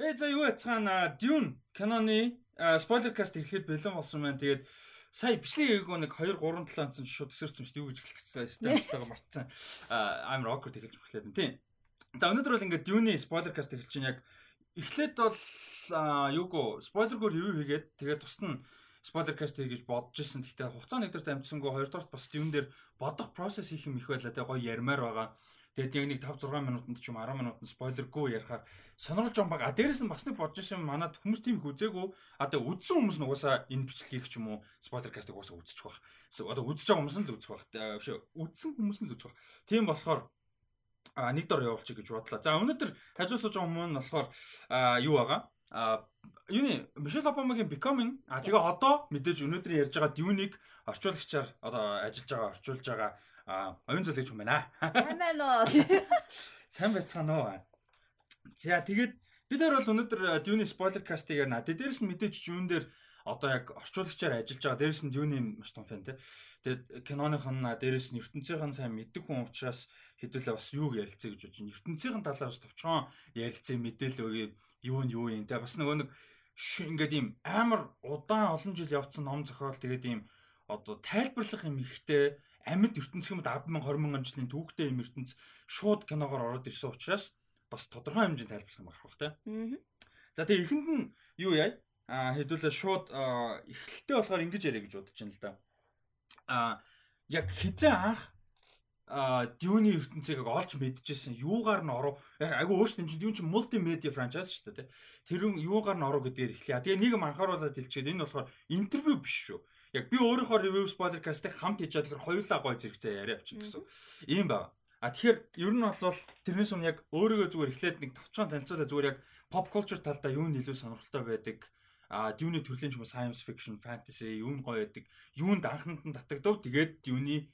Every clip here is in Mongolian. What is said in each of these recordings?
Ээ за юу яцгаана Dune киноны спойлер каст эхлэхэд бэлэн болсон байна. Тэгээд сая бичлэг ээгөө нэг 2 3 7 онцон шууд төсөрсөн шүү дээ. Юу гэж хэлэх гэсэн статистикаа мартсан. I'm rocker гэж хэлээд байна тийм. За өнөөдөр бол ингээд Dune спойлер каст эхэлж чинь яг эхлээд бол юугөө спойлергүй юу хийгээд тэгээд тусад нь спойлер каст хийж бодож исэн. Гэхдээ хугацаа нэгдэрт амжсангүй хоёрдугаарт бас Dune дээр бодох процесс их юм их байлаа. Тэгээ гоё ярмаар байгаа. Тэгээд яг нэг 5 6 минутанд ч юм 10 минутанд спойлергүй ярихаар сонирхолж байгаа баг. А дээрэс нь бас нэг бодож шим манад хүмүүс тийм их үзээгүй. А тэгээ үзсэн хүмүүс нь угаасаа энэ бичлэгийг ч юм уу спойлер кастыг угаасаа үзчих бах. Одоо үзэж байгаа хүмүүс нь л үзэх бах. Биш үзсэн хүмүүс нь л үзэх бах. Тийм болохоор а нэг дор явуулчих гэж бодлоо. За өнөөдөр хажуу сууж байгаа хүмүүс нь болохоор юу байгаа? а юуны Мишель Обамагийн Becoming а тэгээ одоо мэдээж өнөөдөр ярьж байгаа Dune-ийг орчуулагчаар одоо ажиллаж байгаа орчуулж байгаа а оюун зөвлөгч юм байна. Сайн байна уу? Сайн байцгаана уу? За тэгээд бид хоёр бол өнөөдөр Dune spoiler cast-ыг ярина. Тэгээд дээрэс нь мэдээж Dune дээр одоо яг орчуулагчаар ажиллаж байгаа. Дээрэс нь Dune маш том фэн тий. Тэгээд киноных нь дээрэс нь ертөнцийн сайн мэддэг хүн учраас хэдүүлээ бас юуг ярилцъя гэж бодож байна. ертөнцийн талаар бас товчхон ярилцъя мэдээлэл өгье. Юу нь юу юм. Тэгээд бас нөгөө нэг ингээд ийм амар удаан олон жил явцсан ном зохиол тэгээд ийм одоо тайлбарлах юм ихтэй амьд ертөнцийн мэд 10 мянган 20 мянган жилийн түүхтэй юм ертөнц шууд киногоор ороод ирсэн учраас бас тодорхой хэмжээнд тайлбарлах юм гарах бах тий. За тэгээ эхэнд нь юу яа? А хэдүүлээ шууд эхлэлтэй болохоор ингэж яриа гэж бодож байна л да. А яг хизээ анх Dune ертөнцийг олж мэдчихсэн юугаар нь оров айгу өөрсдөө чинь Dune чинь мультимедиа франчайз шүү дээ тэр юугаар нь оров гэдгээр эхлэе. Тэгээ нэг юм анхааруулаад хэлчихээд энэ болохоор интервью биш шүү. Яг би өөрийнхөө review spoiler cast-ыг хамт хийж байгаа тэгэхээр хоёулаа гой зэрэгцээ яриа авчих гэсэн. Ийм байна. А тэгэхээр ер нь бол тэрнээс өмнө яг өөрийгөө зүгээр эхлээд нэг товчхон танилцуулаа зүгээр яг pop culture талдаа юу нь илүү сонирхолтой байдаг а Dune төрлийн юм science fiction, fantasy юу нь гоё байдаг. Юунд анханд нь татагдав. Тэгээд Dune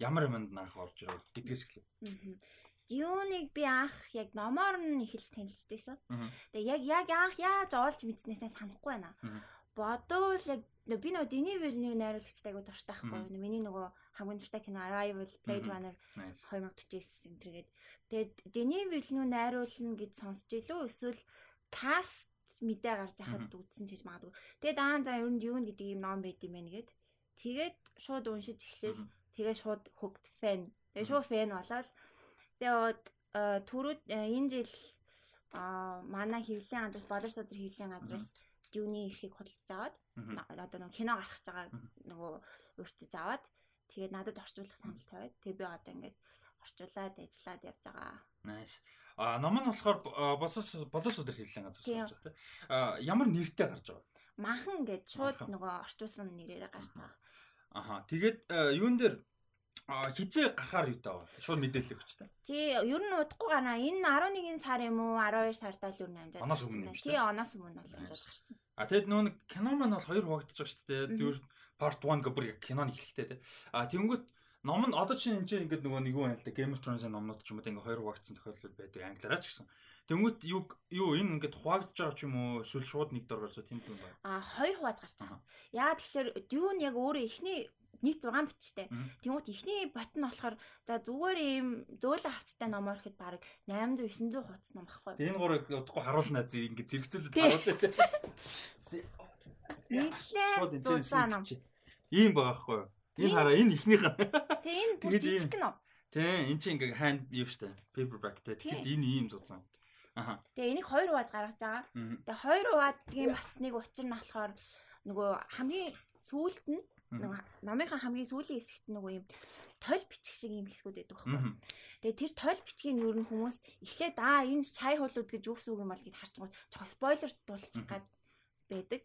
ямар юмд анх орж ирээ гэдгээс эхлэв. Дюныг би анх яг номоор нь эхэлж танилцчихсан. Тэгээ яг яг анх яаж олж мэдснээсээ санахгүй байна. Бодвол яг би нөгөө Дини Вилнив найруулагчтай айгу дуртай байхгүй. Миний нөгөө хамгийн дуртай кино Arrival, Blade Runner 2049 энэ төргээд. Тэгээд Дини Вилнив найруулна гэж сонсч илүү эсвэл cast мэдээ гарч яхад үзсэн ч гэж магадгүй. Тэгээд аа за ер нь юу гэдэг юм ном байд юм байна гэд. Тэгээд шууд уншиж эхлэв. Тэгээд шууд hooked fan. Тэгээд шууд fan болоод тэгээд түрүүд э, энэ жил а манай хөвлийн газраас бодор содор хөвлийн газраас дүүний эрхийг худалдаж аваад одоо нэг кино гаргаж байгаа нөгөө өртөж аваад тэгээд надад орчуулах санал тавиад тэгээд би одоо ингээд орчуулад ажиллаад явж байгаа. Nice. А ном нь болохоор болос болос өдөр хэллэн газар суулж байгаа тийм. А ямар нэртэй гарч байгаа? Махан гэж шууд нөгөө орчуулсан нэрээрээ гарч байгаа. Аха. Тэгээд юун дээр хизээ гарахаар юу таа шууд мэдээлэл өгч та. Тий, ер нь удахгүй гана. Энэ 11 сар юм уу 12 сартаа л ер нь амжаад. Оноос өмнө. Тий, оноос өмнө бол амжаад гарсан. А тэгэд нөө нэг кино маань бол хоёр байгаа шүү дээ. Part 1 гэх бүр яг киноны эхлэлтэй тий. А тэнгүүт ном нь одоо чинь энэ чинь ингээд нөгөө нэг юу байна л да Game of Thrones-ын номнууд ч юм уу ингээд хоёр хуваагдсан тохиолдол байдаг англиараа ч гэсэн. Тэнгүүт юу юу энэ ингээд хуваагдж байгаа ч юм уу эсвэл шууд нэг дор гарч тийм юм байна. А хоёр хувааж байгаа. Яагаад тэгэхээр Dune яг өөрөө эхний нийт 6 бичтэй. Тэнгуут ихний бот нь болохоор за зүгээр ийм зөөлөн хавцтай номоор ихэд баг 800 900 хуудас ном багхгүй. Энэ гурыг удахгүй харуулнаа зэ ингэ зэрэгцүүлээд харуулаа. Нийлээ дуудаа ном. Ийм байгаа байхгүй юу? Энэ хараа энэ ихнийх нь. Тэг энэ бүр жижиг ном. Тэ эн чинь ингээ hand юу штэ paperback тэ. Тэгэхэд энэ ийм зузаан. Аха. Тэгээ энийг хоёр хувааж гаргаж байгаа. Тэгээ хоёр хуваагийн бас нэг учир нь болохоор нөгөө хамгийн сүүлд нь Нөгөө номынхаа хамгийн сүүлийн хэсэгт нөгөө юм тойл бичих шиг юм хэсгүүд байдаг байхгүй. Тэгээ тэр тойл бичгийг юу н хүмүүс эхлээд аа энэ чай хуулууд гэж юу гэсэн үг юм бол гэд харж байгаа. Чог спойлер дуулчих гад байдаг.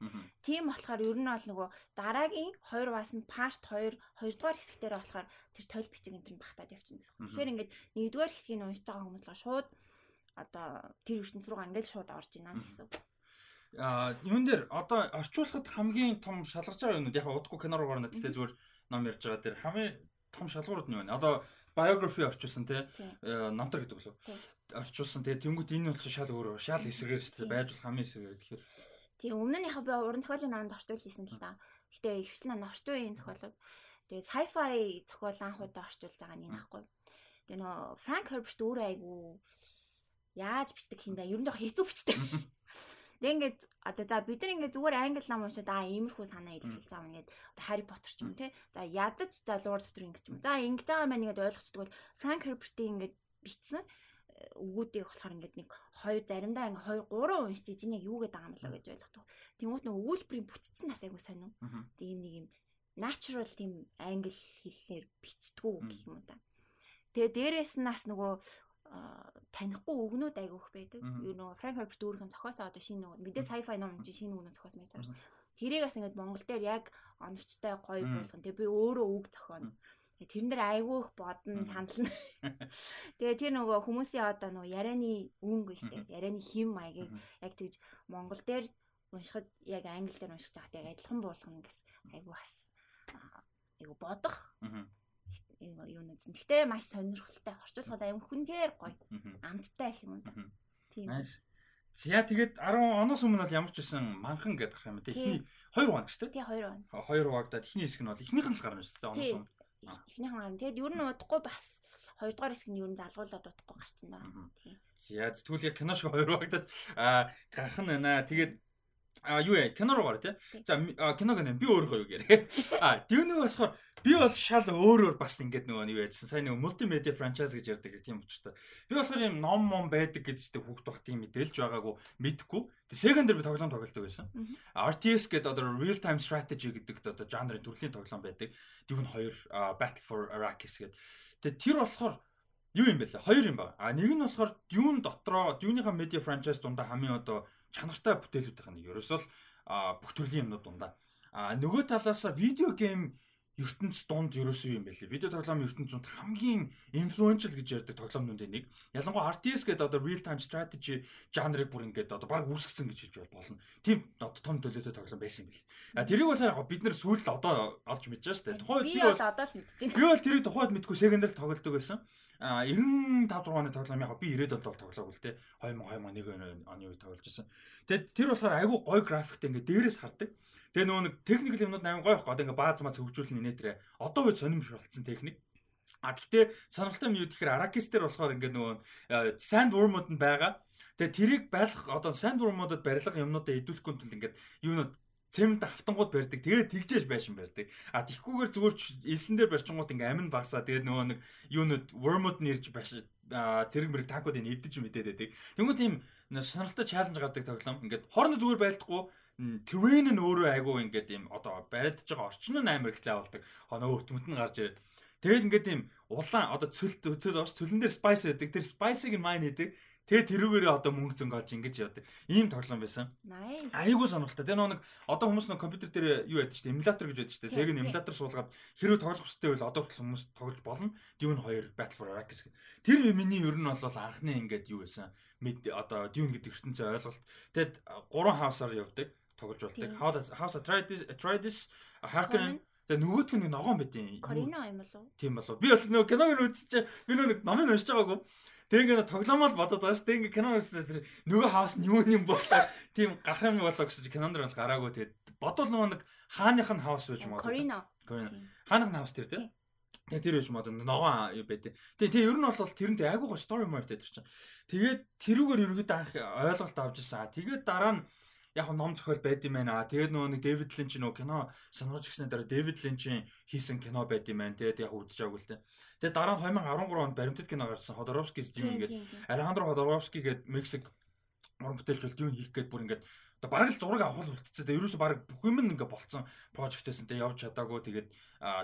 Тийм болохоор ер нь бол нөгөө дараагийн 2 бас нь part 2 2 дугаар хэсэгтэр болохоор тэр тойл бичиг энэ төр багтаад явчихна гэсэн. Тэгэхээр ингээд 1 дугаар хэсгийг уншиж байгаа хүмүүс л шууд одоо тэр ертөнц рүү ингээд шууд орж ийна гэсэн а юун дээр одоо орчуулахад хамгийн том шалгаж байгаа юмуд яг удахгүй кино руу гарна гэхдээ зүгээр ном ярьж байгаа дээр хамгийн том шалгуурууд нь юу вэ? Одоо biography орчуулсан тий э, намтар гэдэг лөө орчуулсан тий тэнгуут энэ бол шал өөр шал дээ байж болох хамгийн эсрэгээр тэгэхээр тий өмнө нь яг би уран зохиолын номонд орчуулсан л да гэхдээ ихвчлэн орчуулын зохиолууд. Тэгээ sci-fi зохиол анх удаа орчуулж байгаа нь энэ ахгүй тэгээ нөө Frank Herbert өөрөө айгу яаж бичдэг хиндэ ер нь жоохон хэцүү бичдэг. Тэг ингээд одоо за бид нар ингээд зүгээр англи ном уншаад аа иймэрхүү санаа илэрхийлж байгаа юм ингээд одоо Harry Potter ч юм те. За ядаж за Lord of the Rings ч юм. За ингэж байгаа маань ингээд ойлгочдгоо Frank Herbert-ийн ингээд бичсэн өгүүдийг болохоор ингээд нэг хоёр заримдаа ингээ хоёр гурван уншиж чинь яг юу гэдэг юм болоо гэж ойлгодог. Тэнгуут нэг өгүүлбэрийн бүтцэн нас айгу сонь уу. Тийм нэг юм natural тийм англи хэллэр бичдгүү гэх юм та. Тэгээ дээрээс нь бас нөгөө танихгүй өгнүүд айгүйх байдаг. Юу нөгөө Frank Herbert өөрхөн зохиосоо одоо шинэ нөгөө мэдээ sci-fi ном чинь шинэ өгнөө зохиос байж байгаа шүү. Тэрийг бас ингээд Монгол дээр яг оновчтой гоё болгон. Тэгээ би өөрөө үг зохионо. Тэрэн дээр айгүйх бодно шанална. Тэгээ тэр нөгөө хүмүүсийн одоо нөгөө ярианы өнгө штэ. Ярианы хим маягийг яг тэгж Монгол дээр уншихад яг англи дээр уншиж байгаа яг адилхан буулгах гэсэн айгүй бас айгүй бодох юу нэгсэн. Гэхдээ маш сонирхолтой. Орчуулгад аян хүнгээр гоё. Амттай их юм да. Тийм. За тэгээд 10 оноос өмнө бол ямар ч байсан манхан гэдэг юм да. Эхний 2 хоног шүү дээ. Тий 2 хоног. 2 хоногдаад эхний хэсэг нь бол эхнийх нь л гарна шүү дээ. Оноос өмнө. Эхнийх нь. Тэгээд ер нь удахгүй бас хоёрдугаар хэсэг нь ер нь залгуулад удахгүй гарчин даа. Тийм. За тэгвэл яг кино шиг 2 хоногдаад гарах нь байна. Тэгээд А юу яа кино руу гар тий. За киног нэ би өөрөө юу гэрээ. А дивнэг болохоор би бол шал өөрөөр бас ингээд нөгөө юу яжсан. Сайн нөгөө мультимедиа франчайз гэж ярьдаг тийм учраас. Би болохоор юм ном мом байдаг гэж тэг хүүхд бах тийм мэдээлж байгаагүй мэдгүй. Тэг Sega дээр би тоглоом тоглолдог байсан. RTS гэдэг одоо real time strategy гэдэг одоо жанрын төрлийн тоглоом байдаг. Дивн 2 Battle for Arrakis гэдэг. Тэг тэр болохоор юу юм бэ лээ? Хоёр юм байна. А нэг нь болохоор Dune дотроо Dune-ийн медиа франчайз дундаа хамгийн одоо чанартай бүтээлүүдийнх нь ерөөсөө л бүх төрлийн юмнууд дундаа. А нөгөө талаас видео гейм ертөнц дунд ерөөсөө юм байлээ. Видео тоглоом ертөнцөнд хамгийн инфлюеншл гэж ярьдаг тоглоомнуудын нэг. Ялангуяа RTS гэдэг одоо real time strategy жанрыг бүр ингээд одоо баг үүсгэсэн гэж хэлж болно. Тийм одоо том төлөөтэй тоглоом байсан юм бэл. А тэрийг бол яг бид нэр сүүл одоо олж мэдэж дээ. Тухайд би бол одоо л мэдчихэв. Би бол тэрийг тухайд мэдгүй секондэр тоглодог байсан. А 95 6 оны тоглоом яг би 90-ад бол тоглоог л те 2000 2001 оны үед тоглож байсан. Тэгээд тэр болохоор айгүй гоё графиктэй ингээд дээрээс хардаг. Тэгээ нөгөө нэг техникэл юмнууд амар гоё байхгүй. Одоо ингээд бааз маа хөгжүүлнэ нэтэрэ. Одоо үед сонирм болцсон техник. А гэхдээ сонирхолтой юм юу гэхээр Arrakis дээр болохоор ингээд нөгөө sandworm-ууд нь байгаа. Тэгээ тэрийг байлгах одоо sandworm-уудад барилга юмнуудаа идүүлэхгүй тул ингээд юунууд цемент автангууд барьдаг. Тэгээд тэгжээж байшин барьдаг. А тэгхгүйгээр зүгээр элсэн дээр барьчингууд ингээ амин багсаа. Тэгээд нөгөө нэг юунууд wormуд нэрж байш зэрэг мэрэг такуудыг эвдэж мэдээд байдаг. Тэнгүү тийм сонирхолтой чаленж гардаг тоглоом. Ингээд хоорондоо зүгээр байлдахгүй terrain нь өөрөө айгүй ингээд юм одоо барилдаж байгаа орчин нь амар ихлээ болдог. Хоноо өтмөт нь гарч ирээд Тэгээд ингээд тийм улаан одоо цөлд цөл ууш цөлн дээр spice байдаг. Тэр spice-ыг нь mine хийдэг. Тэгээ тэрүүгээрээ одоо мөнгө зөнгө олж ингэж явдаг. Ийм тоглоом байсан. Айгуу сонирхолтой. Тэгээ нэг одоо хүмүүс нэг компьютер дээр юу шүү дээ. Эмулятор гэж яддаг шүү дээ. Sega эмулятор суулгаад хэрвээ тоглох хүстэй бол одоо хүмүүс тоглож болно. Dune 2 Battle for Arrakis гэх. Тэр миний ер нь бол анхны ингээд юу байсан. Мэд одоо Dune гэдэг ертөнцийн ойлголт. Тэгэд 3 хаусаар явдаг тоглож болдог. House Atreides Atreides Harkonnen Тэгээ нөгөөдх нь ногоон байт юм. Корино юм болов? Тийм болов. Би бол нөгөө киног үзчихээ. Би нөгөө номыг уншиж байгаагүй. Тэг ингээд тоглоомол бодоод байгаа шүү. Тэг ингээд кино үзсэн тэр нөгөө хаус нь юу юм болоо. Тийм гарах юм болоо гэсэн кинонд бас гараагүй. Тэгээд бодвол нөгөө нэг хааных нь хаус байж магадгүй. Корино. Корино. Хааных нь хаус тэр тийм. Тэгээ тэр байж магадгүй ногоон юу байт. Тэгээ тэг ер нь бол тэрнтэй айгуугаа story mode дээр чинь. Тэгээд тэрүүгээр ерөөдөө анх ойлголт авч ирсэн. Тэгээд дараа нь яг ном зохиол байд юм байна. Тэгээд нөгөө нэг Дэвид Линч нөгөө кино сонирхож гисэн дараа Дэвид Линчийн хийсэн кино байд юм байна. Тэгээд яг үдчихээг л тэ. Тэгээд дараа нь 2013 онд баримтат кино гарсан Ходоровский юм ингээд Алехандро Ходоровский гээд Мексик уран бүтээлч бол юу хийх гээд бүр ингээд одоо бараг л зураг авах үлдчихсэн. Тэгээд ерөөсө бараг бүх юм ингээд болцсон прожектээсэн. Тэгээд явж чадаагүй. Тэгээд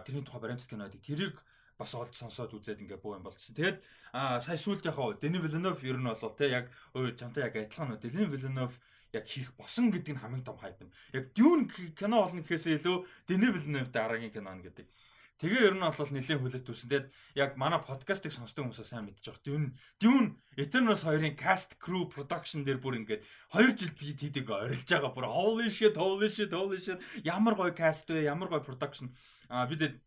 тэрний тухай баримтат кино байдаг. Тэрийг бас олж сонсоод үзээд ингээ буу юм болчихсон. Тэгээд а сая сүулт яхаа Дэни Виленов ер нь бол те яг өөр чамтай яг адилхан нь Дэни Виленов яг хийх босон гэдэг нь хамгийн том хайп нь. Яг Dune кино болно гэхээсээ илүү Denis Villeneuve дараагийн кино нь гэдэг. Тэгээ ер нь бол нэлээд хүлээт үүсэн. Тэгээд яг манай подкастыг сонсдог хүмүүс сайн мэдчих жоох. Dune Dune Eternals 2-ын cast crew production дээр бүр ингээд 2 жил би тийдэг орилж байгаа. Бүр holy shit, holy shit, holy shit. Ямар гоё cast вэ? Ямар гоё production. Аа бид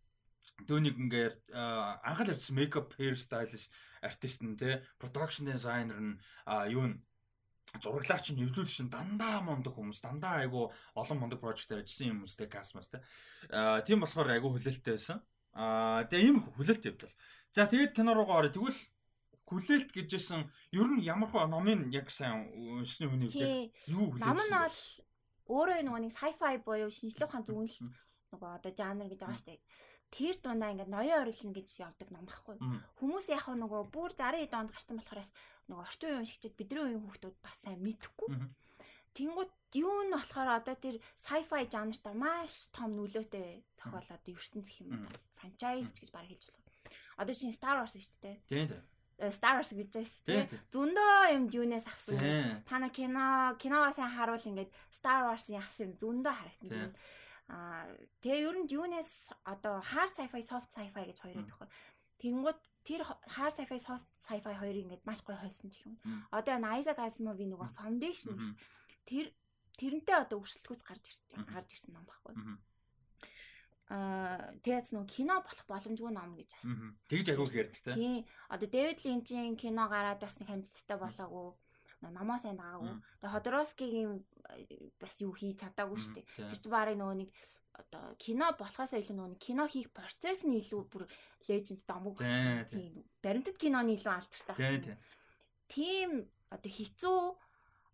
Дүүнийг ингээд анхаал ярьсан makeup hair stylist артист нь те production designer нь юу нь зураглагч нь эвлүүлэгч нь дандаа мундаг хүмүүс дандаа айгу олон мундаг прожектээр ажилласан хүмүүстэй касмастай. Аа тийм болохоор айгу хүлээлттэй байсан. Аа тэгээ ийм хүлээлт явдал. За тэгээд кино руугаа орё. Тэгвэл хүлээлт гэжсэн ер нь ямар хөө номын яг сайн уншны хүний үед юу хүлээлт. Ном нь бол өөрөө нөгөө нэг sci-fi буюу шинжлэх ухаан зөвнөл нөгөө одоо жанр гэж байгаа шүү дээ. Тэр дундаа ингээд ноён ориглон гэж явдаг ном байхгүй. Хүмүүс яг нөгөө бүр 60 онд гарсан болохоорс нөгөө орчин үеийн уншигчид бидний үеийн хүүхдүүд бас сайн мэдэхгүй. Тэнгууд юу нь болохоор одоо тэр sci-fi жанрт маш том нөлөөтэй зохиолоод ертөнцийн юм франчайз гэж баг хэлж болох. Одоо чинь Star Wars шүү дээ. Тийм тийм. Star Wars гэж байна шүү дээ. Зөндөө юм юунаас авсан. Та нар кино киногоо сайн харуул ингээд Star Wars-ийн авсан юм зөндөө харагдана. Аа тэгээ ер нь юунаас одоо hard sci-fi, soft sci-fi гэж хоёр байдаг. Тэнгууд тэр hard sci-fi, soft sci-fi хоёрыг ингээд маш гоё хойсон ч юм. Одоо Isaac Asimov-ийн нөгөө foundation шүү дээ. Тэр тэрнтэй одоо өрсөлдөхөөс гарч ирсэн гарч ирсэн ном байхгүй. Аа тэгээд нөө кино болох боломжгүй ном гэж бас. Тэгж агуулг ярьдаг. Тийм. Одоо Дэвид Линчийн кино гараад бас нэг хамжилттай болоогүй намаа сайн дагаагүй. Тэгээ Ходоровскигийн бас юу хийж чадаагүй шүү дээ. Тэр чинь баарыг нөгөө нэг одоо кино болохоос илүү нөгөө кино хийх процесс нь илүү бүр леженд домог тийм. Баримтат киноны илүү алдартай. Тийм одоо хэцүү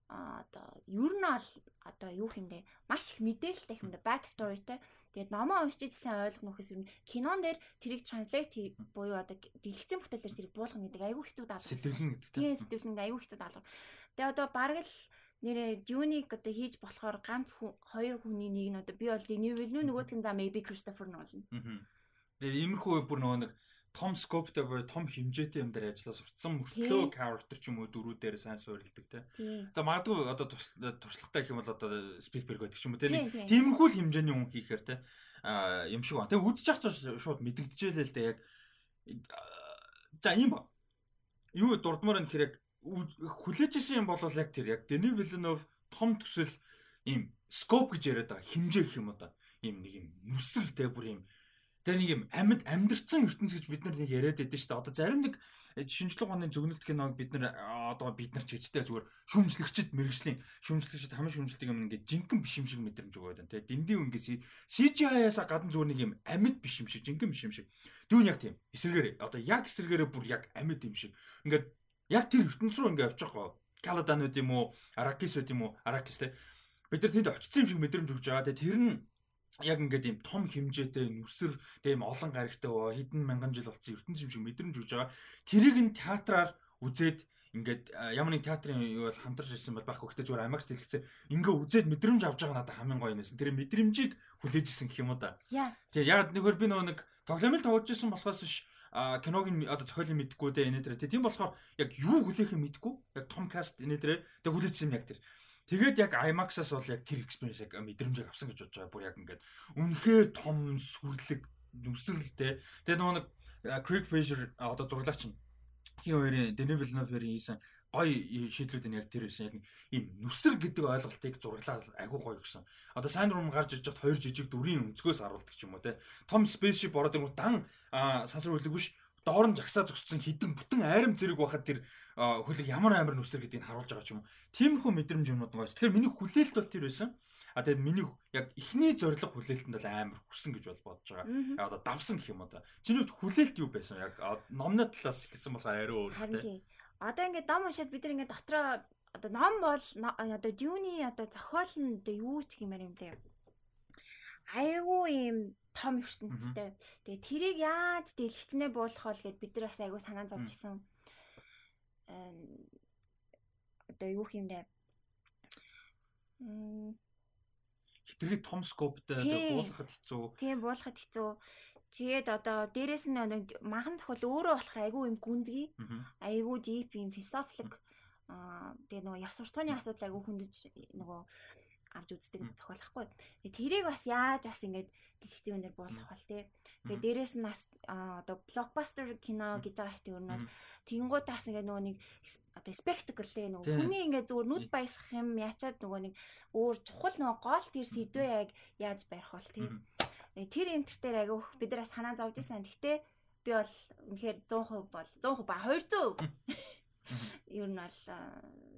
одоо ер нь бол одоо юу хэмдэ маш их мэдээлэлтэй хэмдэ back storyтэй. Тэгээд номоо уншиж сайн ойлгох нөхөөс ер нь кинон дээр тэрийг translate буюу одоо дэлгэцэн бүтээлээр тэрийг буулгах гэдэг айгүй хэцүү даалгавар. Сэтгэлэн гэдэг тийм. Тийм сэтгэлэн айгүй хэцүү даалгавар. Тэгээд одоо бараг л нэрээ Junik одоо хийж болохоор ганц хоёр хүний нэг нь одоо би бол Denis Villeneuve нөгөөх нь за maybe Christopher Nolan. Тэгээд иймэрхүү бүр нөгөө нэг том скоптой буюу том хэмжээтэй юм дээр ажиллаа сурцсан мөртлөө character ч юм уу дөрүүдээр сайн суурилдаг те. За магадгүй одоо туршлагатай гэх юм бол одоо Spielberg байдаг ч юм уу те. Тиймэрхүү л хэмжээний хүн хийхээр те юм шиг ба. Тэгээ үдчих ч шууд мэдэгдэжээ л дээ яг за юм ба. Юу дурдмаар нь хэрэг хүлээжсэн юм бол яг тэр яг Denis Villeneuve том төсөл ийм scope гэж яриад байгаа хэмжээ гэх юм одоо ийм нэг юм нүсэр те бүр ийм Тэгээ нэг юм амьд амьдэрсэн ертөнц гэж бид нар нэг яриад байдсан шүү дээ. Одоо зарим нэг шинжлэх ухааны зөвнөлт киног бид нар одоо бид нар ч гэжтэй зүгээр шүмжлэгчд мэрэгжлийн шүмжлэгчд хамгийн шүмжлэлтийг юм ингээд жинхэнэ биш юм шиг мэдрэмж өгöd байна. Тэгээ дэндийн үнгээс CGI-аас гадна зүгээр нэг юм амьд биш юм шиг жинхэнэ биш юм шиг. Дүүн яг тийм эсэргээр одоо яг эсэргээрээ бүр яг амьд юм шиг. Ингээд яг тэр ертөнц рүү ингээд явчих гоо. Каладанууд юм уу, Аракисуд юм уу, Аракис те. Бид нар тэнд очсон юм шиг мэдрэмж өгч байгаа. Тэгээ тэр нь яг ингээд ийм том хэмжээтэй нүсэр тийм олон гаригтай хэдэн мянган жил болсон ертөнц юм шиг мэдрэмж өгж байгаа. Тэрийг нь театраар үзээд ингээд ямар нэг театрын юу бол хамтарч ирсэн бол байхгүй гэхдээ зүгээр IMAX дэлгэцээр ингээ үзээд мэдрэмж авч байгаа надад хамгийн гоё юмсэн. Тэр мэдрэмжийг хүлээж исэн гэх юм уу да. Тэгээ яг нэгээр би нөгөө нэг тоглоомыг тоглож исэн болохоос ш киногийн одоо зохиолын мэдхгүй дээ энэ дээр. Тийм болохоор яг юу хүлээхээ мэдгүй. Яг том каст энэ дээр. Тэгээ хүлээжсэн яг тэр. Тэгээд яг IMAX-аас бол яг тэр experience яг мэдрэмжийг авсан гэж бодож байгаа. Бүр яг ингээд үнэхээр том сүрлэг нүсрэлтэй. Тэгээд нөгөө нэг Craig Fisher одоо зурлаач нь хин хоёрын Denis Villeneuve-ийн хийсэн гоё шийдлүүд нь яг тэр байсан. Яг ийм нүсэр гэдэг ойлголтыг зурлаа агүй гоё гэсэн. Одоо сайн руу гарч иж жахад хоёр жижиг дүрийн өнцгөөс харуулдаг ч юм уу те. Том spaceship ороод ирэнгүүт дан сансар үлэг биш доор нь жагсаа зогссон хідэн бүтэн айрам зэрэг байхад тэр хөлөг ямар амар нүсэр гэдгийг харуулж байгаа ч юм уу. Тиймэрхүү мэдрэмж юмнууд байгаа. Тэгэхээр миний хүлээлт бол тэр байсан. А тэгээд миний яг эхний зориг хүлээлтэнд бол амар хүрсэн гэж бол бодож байгаа. Яг одоо давсан гэх юм одоо. Чиний хувьд хүлээлт юу байсан? Яг номны талаас гэсэн болохоор арай өөр. Харин тийм. Одоо ингээд ном уншаад бид ингээд дотроо одоо ном бол одоо Дюни одоо зохиол нь одоо юу ч гэмээр юм те. Айгуу ийм том ертөнцтэй. Тэгээ тэрийг яаж дэлгэцнээ буулгах вэ гэд бид нар бас айгуу санаа зовж исэн. Одоо юу бэ? Хитрхи том скоптой буулгахад хэцүү. Тийм буулгахад хэцүү. Тэгээд одоо дээрэс нь нэг махан зохиол өөрөө болохоор айгүй юм гүнзгий. Айгүй deep юм philosophic аа тэгээ нөгөө яс суртахууны асуудал айгүй хүндэж нөгөө авч үздэг зохиолохгүй. Тэгээ тэрийг бас яаж бас ингээд дэлгэцэн өнөр буулгах бол тий. Тэгээ дээрэс нь бас одоо блокбастер кино гэж байгаа шүү дээ. Ер нь бол тэнгуудаас ингээд нөгөө нэг одоо спектакл тий нөгөө хүний ингээд зүгээр нүд баясгах юм ячаад нөгөө нэг өөр чухал нөгөө гол тэр сэдвээ яг яаж барих бол тий. Тэр энтер дээр агиух бид нараас санаа зовж исэн. Гэхдээ би бол үнэхээр 100% бол 100% ба 200 ер нь бол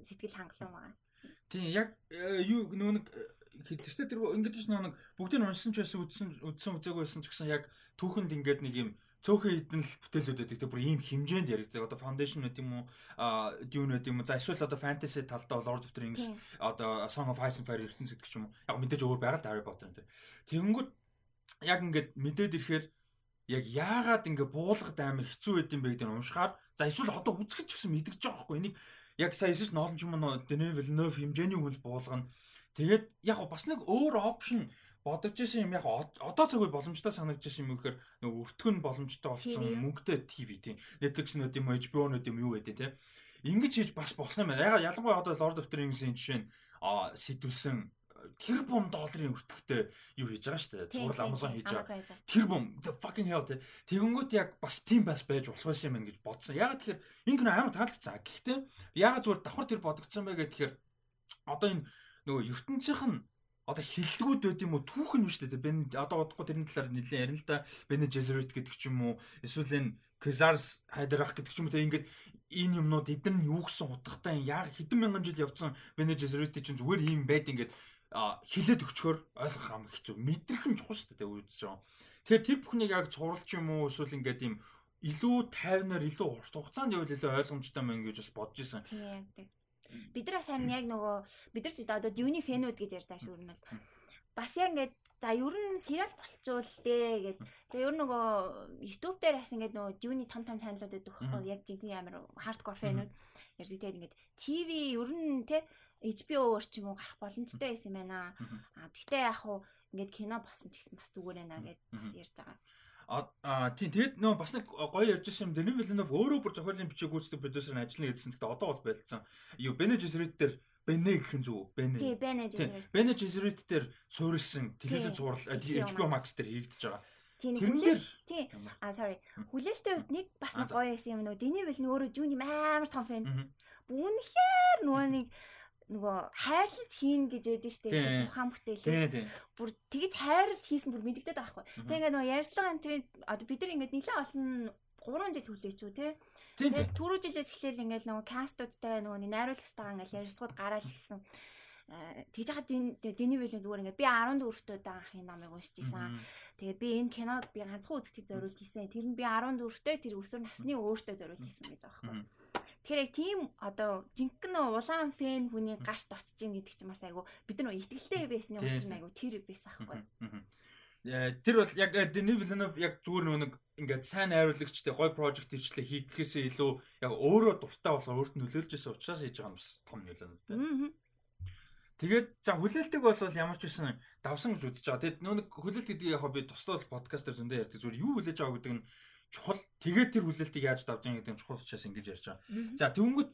сэтгэл хангалуун байгаа. Тийм яг э, юу нөө нэг хэлтэртэй тэр ингээд ч нөө нэг бүгдийг уншсан ч байсан үдсэн үдсэн үзээгүй байсан ч гэсэн яг түүхэнд ингээд нэг юм цөөхөн хідэн л бүтээлүүд байдаг. Тэг бүр ийм хэмжээнд яригддаг. Одоо Foundation гэдэг юм уу, Dune гэдэг юм уу. За эсвэл одоо fantasy талдаа бол Lord of the Rings, одоо Song of Ice and Fire ертөнц гэдэг ч юм уу. Яг мэдээж өөр байгаад Harry Potter энэ. Тэгэнгүүт яг ингээд мэдээд ирэхээр яг яагаад ингээ буулгад амар хэцүү байд юм бэ гэдэг нь уншихаар за эсвэл одоо үзэх ч гэсэн мэдгэж байгаа хгүй энийг яг сая эсвэл ноолн ч юм уу Denis Villeneuve хэмжээний хүмүүс буулгана. Тэгээд яг бас нэг өөр опшн бодож исэн юм яг одоо зөвхөн боломжтой санагдаж исэн юм гэхээр нөгөө өртгөн боломжтой болсон мөнгөтэй ТV тийм. Netflix нүд юм HBO нүд юм юу гэдэг те ингэж хийж бас болох юм байна. Яг ялангуяа одоо Lord of the Rings-ийн жишээ нь сэтүүлсэн тэр бум долларын өртөгтэй юу хийж байгаа шүү дээ. Зураг Amazon хийж байгаа. Тэр бум the fucking hell тий. Тэгэнгүүт яг бас тийм бас байж болох байсан юм гэж бодсон. Яг тэгэхээр энэ кино амар таалагдсан. Гэхдээ яг зүгээр давхар тэр бодогдсон бай гэхээр одоо энэ нөгөө ертөнцийнх нь одоо хиллгүүд байд юм уу түүх нь биш үү бэн одоо бодохгүй тэрний талаар нэлээд ярина л да Бене Жезерит гэдэг ч юм уу эсвэл энэ Кезарс хайдрах гэдэг ч юм уу те ингээд энэ юмнууд эдгээр нь юу гэсэн утгатай яг хэдэн мянган жил явцсан Бене Жезерит чинь зүгээр ийм байд ингээд хилээд өчгөр ойлгох ам хэцүү. Мэдрэх нь чухал шүү дээ байгаа. Тэгэхээр тэр бүхнийг яг цурлж юм уу эсвэл ингээд юм илүү тайвнаар илүү урт хугацаанд явал илүү ойлгомжтой мэн гэж бас бодож исэн. Тийм. Бид нар сайн яг нөгөө бид нар ч одоо Dune фэнүүд гэж ярьж байгаа шүү юм бол бас яг ингээд за ер нь сериал болцвол дээ гэд. Тэгээ ер нь нөгөө YouTube дээр бас ингээд нөгөө Dune том том чаналууд байдаг байхгүй яг жинхэнэ амар хардкор фэнүүд ярьдаг тэгээд ингээд TV ер нь те HBO орчим уу гарах боломжтой байсан юм байна. А тэгтээ яг хуу ингээд кино болсон ч гэсэн бас зүгээр байна гэд бас ярьж байгаа. А тийм тэгэд нөө бас нэг гоё ярьж байсан юм. Дэни Виленов өөрөө бүр зохиолын бичиг гүйцэтгэх продюсер нь ажиллана гэдсэн. Тэгтээ одоо бол байлцсан. Юу Бене Жесрит дээр Бене гэх юм зү Бене. Тийм Бене Жесрит. Бене Жесрит дээр суурилсан телевиз зурал HBO Max дээр хийгдэж байгаа. Тийм хүлээл тийм а sorry хүлээлттэй үед нэг бас нэг гоё байсан юм нөө Дэни Вилен өөрөө Жуни амар том фэн. Үнэхээр нөгөө нэг нөгөө хайрлаж хийн гэж ядэн штэ тухайн бүтээлээ. Бүр тэгэж хайрлаж хийсэн бүр мэддэгдээд байгаа хгүй. Тэг ингээд нөгөө ярьслага энэ одоо бид нар ингээд нэлээд олон 3 жил хүлээч үү те. Тэгээд түрүү жилээс эхлээл ингээд нөгөө кастуудтай нөгөө найруулагчтайгаа ингээд ярилцлагууд гараад ирсэн тэгж хаад Дэни Вилийн зүгээр ингээ би 14-т удаа анхын номыг уншиж исэн. Тэгээд би энэ киног би ганцхан үзэхийг зориулж исэн. Тэр нь би 14-т тэр өсвөр насны өөртөө зориулж исэн гэж байгаа байхгүй. Тэгэхээр яг тийм одоо жинхэнэ улаан фэн хүний гарт очиж ийн гэдэг чинь бас айгу бид нар итгэлтэй байсны учир айгу тэр байсан байхгүй. Тэр бол яг Дэни Виленов яг зүгээр нэг ингээд сайн найруулагчтай гой прожект хийчлээ хийхээсээ илүү яг өөрөө дуртай болохоор өөрт нь нөлөөлж исэн учраас хийж байгаа юм бас том нөлөө. Тэгээд за хүлээлтийг бол ямар ч байсан давсан гэж үзэж байгаа. Тэгэд нөө нэг хүлээлт гэдгийг яг би туслал подкастер зөндөө ярьдаг зүгээр юу хүлээж байгаа гэдэг нь чухал. Тэгээд тэр хүлээлтийг яаж давж байгаа гэдэг нь чухал учраас ингэж ярьж байгаа. За тэгвэл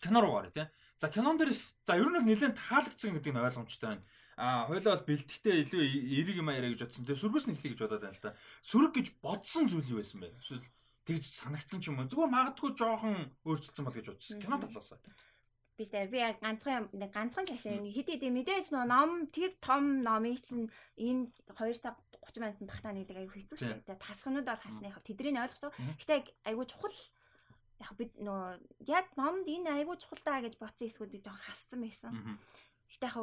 кино руу гараа тий. За кинон дээрс за ер нь бол нэлээд таалагдсан гэдэг нь ойлгомжтой байна. А хойлоо бол бэлтгэхдээ илүү эерэг юм яриа гэж бодсон. Тэгээ сүргээс нь эхлэе гэж бодоод байна л да. Сүрэг гэж бодсон зүйл юу байсан бэ? Эсвэл тэгж санагдсан ч юм уу. Зүгээр магадгүй жоохон өөрчлөлтсөн бол гэж бодсон. Кино талаас. Биш дээ. Би яг ганцхан нэг ганцхан шашаа хэд хэд мэдээж нөө ном тэр том номыг чинь энэ 2 цаг 30 минутанд багтаа нэгдэг аюу хэцүү шүү дээ. Тасхнууд бол хасны яг тэднийг ойлгож байгаа. Гэтэ аюу чухал яг бид нөө яг номд энэ аюу чухал таа гэж бодсон эсгүүдийг жоохон хассан байсан. Гэтэ яг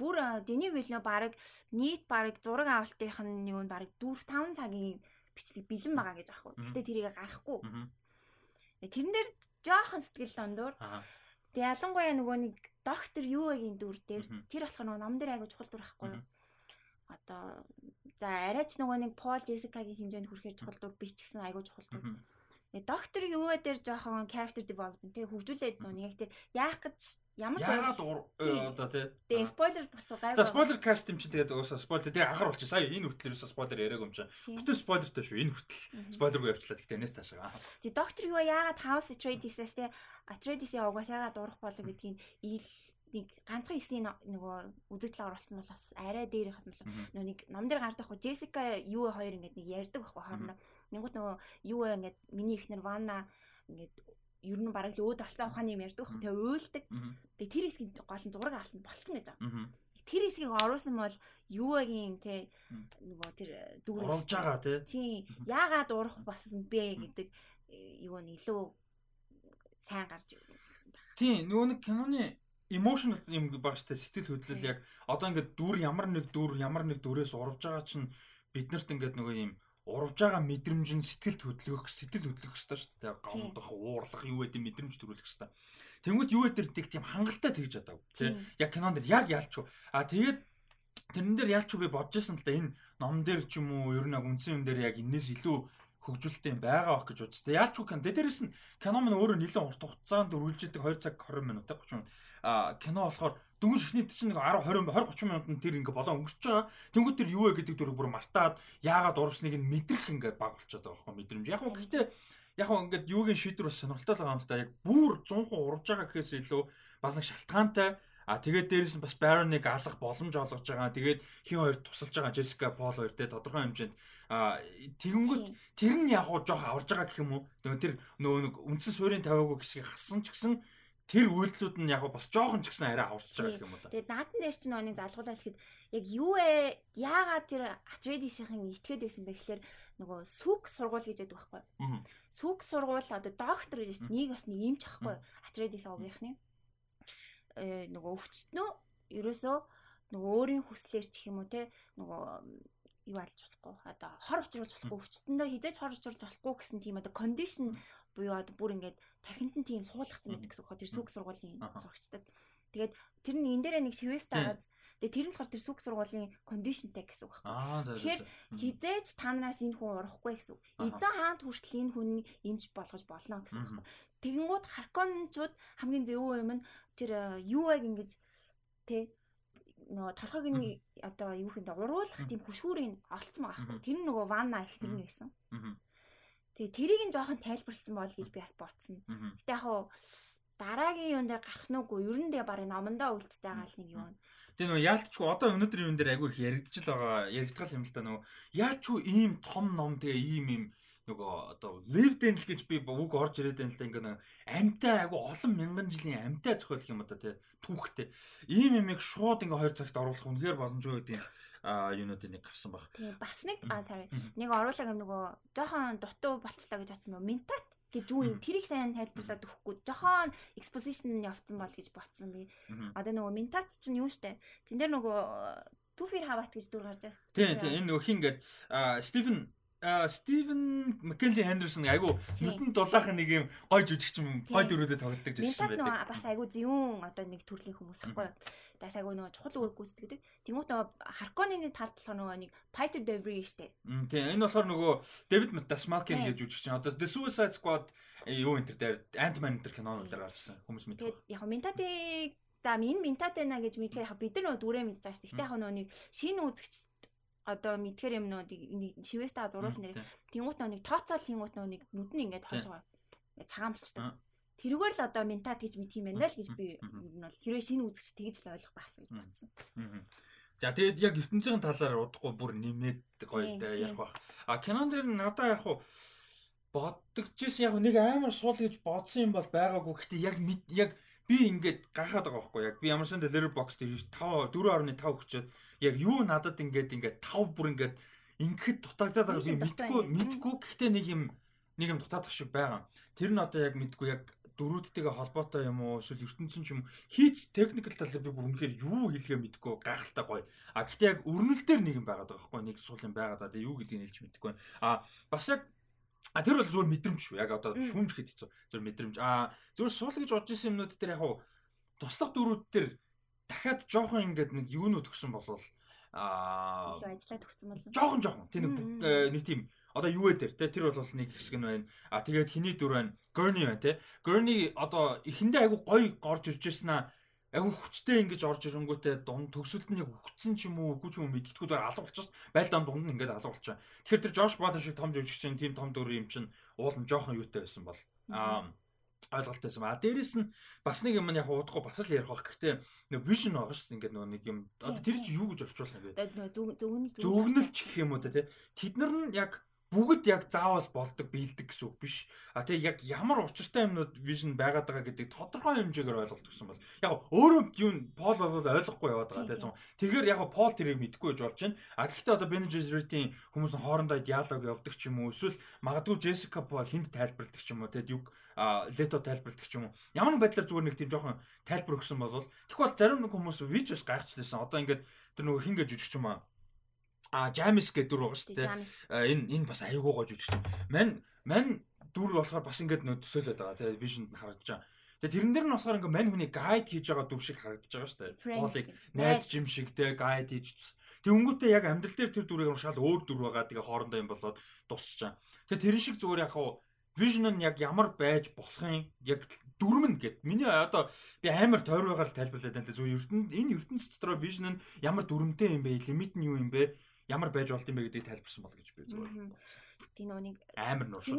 бүр Дэни Вилнө баг нийт баг зураг авалтынх нь юу баг 4 5 цагийн бичлэг бэлэн байгаа гэж аахгүй. Гэтэ тэрийг гарахгүй. Тэрэн дээр жоохон сэтгэл дондуур. Тэгээ ялангуяа нөгөө нэг доктор юу гэгийн дүр дээр тэр болохоор нөгөө ном дээр айгу чухал дүр байхгүй юу? Одоо за арайч нөгөө нэг Пол Джессикагийн хэмжээнд хүрэхээр чухал дүр биш ч гэсэн айгу чухал дүр. Доктор юу дээр жоохон character development тэгээ хөгжүүлээд нөгөө яг тэр яах гэж Ямар яагаад э, одоо тий. Тэгээ спойлер болчих гайгүй. За спойлер каст юм чи тэгээд уусаа спойлер тэгээ анхаар болчих. Сая энэ хүртэл спойлер яриаг юм чи. Бүтэн спойлертэй шүү. Энэ хүртэл спойлергүй явчлаа. Гэхдээ энэс цаашаа. Тэгээ доктор юу яагаад House Atreides-ээс тий Atreides-ийн угаасаагаа дурах болов гэдгийг ил нэг ганцхан хэсгийн нөгөө үзэгдэл оруулсан бол бас арай дээр хас мэл нөгөө нэг ном дээр гардаг хөө Джессика юу хоёр ингээд нэг ярьдаг байхгүй хоорондоо. Нэгут нөгөө юу ингээд миний ихнэр Вана ингээд ер нь бараг л өөд алцаа ухааны юм ярьдаг. Тэгээ уйлдаг. Тэгээ тэр хэсгийн гол нь зураг авалт болцсон гэж байгаа. Тэр хэсгийг оруулсан бол юуагийн те нөгөө тэр дүүрэн оруулж байгаа тий. Яагаад урах болсон бэ гэдэг э, юу нь илүү сайн гарч ирсэн байна. Тий, нөгөө нэг киноны emotional юм баг штэ сэтгэл хөдлөл яг одоо ингээд дүр ямар нэг дүр ямар нэг дүрээс урвж байгаа чинь биднэрт ингээд нөгөө юм урвж байгаа мэдрэмж нь сэтгэл хөдлөх сэтгэл хөдлөх хэрэгтэй шүү дээ. Гомдох, уурлах юу гэдэг мэдрэмж төрүүлэх хэрэгтэй. Тэнгүүд юу гэдэг тийм хангалттай тэгж одоо тий. Яг кинон дэр яг ялч. А тэгээд тэрэн дээр ялч би бодож исэн л да энэ ном дээр ч юм уу ер нь яг үндсэн юм дээр яг энэс илүү хөгжүүлэлттэй байгаа ах гэж үзтээ. Ялч үг кино. Дээрээс нь кино мань өөрөө нэлээд урт хугацаанд үргэлжилдэг 2 цаг 20 минут 30 минут. Кино болохоор дөнгөж ихний чинь нэг 10 20 20 30 минутанд тэр ингээ болоо өнгөрч байгаа. Тэнгүүд тэр юу вэ гэдэг дүрийг бүр мартаад яагаад урвсныг нь мэдрэх ингээ баг болчиход байгаа байхгүй мэдрэмж. Яг нь гэхдээ яг нь ингээд юугийн шийдвэр бас сонирхолтой байгаа юм л да. Яг бүр 100% урвж байгаа гэхээс илүү бас нэг шалтгаантай А тэгээд дээрэс нь бас Baron-ыг алах боломж олгож байгаа. Тэгээд хин хоёр тусалж байгаа Jessica Paul хоёр те тодорхой хэмжээнд а тэгэнгүүт тэр нь яг жоох аварж байгаа гэх юм уу? Тэр нөгөө нэг үндсэн суурийн тавиагүй хэсгийг хасан ч гэсэн тэр үйлдэлүүд нь яг бас жоохон ч гэсэн арай аварч байгаа гэх юм уу та. Тэгээд наадан дээр чинь нэг залгуулаад ихэд яг юу вэ? Яагаад тэр Atreides-ийн итгээд байсан бэ гэхээр нөгөө сүг сургууль гэж яддаг байхгүй. Сүг сургууль одоо доктор гэж нэг бас нэг юмч ахгүй. Atreides овгийнхны э, нөгөө өвчтнөө ерөөсөө нөгөө өөрийн хүслээр ч юм уу те нөгөө юу алж болохгүй одоо хор очруулж болохгүй өвчтөндөө хизээч хор очруулж болохгүй гэсэн тийм одоо кондишн буюу одоо бүр ингээд тархинд нь тийм суулгацсан байдаг гэсэн үг. Тэр сүг сургуулийн сурагчдад. Тэгээд тэр нь энэ дээр нэг шивэст агаад Тэгээ тэр нь болохоор тэр сүг сургуулийн кондишнтэй гэсэн үг байна. Тэгэхээр хизээч танаас энэ хүн урахгүй гэсэн үг. Эзэн хаант хүртэл энэ хүн имж болгож болно гэсэн үг. Тэгэнгүүт харкончууд хамгийн зөвөө юм нь тэр э, юу яг ингэж тэ нөгөө толгойг нь одоо юу юм бэ уруулах тийм хөшүүрийг олцсон байгаа. Тэр нь нөгөө ванна их тэр нь байсан. Тэгээ тэрийг нь жоохон тайлбарлсан бол гэж би бас бодсон. Гэтэ яг хуу дараагийн юун дээр гарах нүггүй ер нь тэгээ барыг номондоо үлдчихэж байгаа л нэг юм. Тэгээ нөгөө яалтчгүй одоо өнөөдрийн юм дээр айгүй их яригдчихл байгаа. Яригдгал юм л та нөгөө яалчгүй ийм том ном тэгээ ийм ийм нөгөө одоо lived in л гэж би үг орж ирээд байна л да ингээ амьтаа айгу олон мянган жилийн амьтаа зохиолох юм одоо тий түүхтэй. Ийм юмыг шууд ингээ хоёр цагт оруулах үнэхээр боломжгүй гэдэг юунууд нэг гарсан баг. Бас нэг а sorry. Нэг оруулаг юм нөгөө жоохон дутуу болчлаа гэж бодсон нөгөө ментат гэж юу юм? Тэрийг сайн тайлбарлаад өгөхгүй. Жоохон exposition явцсан бол гэж ботсон би. Одоо нөгөө ментат чинь юу штэ? Тэн дээр нөгөө Туфир хават гэж дүр гарч байсан. Тий, тий энэ нөгөө хин гээд Стивен Стивен Маккенли Андерсон айгу нүдэн дулаахан нэг юм гой жүжигч юм гой дөрүүдэд тоглолдог жишээ байдаг. Бас айгу зүүн одоо нэг төрлийн хүмүүс ахгүй. Дас айгу нөгөө чухал үүрэг гүйцэтгэдэг. Тэнгуут нөгөө Харконы тал болохоор нөгөө нэг Fighter Delivery штэ. Тийм энэ болохоор нөгөө Дэвид Дасмалкин гэж жүжигч. Одоо The Suicide Squad э, юу энэ төр дээр Ant-Man энэ төр кинонууд дээр гарчсан хүмүүс мэд. Тэгээд яг ментатыг за энэ ментатена гэж мэдхээр яг бид нар нөгөө дүрээ мэдж байгаа штэ. Гэтэ яг нөгөө нэг шинэ үзэгч одоо мэдхээр юм нөө шивэстаа зуруулсан нэр тэнгуут нөө нэг тооцоол тэнгуут нөө нэг нүд нь ингээд хоошоо ингээд цагаан болчтой. Тэрүүгээр л одоо ментат гэж мэдх юм байна л гэж би бол хэрвээ шинэ үзэгч тэгж л ойлгох байх гэж бодсон. За тэгээд яг ертөнцийн талаар удахгүй бүр нэмээд гоё ярих бах. А кинон дээр надаа яг хуу боддогчээс яг нэг амар суул гэж бодсон юм бол байгаагүй. Гэхдээ яг яг би ингээд гахаад байгаа байхгүй яг би ямарсан delivery box дээр 5 4.5 өгчөөд яг юу надад ингээд ингээд 5 бүр ингээд ингээд дутагдаад байгаа би мэдгүй мэдгүй гэхдээ нэг юм нэг юм дутаадах шиг байгаа. Тэр нь одоо яг мэдгүй яг дөрүүдтэйгээ холбоотой юм уу эсвэл ертөнцийн юм хийц техникэл талаар би бүр үнэхээр юу хэлгээ мэдгүй гайхалтай гоё. А гэхдээ яг өрнөл дээр нэг юм байгаад байгаа байхгүй нэг суул юм байгаад байгаа. Юу гэдгийг хэлж мэдгүй. А бас яг А тэр бол зүгээр мэдрэмж шүү. Яг одоо шүүмжихэд хэцүү. Зүгээр мэдрэмж. А зүгээр суул гэж бодож исэн юмнууд дээр яг туслах дөрүүд дээр дахиад жоохон ингээд нэг юунууд өгсөн болвол аа ажиллаад өгсөн бол жоохон жоохон. Тийм нэг нэг тийм одоо юу вэ дээр те тэр бол нэг хэсэг нь байна. А тэгээд хиний дүр байна? Gurney байна те Gurney одоо эхэндээ айгу гоё горж ирж ирсэн аа айгу хүчтэй ингэж орж ирэнгүүтээ дунд төгсөлд нь хүчсэн ч юм уу үгүй ч юм уу мэддэхгүй зүгээр алга болчихсон байлдаан дунд нь ингэж алга болчихсон тэгэхээр тэр Josh Brolin шиг том жүжигч чинь тийм том дүр юм чинь уулын жоохон юутай байсан бол аа ойлголттой байсан. А дээрэс нь бас нэг юм яг удахгүй бас л ярих байх. Гэхдээ нэг vision байгаа шүү дээ. Ингээд нөгөө нэг юм одоо тэр чинь юу гэж орчуулна? Зөвгнөл зөвгнөлч гэх юм уу те. Тэд нар нь яг бүгд яг заавал болдог биелдэг гэсэн үг биш. А тэгээ яг ямар учиртай юмнууд vision байгаад байгаа гэдэг тодорхой хэмжээгээр ойлголт өгсөн бол яг өөрөө юу Пол бол ойлгохгүй яваад байгаа тийм. Тэгэхээр яг Пол тэрийг мэдгүй гэж болж байна. А гэхдээ одоо Ben Gesserit-ийн хүмүүс нь хоорондоо диалог явдаг ч юм уу эсвэл магадгүй Jessica Poe хинд тайлбарладаг ч юм уу тийм юг Лето тайлбарладаг ч юм уу. Ямар нэг байдлаар зүгээр нэг тийм жоохон тайлбар өгсөн бол тэгвэл зарим нэг хүмүүс вич бас гайхчихлээсэн. Одоо ингээд тэр нөгөө хин гэж үжих ч юм аа А Жамис гэдэг дүр байгаа шүү дээ. Энэ энэ бас аюулгүй гож үжигч. Мань мань дүр болохоор бас ингээд нөө төсөөлөд байгаа. Тэгээ вижнд харагдаж байгаа. Тэгээ тэрэн дээр нь болохоор ингээ мань хүний гайд хийж байгаа дүр шиг харагдаж байгаа шүү дээ. Хоолыг найдаж юм шиг те гайд хийж Тэг өнгөтэй яг амьдрал дээр тэр дүрийг шал өөр дүр байгаа. Тэгээ хоорондоо юм болоод дуусчихаа. Тэгээ тэрэн шиг зүгээр яг хаа vision нь яг ямар байж болохын яг дүрмэн гэд. Миний одоо би амар тойроогаар тайлбарлаад байна л зөв ертөнд энэ ертөнцийн дотор vision нь ямар дүрмтэй юм бэ? Лимит нь юу юм бэ? Ямар байж болд юм бэ гэдгийг тайлбарсан бол гэж би зүгээр. Тийм нөгөө нэг амар нуур шууд.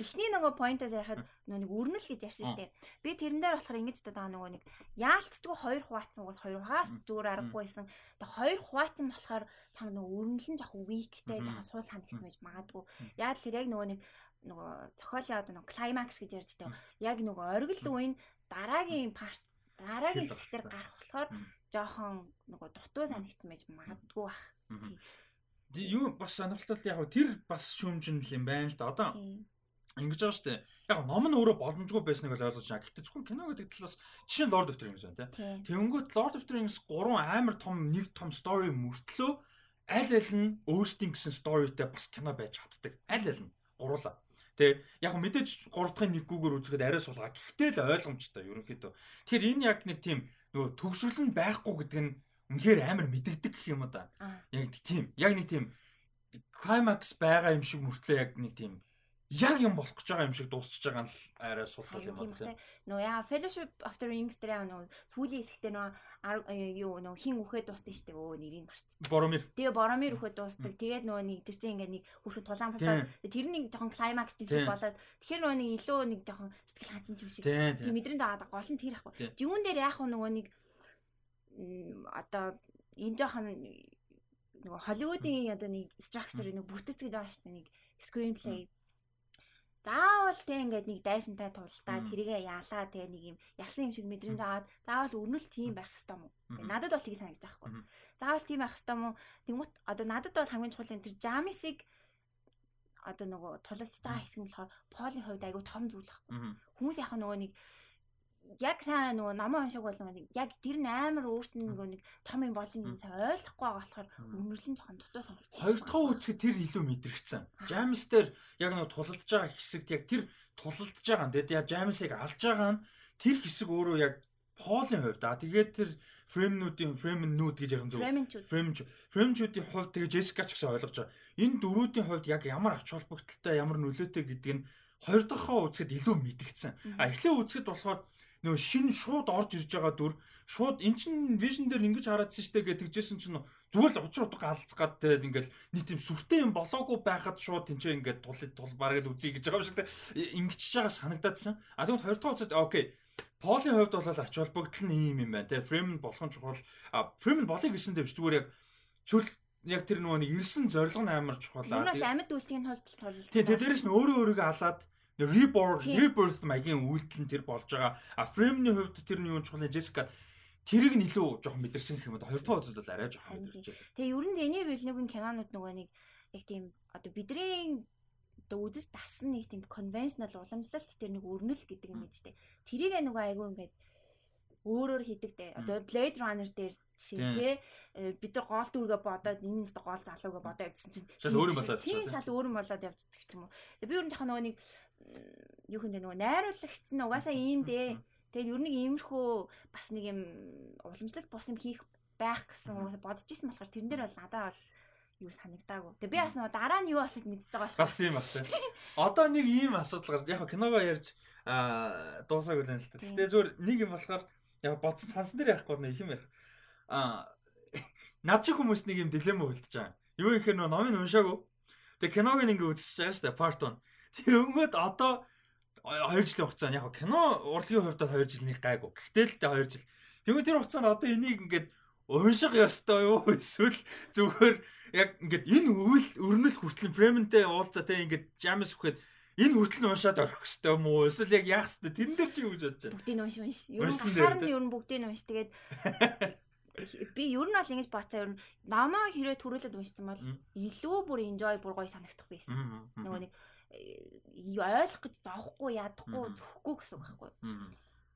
Эхний нөгөө поинтаас ярихад нөгөө нэг өрнөл гэж ярьсан шүү дээ. Би тэрэн дээр болохоор ингэж даа нөгөө нэг яалтчгүй хоёр хуваацсан уус хоёр хаас зүгээр аргагүйсэн. Тэгээ хоёр хуваацсан болохоор чам нөгөө өрнөл нь жоохон weakтэй жоохон суул санагдсан байж магадгүй. Яг тэр яг нөгөө нэг нөгөө зохиолын одоо нөгөө climax гэж ярьж байгаа. Яг нөгөө оргил үеийн дараагийн part дараагийн хэсгээр гарах болохоор жоохон нөгөө дутуу санагдсан байж магадгүй бах. Юу бас сонирхолтой яг тэр бас шүүмжин юм байна л да. Одоо ингэж байгаа шүү дээ. Яг ном нь өөрөө боломжгүй байсныг бол ойлгож байна. Гэхдээ зөвхөн кино гэдэг талаас жишээ нь Lord of the Rings байна тийм. Тэнгүүт Lord of the Rings 3 амар том нэг том story мөртлөө аль аль нь өөрсдийн гэсэн storyтэй бас кино байж чаддаг. Аль аль нь гуруула. Тэ яг мэдээж 3 дахь нэггүйгээр үзэхэд арай сулгаа. Гэхдээ л ойлгомжтой ерөнхийдөө. Тэгэхээр энэ яг нэг тийм нөгөө төгсрөл нь байхгүй гэдэг нь үнэхээр амар мэдэгдэг гэх юм да. Яг тийм. Яг нэг тийм клаймакс байгаа юм шиг мөртлөө яг нэг тийм яг юм болох гэж байгаа юм шиг дуусчихж байгаа нь арай султал юм байна тийм. Нөө яа Fellowship of the Rings дээр нөө сүүлийн хэсэгтээ нөө юу нөө хин үхээд дуусдаг штеп өө нэрийг марцсан. Боромир. Тэгээ Боромир үхээд дуустдаг. Тэгээд нөө нэг тэр чинь ингээ нэг хүрхэн тулаан болоод тэр нэг жоохон клаймакс юм шиг болоод тэгэхээр нөө нэг илүү нэг жоохон сэтгэл хансан юм шиг. Тийм мэдрэмж аваад гол нь тэр ахгүй. Жигүүн дээр яах нөгөө нэг одоо энэ жоохон нөгөө Холливуудын одоо нэг structure нэг бүтц гэж байгаа шүү дээ нэг screenplay. Заавал тэг ингээд нэг дайсантай тултаа тэргээ яалаа тэг нэг юм ялсан юм шиг мэдрэмж аваад заавал өрнөл тийм байх хэвээр юм уу? Надад бол тийг санагдаж байгаа хгүй заавал тийм байх хэвээр юм уу? Тэгмут одоо надад бол хамгийн чухал энэ тэр жамисыг одоо нөгөө тулалдж байгаа хэсэг нь болохоор полын хувьд айгүй том зүйл байхгүй. Хүмүүс яг нөгөө нэг яг сайн нөгөө намаа уншааг болгоо яг тэр нь амар өөрт нь нөгөө нэг том юм болж байгаа цаа ойлгохгүй байгаа болохоор өмнөрлөн жоохон дутуу санагдсан. Хоёр дахь үсгэд тэр илүү мэдрэгцэн. Жамс дээр яг нөгөө тулалдж байгаа хэсэгт яг тэр тулалдж байгаа нь тэгээд яг Жамсыг алж байгаа нь тэр хэсэг өөрөө яг Полын хувьд аа тэгээд тэр фреймнүүдийн фреймнүүд гэж ярих зөв. Фреймч фреймчүүдийн хувьд тэгээд Джессика ч гэсэн ойлгож байгаа. Энэ дөрүүдийн хувьд яг ямар ач холбогдолтой ямар нөлөөтэй гэдгийг нь хоёр дахь үсгэд илүү мэдгдсэн. А эхлээ үсгэд болохоор нөгөө шин шууд орж ирж байгаа дүр. Шууд эн чин вижн дээр ингэж хараадсан штэ гэж тэгжсэн чинь зүгээр л учир утга алцгаад те ингээл нийт тийм сүртэй юм болоогүй байхад шууд тэнцээ ингээд тул тул бараг л үзье гэж байгаа юм шиг те. Ингэчж байгаа санагдаадсан а тэгвэл хоёр дахь удаад окей. Полийн хувьд бол ач холбогдол нь ийм юм байна те. Фрейм нь болох нь чухал. Фрейм нь болыг гэсэн дэвч зүгээр яг чөл яг тэр нөгөө нэг ирсэн зориг нь амар чухал. Аа. Энэ бол амьд үйлдлийн тулд тул. Тий, дээрээс нь өөрөө өөрийгөө алаад Rebirth Rebirth маягийн үйлдэл нь тэр болж байгаа. А Frame-ний хувьд тэр нь юу чухал Jessica тэрийг нь илүү жоохон мэдэрсэн гэх юм да хоёр дахь удаад бол арай жоохон мэдэрч байна. Тэгээ ер нь Дэни Вилнегийн кинонууд нөгөө нэг яг тийм одоо бидний одоо үзэж дасан нэг тийм conventional уламжлалт тэр нэг өрнөл гэдэг юм дэжтэй. Тэрийг нөгөө айгүй ингээд өөрөөр хийдэг те. Одоо Blade Runner дээр чинь те э, бид нар гол дүргээ бодоод энэ нь гол залуугаа бодоод явдсан чинь шал өөр юм болоод тийм шал өөр юм болоод явцдаг юм уу. Би ер нь жоохон нөгөө нэг юу хэмдэ нөгөө найруулагч нь угаасаа ийм дээ. Тэгээд ер нь иймэрхүү бас нэг юм уламжлалт бус юм хийх байх гэсэн угаасаа бодож исэн болохоор тэрэн дээр бол надад бол юу санагдаагүй. Тэгээ би бас нөгөө дараа нь юу болохыг мэдчихэж байгаа болохоор бас тийм байна. Одоо нэг ийм асуудал гарч яг киногоо ярьж аа дуусаагүй л юм л та. Гэтэ зөвөр нэг юм болохоор яг бодсон сансан дээр ярихгүй нэг юм ярих. Аа над чи хүмүүс нэг юм дилемма үлдэж байгаа. Юу их нөө номын уншаагүй. Тэгээ киног ингээ үзчихэж байгаа шүү дээ. Part 1. Тэгээ өнгөд одоо 2 жилийн хугацаанд яг кино урлагийн хувьд 2 жилийн гайгүй. Гэхдээ л тэ 2 жил. Тэгвэл тэр хугацаанд одоо энийг ингээд унших ёстой юу эсвэл зүгээр яг ингээд энэ үйл өрнөл хүртэл фреймэнтэй уулзаа те ингээд жамс үхэхэд энэ хүртэл нь уншаад орох хэвээр юм уу? Эсвэл яг яах хэвээр тэрэн дээр чи юу гэж бодож байна? Бүгдийг унш унш. Ер нь харна ер нь бүгдийг унш. Тэгээд би ер нь бол ингэж бацаа ер нь намаа хэрэг төрүүлээд уншсан бол илүү бүр enjoy бүр гоё санагдах байсан. Нөгөө нэг ойлгох гэж зовхгүй ядахгүй зөхгүй гэсэн үг байхгүй.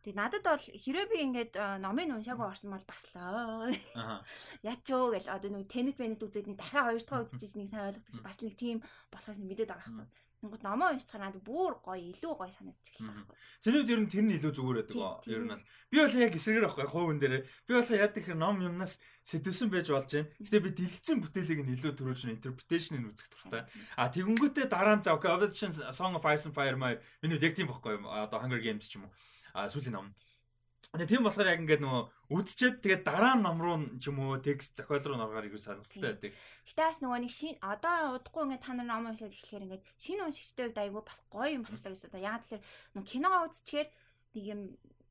Тэгээ надад бол хэрэг би ингээд номын уншаагүй орсон бол бас лоо. Ячоо гэл одоо нэг тенет бенет үзээд нэг дахиад хоёр дахь үзчихэж нэг сайн ойлгодог бас нэг тийм болохоос мэдээд байгаа байхгүй. Тэнгууд номоо уншчихаар надад бүр гоё илүү гоё санагдчих л байгаа байхгүй. Зэнэв тэр нь тэр нь илүү зүгээр байдаг. Ер нь бол би бол яг эсрэгээр байхгүй хувийн дээр би бол яа гэхээр ном юмнаас сэтвсэн байж болж юм. Гэтэ би дэлгэцэн бүтээлийг нь илүү төрүүлж интерпреташныг үзэх туфта. А тэгэнгүүтээ дараа нь за okay Obsidian Song of Ice and Fire маа миний яг тийм байхгүй одоо Hunger Games ч юм уу а сүүлийн ном. Тэгээ тийм болохоор яг ингээд нөгөө үдчихэд тэгээд дараа ном руу ч юм уу текст зохиол руу норгаар ирэх сонирхолтой байдаг. Гэтэ бас нөгөө нэг шин одоо удахгүй ингээд та нар ном уншаад эхлэхээр ингээд шинэ уншигчтай үед айгүй бас гоё юм болчихлоо одоо яагаад тэгэхээр нөгөө киногоо үзчихээр нэг юм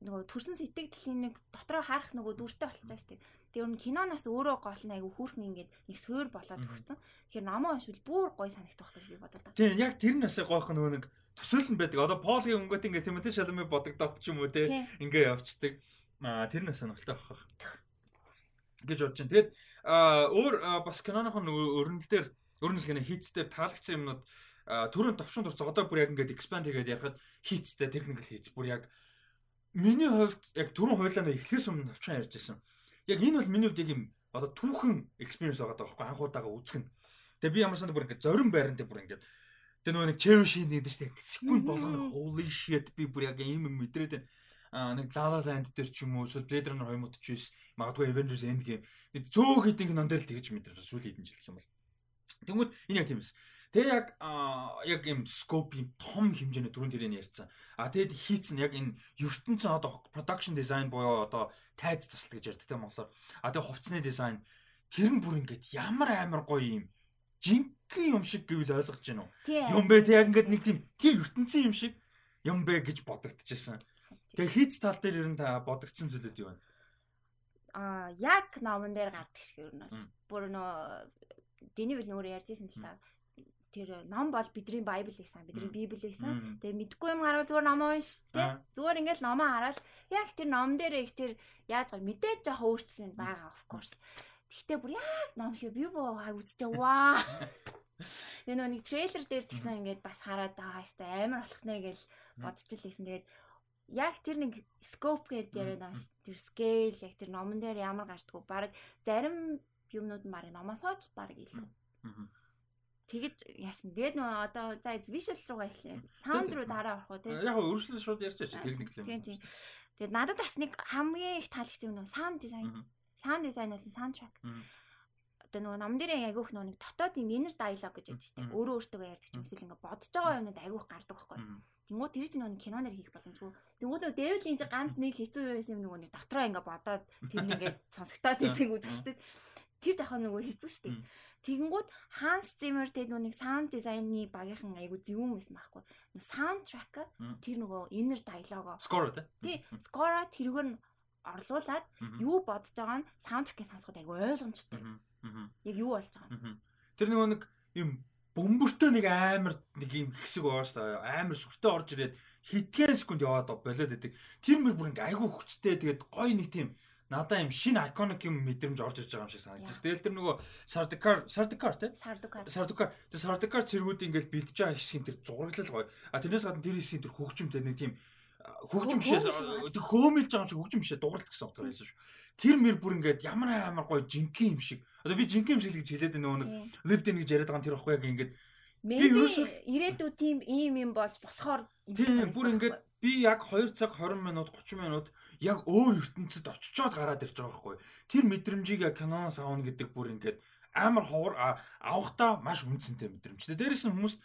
нөгөө төрсэн сэтгэлийн нэг дотроо харах нөгөө дүртэй байгаа шүү дээ. Тэр нь киноноос өөрөө гол нь айгүй хүүхэн ингээд нэг суур болоод өгсөн. Тэгэхээр номоо уншвал бүр гоё санагдах гэж би бодод та. Тийм яг тэр нь бас гойх нөгөө нэг төсөөлөл нь байдаг. Одоо Полгийн өнгөт ингээд Тимоти Шалами бодогдоод ч юм уу те ингээ явцдаг. Аа тэр нь сонирхолтой байх гэж бодож байна. Тэгээд өөр бас киноныхон өрнөл дээр өрнөл гэнэ хийцтэй таалагдсан юмнууд түрүүн товшин дурц одоо бүр яг ингээд expand хийгээд ярахад хийцтэй technical хийц бүр яг миний хувьд яг түрүүн хойлоо эхлээс өмнө товчхон ярьж байсан. Яг энэ бол миний хувьд юм одоо түүхэн experience байгаа байхгүй анхудаага үзгэн. Тэгээ би ямар санд бүр ингээд зорин байранд бүр ингээд Тэгээ нөгөө нэг cherry sheen гэдэг чинь секунд болгоно holy shit би бүр яг юм мэдрээд байна. Нэг La La Land дээр ч юм уу эсвэл Blade Runner 2049 магадгүй Avengers Endgame нэг зөөх хэдин кинон дээр л тэгж мэдэрсэн сүүлийн хэдэн жил гэх юм бол. Тэнгүүд энэ яг тийм эс. Тэгээ яг яг юм scope юм том хэмжээний түрүүн тэрийг ярьсан. А тэгэд хийцэн яг энэ ертөнцийн одоо production design буюу одоо тайз тасалт гэж ярьдаг тийм монголоор. А тэгээ хувцсны дизайн тэр нь бүр ингээд ямар амар гоё юм жинхэнэ юм шиг гэвэл ойлгож байна уу? Юм бэ те яг ингээд нэг тийм тэр ертөнцийн юм шиг юм бэ гэж бодогдчихсэн. Тэгээ хийц тал дээр ер нь та бодогдсон зүйлүүд юу вэ? Аа яг номон дээр гардаг шиг ер нь бол бүр нөө Дэни бил нөр ярьжсэн л та тэр ном бол бидний байбл байсан бидний библ байсан. Тэгээ мэдгүй юм гарвал зүгээр номоо унш тий? Зүгээр ингээл номоо хараад яг тэр ном дээр их тэр яаж гоо мэдээж жоо өөрчлөсөн байгаа of course. Тэгтээ бүр яг ном шиг би боо үзтээ ваа. Тэгээ нөгөө нэг трейлер дээр ч гэсэн ингээд бас хараад аа яста амар болох нэ гэж бодож л байсан. Тэгээд яг тэр нэг scope гэдэг яриад байгаа шүү дээ. Тэр scale яг тэр номон дээр ямар гарчдгүй баг зарим юмнууд нь баг номосооч баг илүү. Тэгэж яасан. Тэгээд нөгөө одоо за visual руугаа эхлэе. Sound руу дараа орох уу тийм. Яг өөрчлөлт шууд ярьж байгаа техник юм. Тийм тийм. Тэгээд надад бас нэг хамгийн их таалагдсан нөгөө sound design Sound design бол soundtrack. Одоо нөгөө ном дээрээ айгүйх нөгөө нэг дотоод юм inner dialogue гэж яддаг шүү дээ. Өөрөө өөртөө ярьдаг ч юм эсвэл ингээ бодож байгаа юмнууд айгүйх гардаг байхгүй. Тэнгүүд тэр чинь нөгөө киноноор хийх боломжгүй. Тэнгүүд нөгөө Дэвид Линч ганц нэг хэцүү байсан юм нөгөө нэг дотроо ингээ бодоод тэр нэгээ сонсогтоод идэг үзэж шүү дээ. Тэр жоохон нөгөө хэцүү шүү дээ. Тэгэнгүүт Ханс Зиммер нөгөө нэг саунд дизайны багийнхан айгу зөвүүн байсан байхгүй. Нөгөө саундтрак тэр нөгөө inner dialogue. Score тий. Score тэргээр нь орлуулад юу бодож байгаа нь саундтрекийг сонсоход айгүй ойлгомжтой. Яг юу болж байгаа нь. Тэр нөгөө нэг юм бөмбөртөө нэг амар нэг юм хэсэг байгаа шүү дээ. Амар сүртэй орж ирээд хитгэн секунд яваад болоод идэг. Тэр мөр бүр ингээ айгүй хүчтэй тэгээд гоё нэг тийм надаа юм шинэ iconic юм мэдрэмж орж ирж байгаа юм шиг санагдаж. Тэгэл тэр нөгөө Sardikar Sardikar тий? Sardikar. Sardikar. Тэр Sardikar цэргүүд ингээл бэлдэж байгаа хэсгийн тэр зураглал гоё. А тэрнээс гадна тэр хэсгийн тэр хөгжимтэй нэг тийм хөгжим бишээс тэг хөөмөлж байгаа юм шиг хөгжим бишээ дууралт гэсэн утгаар байсан шүү. Тэр мэр бүр ингээд ямар амар гоё жинхэнэ юм шиг. Одоо би жинхэнэ юм шиг л гэж хэлээд нөгөө нэг lived in гэж яриад байгаа тэр ихгүй яг ингээд би ерөөсөө ирээдүйд тийм ийм юм болж болохоор тийм бүр ингээд би яг 2 цаг 20 минут 30 минут яг өөр ертөнцид очичоод гараад ирж байгаа байхгүй. Тэр мэдрэмжийг яг киноноос аавна гэдэг бүр ингээд амар ховор авахта маш үнцэнтэй мэдрэмжтэй. Дээрээс нь хүмүүс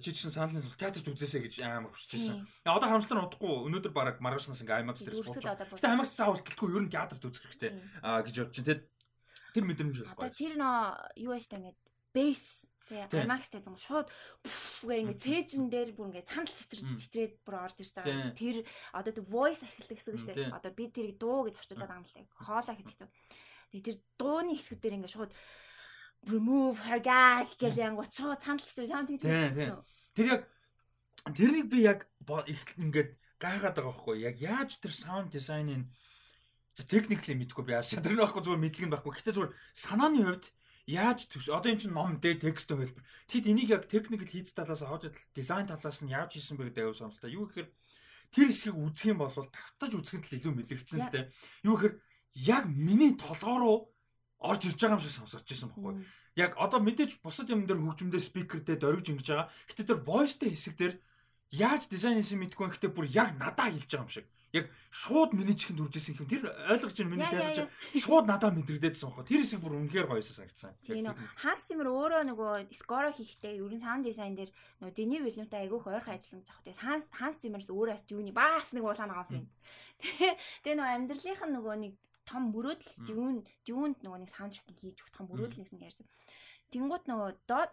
жижигсэн санал нь театрт үзээсэй гэж амар хүсэж байсан. Яа одоо харамсалтай нь удахгүй өнөөдөр баг маргаашнаас ингээ IMAX дээр суулж. Гэтэ IMAX заавал гэлтгүй ер нь театрт үзэх хэрэгтэй гэж бодож байна. Тэр мэдрэмж байхгүй. Одоо тэр нөө юу яаж та ингээд бейс Тэгээ IMAX дээр зам шууд гээ ингээ цээжин дээр бүр ингээ санал чичрээд чичрээд бүр орж ирж байгаа. Тэр одоо тэг voice ашигладаг гэсэн үг шүү дээ. Одоо би тэрийг дуу гэж орчуулад байгаа юм лээ. Хоолоо чинь. Тэгээ тэр дууны хэсгүүд дээр ингээ шууд remove her gag гэж янгууд шууд сандалч тэр чам тэгж хэлсэн. Тэр яг тэрнийг би яг ингээд гайхаад байгаа байхгүй яг яаж тэр sound design-ын техникли мэдгүй би яаж тэр нь байхгүй зүгээр мэдлэг нь байхгүй. Гэхдээ зүгээр санааны хувьд яаж төс одоо эн чинь ном дээр текст хэлбэр. Тэгэд энийг яг technical хийц талаас аудио дизайн талаас нь яаж хийсэн бэ гэдэг аюу сонирхолтой. Юу гэхээр тэр хэсгийг үзэх юм бол тавтаж үзэхэд л илүү мэдрэгдсэн л дээ. Юу гэхээр яг миний толгоо руу орж ирж байгаа юм шиг сонсогдож байсан байхгүй. Яг одоо мэдээж бусад юм дээр хөгжмөдөө спикер дээр дөрвж ингэж байгаа. Гэтэ тэр voice дээр хэсэг дээр яаж дизайн хийсэн мэдгүй юм гэхдээ бүр яг надаа хэлж байгаа юм шиг яг шууд миний чихэнд үржсэн юм. Тэр ойлгож байна миний дайрч шууд надад мэдрэгдээдсэн байхгүй. Тэр хэсэг бүр үнэхээр гоёсэн санагдсан. Тийм нөө Ханс Цимэр өөрөө нөгөө скоро хийхдээ ерөн саунд дизайн дээр нөгөө Дэни Вилнутай айгүйх ойрхон ажилласан гэж байгаа. Ханс Ханс Цимэрс өөрөөс юуны бас нэг уулаа байгаа юм. Тэгээ нөгөө амьдралынх нь нөгөө нэг том мөрөөдөл дүүн дүүнд нөгөө нэг саундтрек хийж өгөх том мөрөөдөл нэгсэн ярьсан. Тэнгуут нөгөө доод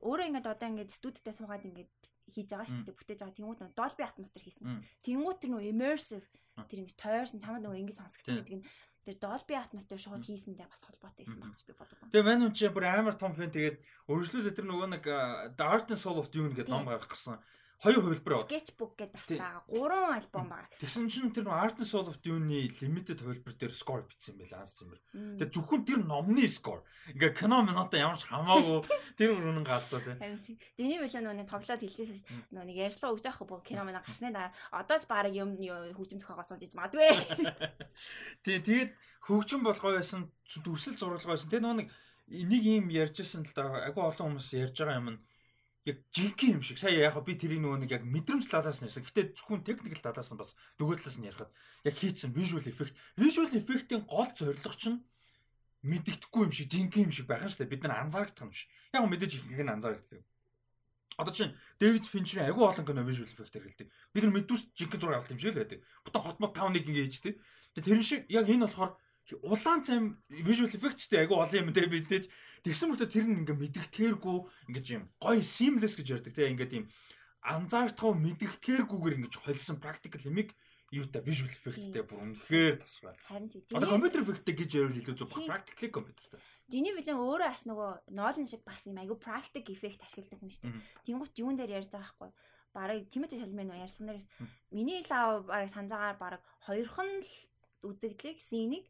өөрөө ингээд одоо ингээд студидтэй суугаад ингээд хийж байгаа шүү дээ бүтээж байгаа. Тэнгуут нөө Dolby Atmos төр хийсэн. Тэнгуут тэр нөө immersive тэр ингэж тойрсон чамд нөгөө ингэ сонсогдсон гэдэг нь тэр Dolby Atmos төр шууд хийсэндээ бас холбоотой байсан баг гэж би байна. Тэгээ мань хүн чи бүр амар том фэн. Тэгээд өргөжлүүлээ тэр нөгөө нэг and Soul of Dune гэдэг ном гаргах гэсэн Хоёр хувилбар. Sketchbook гэдэг бас байгаа. Гурван альбом байгаа. Тэгсэн чинь тэр Art and Soul of Dune-ийн limited хувилбар дээр score бичсэн байл Анс Цэмэр. Тэгээ зөвхөн тэр номны score. Ингээ кино минутаа ямар ч хамаагүй тэр үнэн гаацаа тий. Харин тийм. Дэний билээ нөгөө тоглоод хэлжсэн шүү дээ. Нөгөө нэг ярьслаа өгч авах бо кино минь гарсны дараа одоо ч баг юм хөгжим зохиогоо сууж магадгүй. Тий, тэгээд хөгжим болгоо байсан дүрсэл зургалгаа байсан. Тэгээ нөгөө нэг нэг юм ярьжсэн л да агүй олон хүмүүс ярьж байгаа юм нь яг жинхэнэ юм шиг. Сая яг би тэрийг нөгөө нэг яг мэдрэмж талаас нь ярьсан. Гэтэ зөвхөн техникэл талаас нь бас нөгөө талаас нь ярихад яг хийцэн visual effect. Visual effect-ийн гол зорилго чинь мэддэхгүй юм шиг жинхэнэ юм шиг байх нь шүү дээ. Бид нар анзаардаг юм шиг. Яг мэдээж ихэнх нь анзаардаг. Одоо чинь Дэвид Финчерийн агүй олон кино visual effect хэрэгэлдэг. Бид нар мэдүүс жинхэнэ зураг авалт юм шиг л байдаг. Бүтэн хотмод 5-1 ингэж тий. Тэгээ тэр шиг яг энэ болохоор улаан цайм visual effect-тэй агүй олон юм дээ бидээж Тэгсэн мөртөө тэр нь ингээ мэдгэтгээргүй ингээ юм гоё seamless гэж ярьдаг те ингээ тийм анзаартаа мэдгэтгээргүйгээр ингээ холсон practical юмыг юу та visual effectтэй бүр үнэхээр тасраа. Харин тийм. Одоо компьютер effectтэй гэж ярил илүү зөв practically компьютертэй. Диний билэн өөрөө бас нөгөө ноолн шиг бас юм айгу practic effect ашигладаг юм шүү дээ. Тэнгуут юун дээр ярьж байгаа хгүй барыг Тимоти Шалмын ярьсан дээрээс миний лав барыг санаж байгаа барыг хоёрхан л үзэгдлийг синийг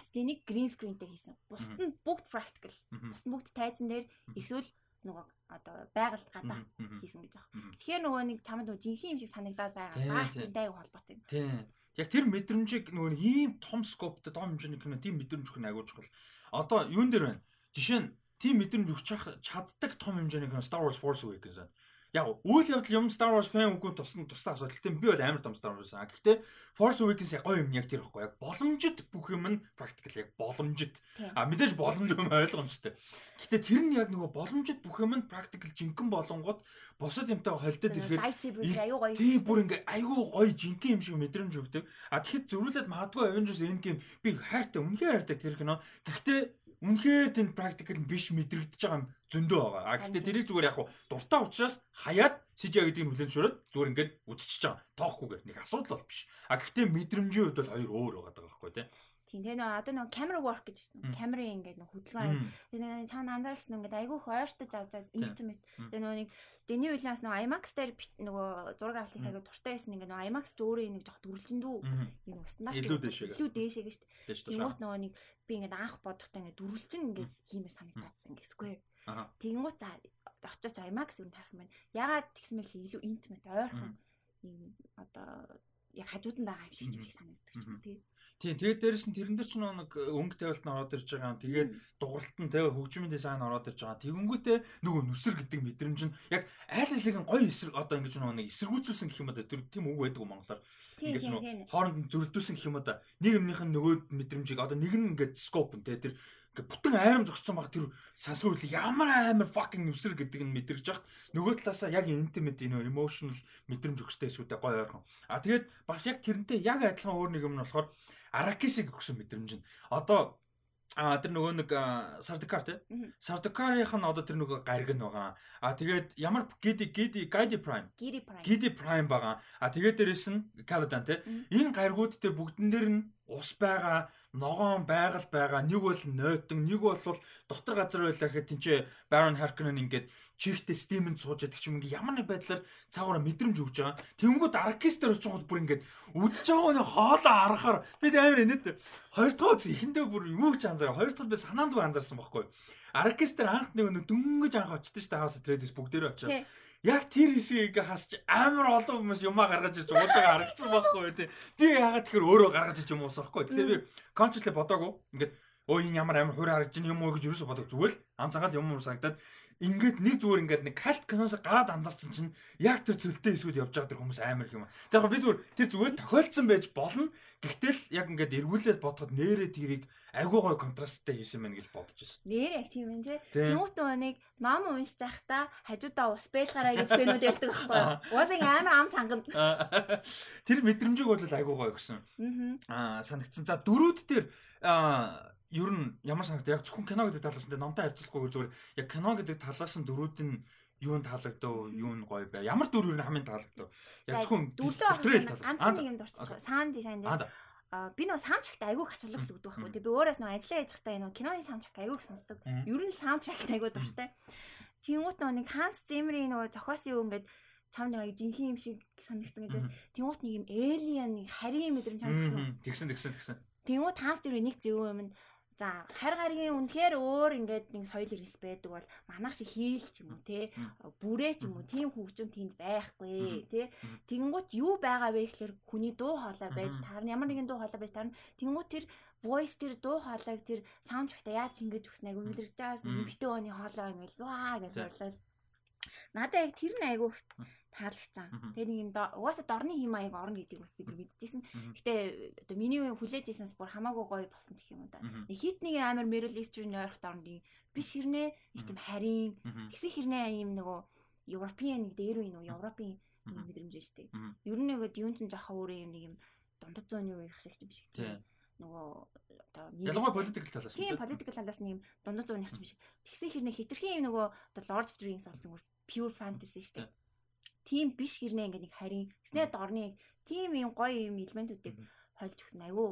Стенийг green screenтэй хийсэн. Бусд нь бүгд practical. Бусд нь бүгд тайзан дээр эсвэл нөгөө одоо байгальд гадаа хийсэн гэж байна. Тэгэхээр нөгөө нэг чамд нөгөө жинхэнэ юм шиг санагдаад байгаа. Баас тэнтэй холбоотой. Тийм. Яг тэр мэдрэмжийг нөгөө ийм том скоптой том хэмжээний кино тийм мэдрэмж өгөх нь агуулж бол. Одоо юун дээр байна? Жишээ нь тийм мэдрэмж өгч чаддаг том хэмжээний кино Star Wars Force Awakens байна яг үйл явдал юм Star Wars fan үгүй тусна тусдаа асуудалтай би бол амар том Star Wars аа. Гэхдээ Force Awakens яг гоё юм яг тэр ихгүй яг боломжит бүх юм нь practical яг боломжит. А мэдээж боломж юм ойлгомжтой. Гэхдээ тэр нь яг нөгөө боломжит бүх юм нь practical жинхэнэ болонгууд бусад юмтай холдоод ирэхэд аюу гоё. Тийм бүр ингээ аюу гоё жинхэнэ юм шиг мэдрэмж өгдөг. А тэгэхэд зөрүүлээд магадгүй Avengers Endgame би хайртай үнхээр хайртай тэр кино. Гэхдээ үнэхээр тэнд практикл биш мэдрэгдэж байгаа юм зөндөө байгаа. А гэхдээ тэрийг зүгээр яг дуртай учраас хаяад CGI гэдгийг хүлэн зөвшөөрөд зүгээр ингээд үдчихэж байгаа. Тоохгүйгээр нэг асуудал бол биш. А гэхдээ мэдрэмжийн хувьд бол хоёр өөр байгаа даа байхгүй тий. Тийм тэгээ нөө одоо нөө camera work гэж байна. Камерын ингээд нөө хөдөлгөөн. Тэгээ цаана анзаарсан ингээд айгүй хойртож авчаас intimate. Тэгээ нөө нэг Дэний Уильямс нөө IMAX дээр нөгөө зураг авалтын хайгуу дуртай байсан ингээд нөө IMAX ч өөрөө нэг жоох дүрлжиндүү юм стандарт илүү дээшээ. Илүү дээшээ гэж шүү дээ. Тэнгуут нөгөө нэг би ингээд анх бодохдоо ингээд дүрлжин ингээд хиймээр санагдаадсан ингээд square. Тэнгуут за очооч IMAX юу тарах юм байна. Ягаад тэгсэн мэт илүү intimate ойрхон юм одоо яг хажууд нь байгаа юм шиг юм шиг санагддаг ч юм уу тий. Тийм тэгээд дээрэс нь тэрэн дээр ч нэг өнгө тавилт нь ороод ирж байгаа юм. Тэгээд дууралт нь тэгээ хөгжмийн дизайн ороод ирж байгаа. Тэгэнгүүтээ нөгөө нүсэр гэдэг мэдрэмж нь яг айл алиг гоё эсрэг одоо ингэж нэг эсэргүүцүүлсэн гэх юм да тэр тийм үг байдаг монголоор. Ингэж нөгөө хооронд зөрөлдүүлсэн гэх юм да. Нэг юмных нь нөгөө мэдрэмжийг одоо нэг нь ингээд скоп нь тэгээ тэр ингээ бүтэн айрам зогссон баг тэр сансгүй үл ямар амар fucking нүсэр гэдэг нь мэдрэж яхад нөгөө талаасаа яг intimate энэ emotional мэдрэмж өгчтэй эсвэл гоё ойрхон. А тэгээд бас яг тэрнтэй яг адилхан өөр нэг юм нь болохоор Аракишиг өгсөн мэдрэмж нь. Одоо А тэр нөгөө нэг Сардикар тий. Сардикарийнх нь одоо тэр нөгөө гариг нь байгаа. А тэгээд ямар Гиди Гиди Гайди Prime. Гиди Prime. Гиди Prime байгаа. А тэгээд дээрэс нь Каладан тий. Энэ гаригууд дээр бүгдэн дээр нь ус байгаа, ногоон байгаль байгаа. Нэг бол нойтон, нэг бол дотор газар байлаа гэхэд тэнцээ Baron Harkonnen ингээд чихтэй стимэнд сууж яддаг ч юм ингээ ямар нэг байдлаар цаагаараа мэдрэмж өгч байгаа. Тэнгүүд дээр очиод бүр ингээд үдж байгаа нэг хоолоо арахаар би амар инээд хоёр дахь ихэндээ бүр юу ч анзаараа хоёр дахь би санаанд бүр анзаарсан байхгүй. Дээр анх нэг дөнгөж анх очсон шүү дээ House of Trades бүгдээрээ очиод яг тэр хэсгийг хасч амар олон хүмүүс юмаа гаргаж иж ууж байгаа харагдсан байхгүй тий. Би яагаад тэгэхээр өөрөө гаргаж иж юм уусахгүй. Тэгэхээр би consciously бодоагүй. Ингээд өө энэ ямар амар хуурай харагдаж юм уу гэж юусоо бодог зүгээр л ам цагаал юм уу санагдаад ингээд нэг зүгээр ингээд нэг калт киноос гараад анзаарсан чинь яг тэр цөлтэй эсүүд явж байгаа тэр хүмүүс амар юм. За яг би зүгээр тэр зүгээр тохиолдсон байж болно. Гэхдээ л яг ингээд эргүүлээд бодоход нэрээ тэрийг агүй гой контрасттай хийсэн мэн гэж бодож байсан. Нэрээ яг тийм ээ тий. Нөгөө нэг ном уншиж байхдаа хажуудаа ус бэлгараа гэж фэнүүд ярьдаг байхгүй юу? Уусаа амар ам цанган. Тэр мэдрэмжийг бол агүй гой гэсэн. Аа санагдсан. За дөрүүд дээр аа ер нь ямар санагд яг зөвхөн кино гэдэг талаас нь номтой харьцуулахгүй зүгээр яг кино гэдэг талаас нь дөрүүд нь юу нь таалагдав, юу нь гоё бай. Ямар дүр ер нь хамгийн таалагдав? Яг зөвхөн portrayal талаас. Ганц нэг юм дурчихсан. Саунд дизайн дээр. Би нөгөө саундтракт айгүй хачуулах л өгдөг байхгүй. Тэгээ би өөрөөс нөгөө ажиллаа хийж байхдаа энэ киноны саундтрак айгүй сонсдог. Ер нь саундтракт айгүй дуртай. Тэнгуут нөгөө нэг Ханс Зиммерийн нөгөө зохиосон юу ингээд чам нэг жинхэнэ юм шиг санагдсан гэж. Тэнгуут нэг юм alien нэг харийн мэдрэмж чам гэсэн. Тэгсэн тэгсэн тэгсэн. Тэнгуут Ханс тэр нэг зөв юм За хар гаргийн үнэхээр өөр ингээд нэг соёл иргэл байдаг бол манайх шиг хийл ч юм уу те? Бүрээ ч юм уу тийм хөгжим тэнд байхгүй те? Тэгэнгүүт юу байгаа вэ гэхэлэр хүний дуу хоолой байж таарна ямар нэгэн дуу хоолой байж таарна. Тэгэнгүүт тэр voice тэр дуу хоолойг тэр саундтрактаа яаж ингэж өгснэг мэдэрч байгаас нэмэгтэй өөний хоолой ингээд ваа гэж орлол надаа яг тэр нь айгүй таалагдсан. Тэгээ нэг юм угаасаа дорны хим маяг орно гэдгийг бас бид мэдчихсэн. Гэтэ оо миний хүлээж ийсэнс бүр хамаагүй гоё болсон гэх юм да. Хит нэг амар Meryl Streep-ийн ойрох дорны биш хэрнээ их тийм харийн тэгсэн хэрнээ юм нөгөө Европын нэг дээр үе нөгөө Европын мэдрэмж штэ. Ер нь нэгэд юун чинь жоохон өөр юм нэг юм дундад зууны үеих шиг ч биш гэх нөгөө одоо ялангуяа политикл талаас тийм политикл талаас нэг юм дундад зууных ч биш. Тэгсэн хэрнээ хитрхийн юм нөгөө одоо Lord of the Rings болсон pure fantasy штэ тийм биш гэрнээ ингээ нэг харин гэснээр дорны тийм юм гоё юм элементүүдийг хойлж өгсөн. Айгүй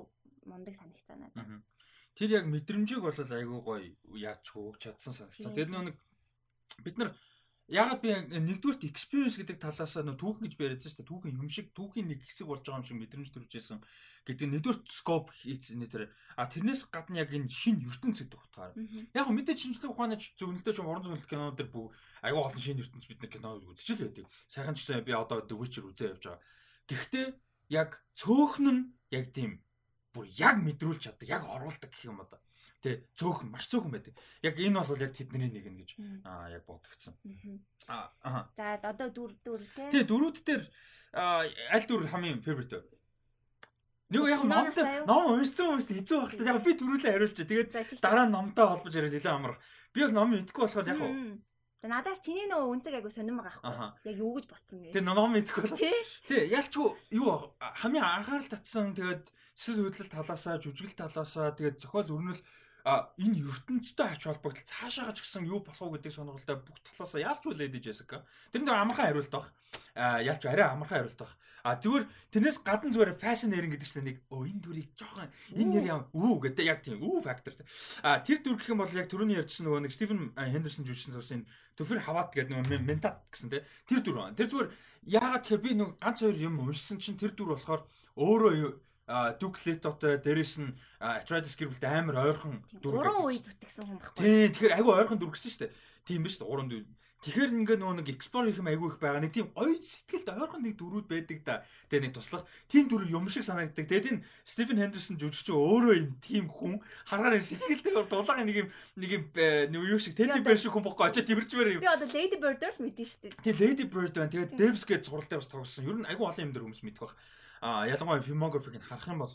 мундаг санагцаа надад. Тэр яг мэдрэмжийг бол айгүй гоё яаж өгч чадсан санагцсан. Тэр нэг бид нар Ягаад би нэгдүгürt experience гэдэг талаас нь түүхэн гэж яриадсан шүү дээ. Түүхэн юм шиг түүхийн нэг хэсэг болж байгаа юм шиг мэдрэмж төржсэн гэдэг нэгдүгürt scope хийцэн тэр а тэрнээс гадна яг энэ шин ертөнц гэдэг утгаар. Яг мэдээж шинжлэх ухааны зөвнөлтөө ч орон зөгнөлт кинонууд дэр бүх аюу олон шин ертөнц бид нар кино үзэж л байдаг. Сайхан ч гэсэн би одоо The Witcher үзээ явж байгаа. Гэхдээ яг цөөхн нь яг тийм бүр яг мэдрүүлж чаддаг, яг оруулдаг гэх юм одоо. Тэ цөөхөн маш цөөхөн байдаг. Яг энэ бол яг тэдний нэг нь гэж аа яг бодогдсон. Аа. За одоо дүр дүр тэ. Тэ дөрүүд дээр аль дүр хамгийн favorite вэ? Нэг яг номд ном уншсан хүмүүст хэцүү байх. Яг би төрүүлээ хариулж. Тэгээд дараа нь номтой холбож яриад илүү амарх. Би бол ном идэхгүй болохоор яг надаас чиний нөгөө үнцэг айгу сонирм байгаа байхгүй. Яг юу гэж ботсон гээ. Тэгээ ном идэхгүй бол. Тий, ялчгүй юу хамгийн анхаарал татсан тэгээд эсвэл хөдлөл талаасаа, жүжиглэл талаасаа тэгээд зохиол өрнөл энэ ертөнцтэй ач холбогдол цаашаа ч гэсэн юу болох уу гэдэг сонирхолтой бүх талаас яалч үлээд иж Джессика. Тэр нэг амархан хариулт баг. А яалч арай амархан хариулт баг. А зүгээр тэрнээс гадна зүгээр fascinating гэдэг чинь нэг өө энэ дүрийг жоохон энэ нэр яа үү гэдэг яг тийм үү фактор. А тэр дүр гэх юм бол яг түрүүний ярьжсэн нөгөө нэг Стивен Хендерсон жүжигчсэн зурсан Төфир хаваад гэдэг нөгөө ментат гэсэн тий. Тэр дүр. Тэр зүгээр яагаад тэгэхээр би нөгөө ганц хоёр юм уншсан чинь тэр дүр болохоор өөрөө Дуклетотой дээрэс нь Atreides гэр бүлтэй амар ойрхон дүр. Гурван үе зүтгэсэн хүн байхгүй. Тий, тэгэхээр айгүй ойрхон дүр гэсэн шүү дээ. Тийм биш үү? Гурван дүр. Тэгэхээр ингээ нөгөө нэг explore хийх юм айгүй их байгаа. Нэг тийм гоё сэтгэлд ойрхон нэг дүрүүд байдаг да. Тэгээ нэг туслах. Тийм дүр юм шиг санагддаг. Тэгээд энэ Стивен Хендерсон жүжигч өөрөө юм тийм хүн харахаар сэтгэлдээ дулаагийн нэг юм нэг юм нэг юу шиг Teddy Bear шиг хүн бохгүй очиж тэмэрчмээр юм. Би одоо Lady Bird-оор л мэдэн шүү дээ. Тэгээ Lady Bird байна. Тэгээд Devs гээд сургалтаа бас тоглосон. Ер нь айгүй олон юм дөр хүмүүс мэдэх баг. А ялангуяа filmography-г харах юм бол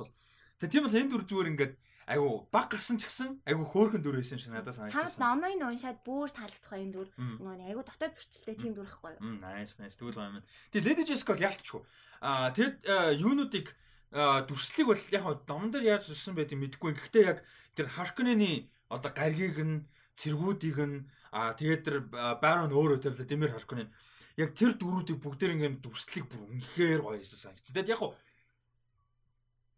тэгээ тийм бол энэ дүр зүгээр ингээд айгу баг гарсан ч гэсэн айгу хөөхөн дүр байсан юм шиг надад санагдсан. Чамд номыг уншаад бүр таалагдах юм дүр. Нөгөө айгу дотоод зөрчилтэй тийм дүр ихгүй юу? Nice nice тэгвэл юм. Тэгээ Lady Jessica бол ялтчихгүй. А тэгэд юунуудыг дүрслэлийг бол яг номон дээр яаж зүссэн байдгийг мэдэхгүй. Гэхдээ яг тэр Harkonnen-ы одоо гаргийг нь цэргүүдийг нь а тэгээд тэр Baron өөрөө тавьлаа Дэмэр Harkonnen яг тэр дөрүүдийг бүгдээр ингээм дүрслэлийг бүр үнэхээр гоё хийсэн санагц. Тэгэд яг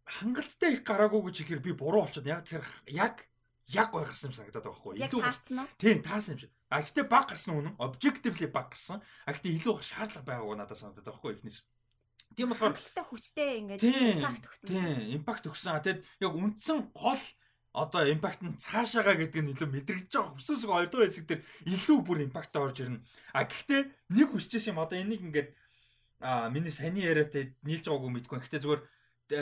хангалттай их гараагүй гэж хэлэхээр би буруу болчиход яг тэр яг яг гоё гарсан юм санагдаад байгаа хгүй. Илүү таарсан уу? Тийм, таарсан юм шиг. А гэтээ баг гарсан үнэн. Objectively баг гарсан. А гэтээ илүү шаардлага байгаагүй надад санагдаад байгаа хгүй эхнээс. Тийм болохоор хангалттай хүчтэй ингээд импакт өгсөн. Тийм, импакт өгсөн. А тэгэд яг үндсэн гол одоо импакт нь цаашаага гэдэг нь илүү мэдрэгдэж байгаа хөсөөсөг 2 дугаар хэсэг дээр илүү бүр импакт орж ирнэ. А гэхдээ нэг хүсчихсэн юм одоо энийг ингээд а миний саний яриатай нийлж байгаагүй мэдгүй. Гэхдээ зүгээр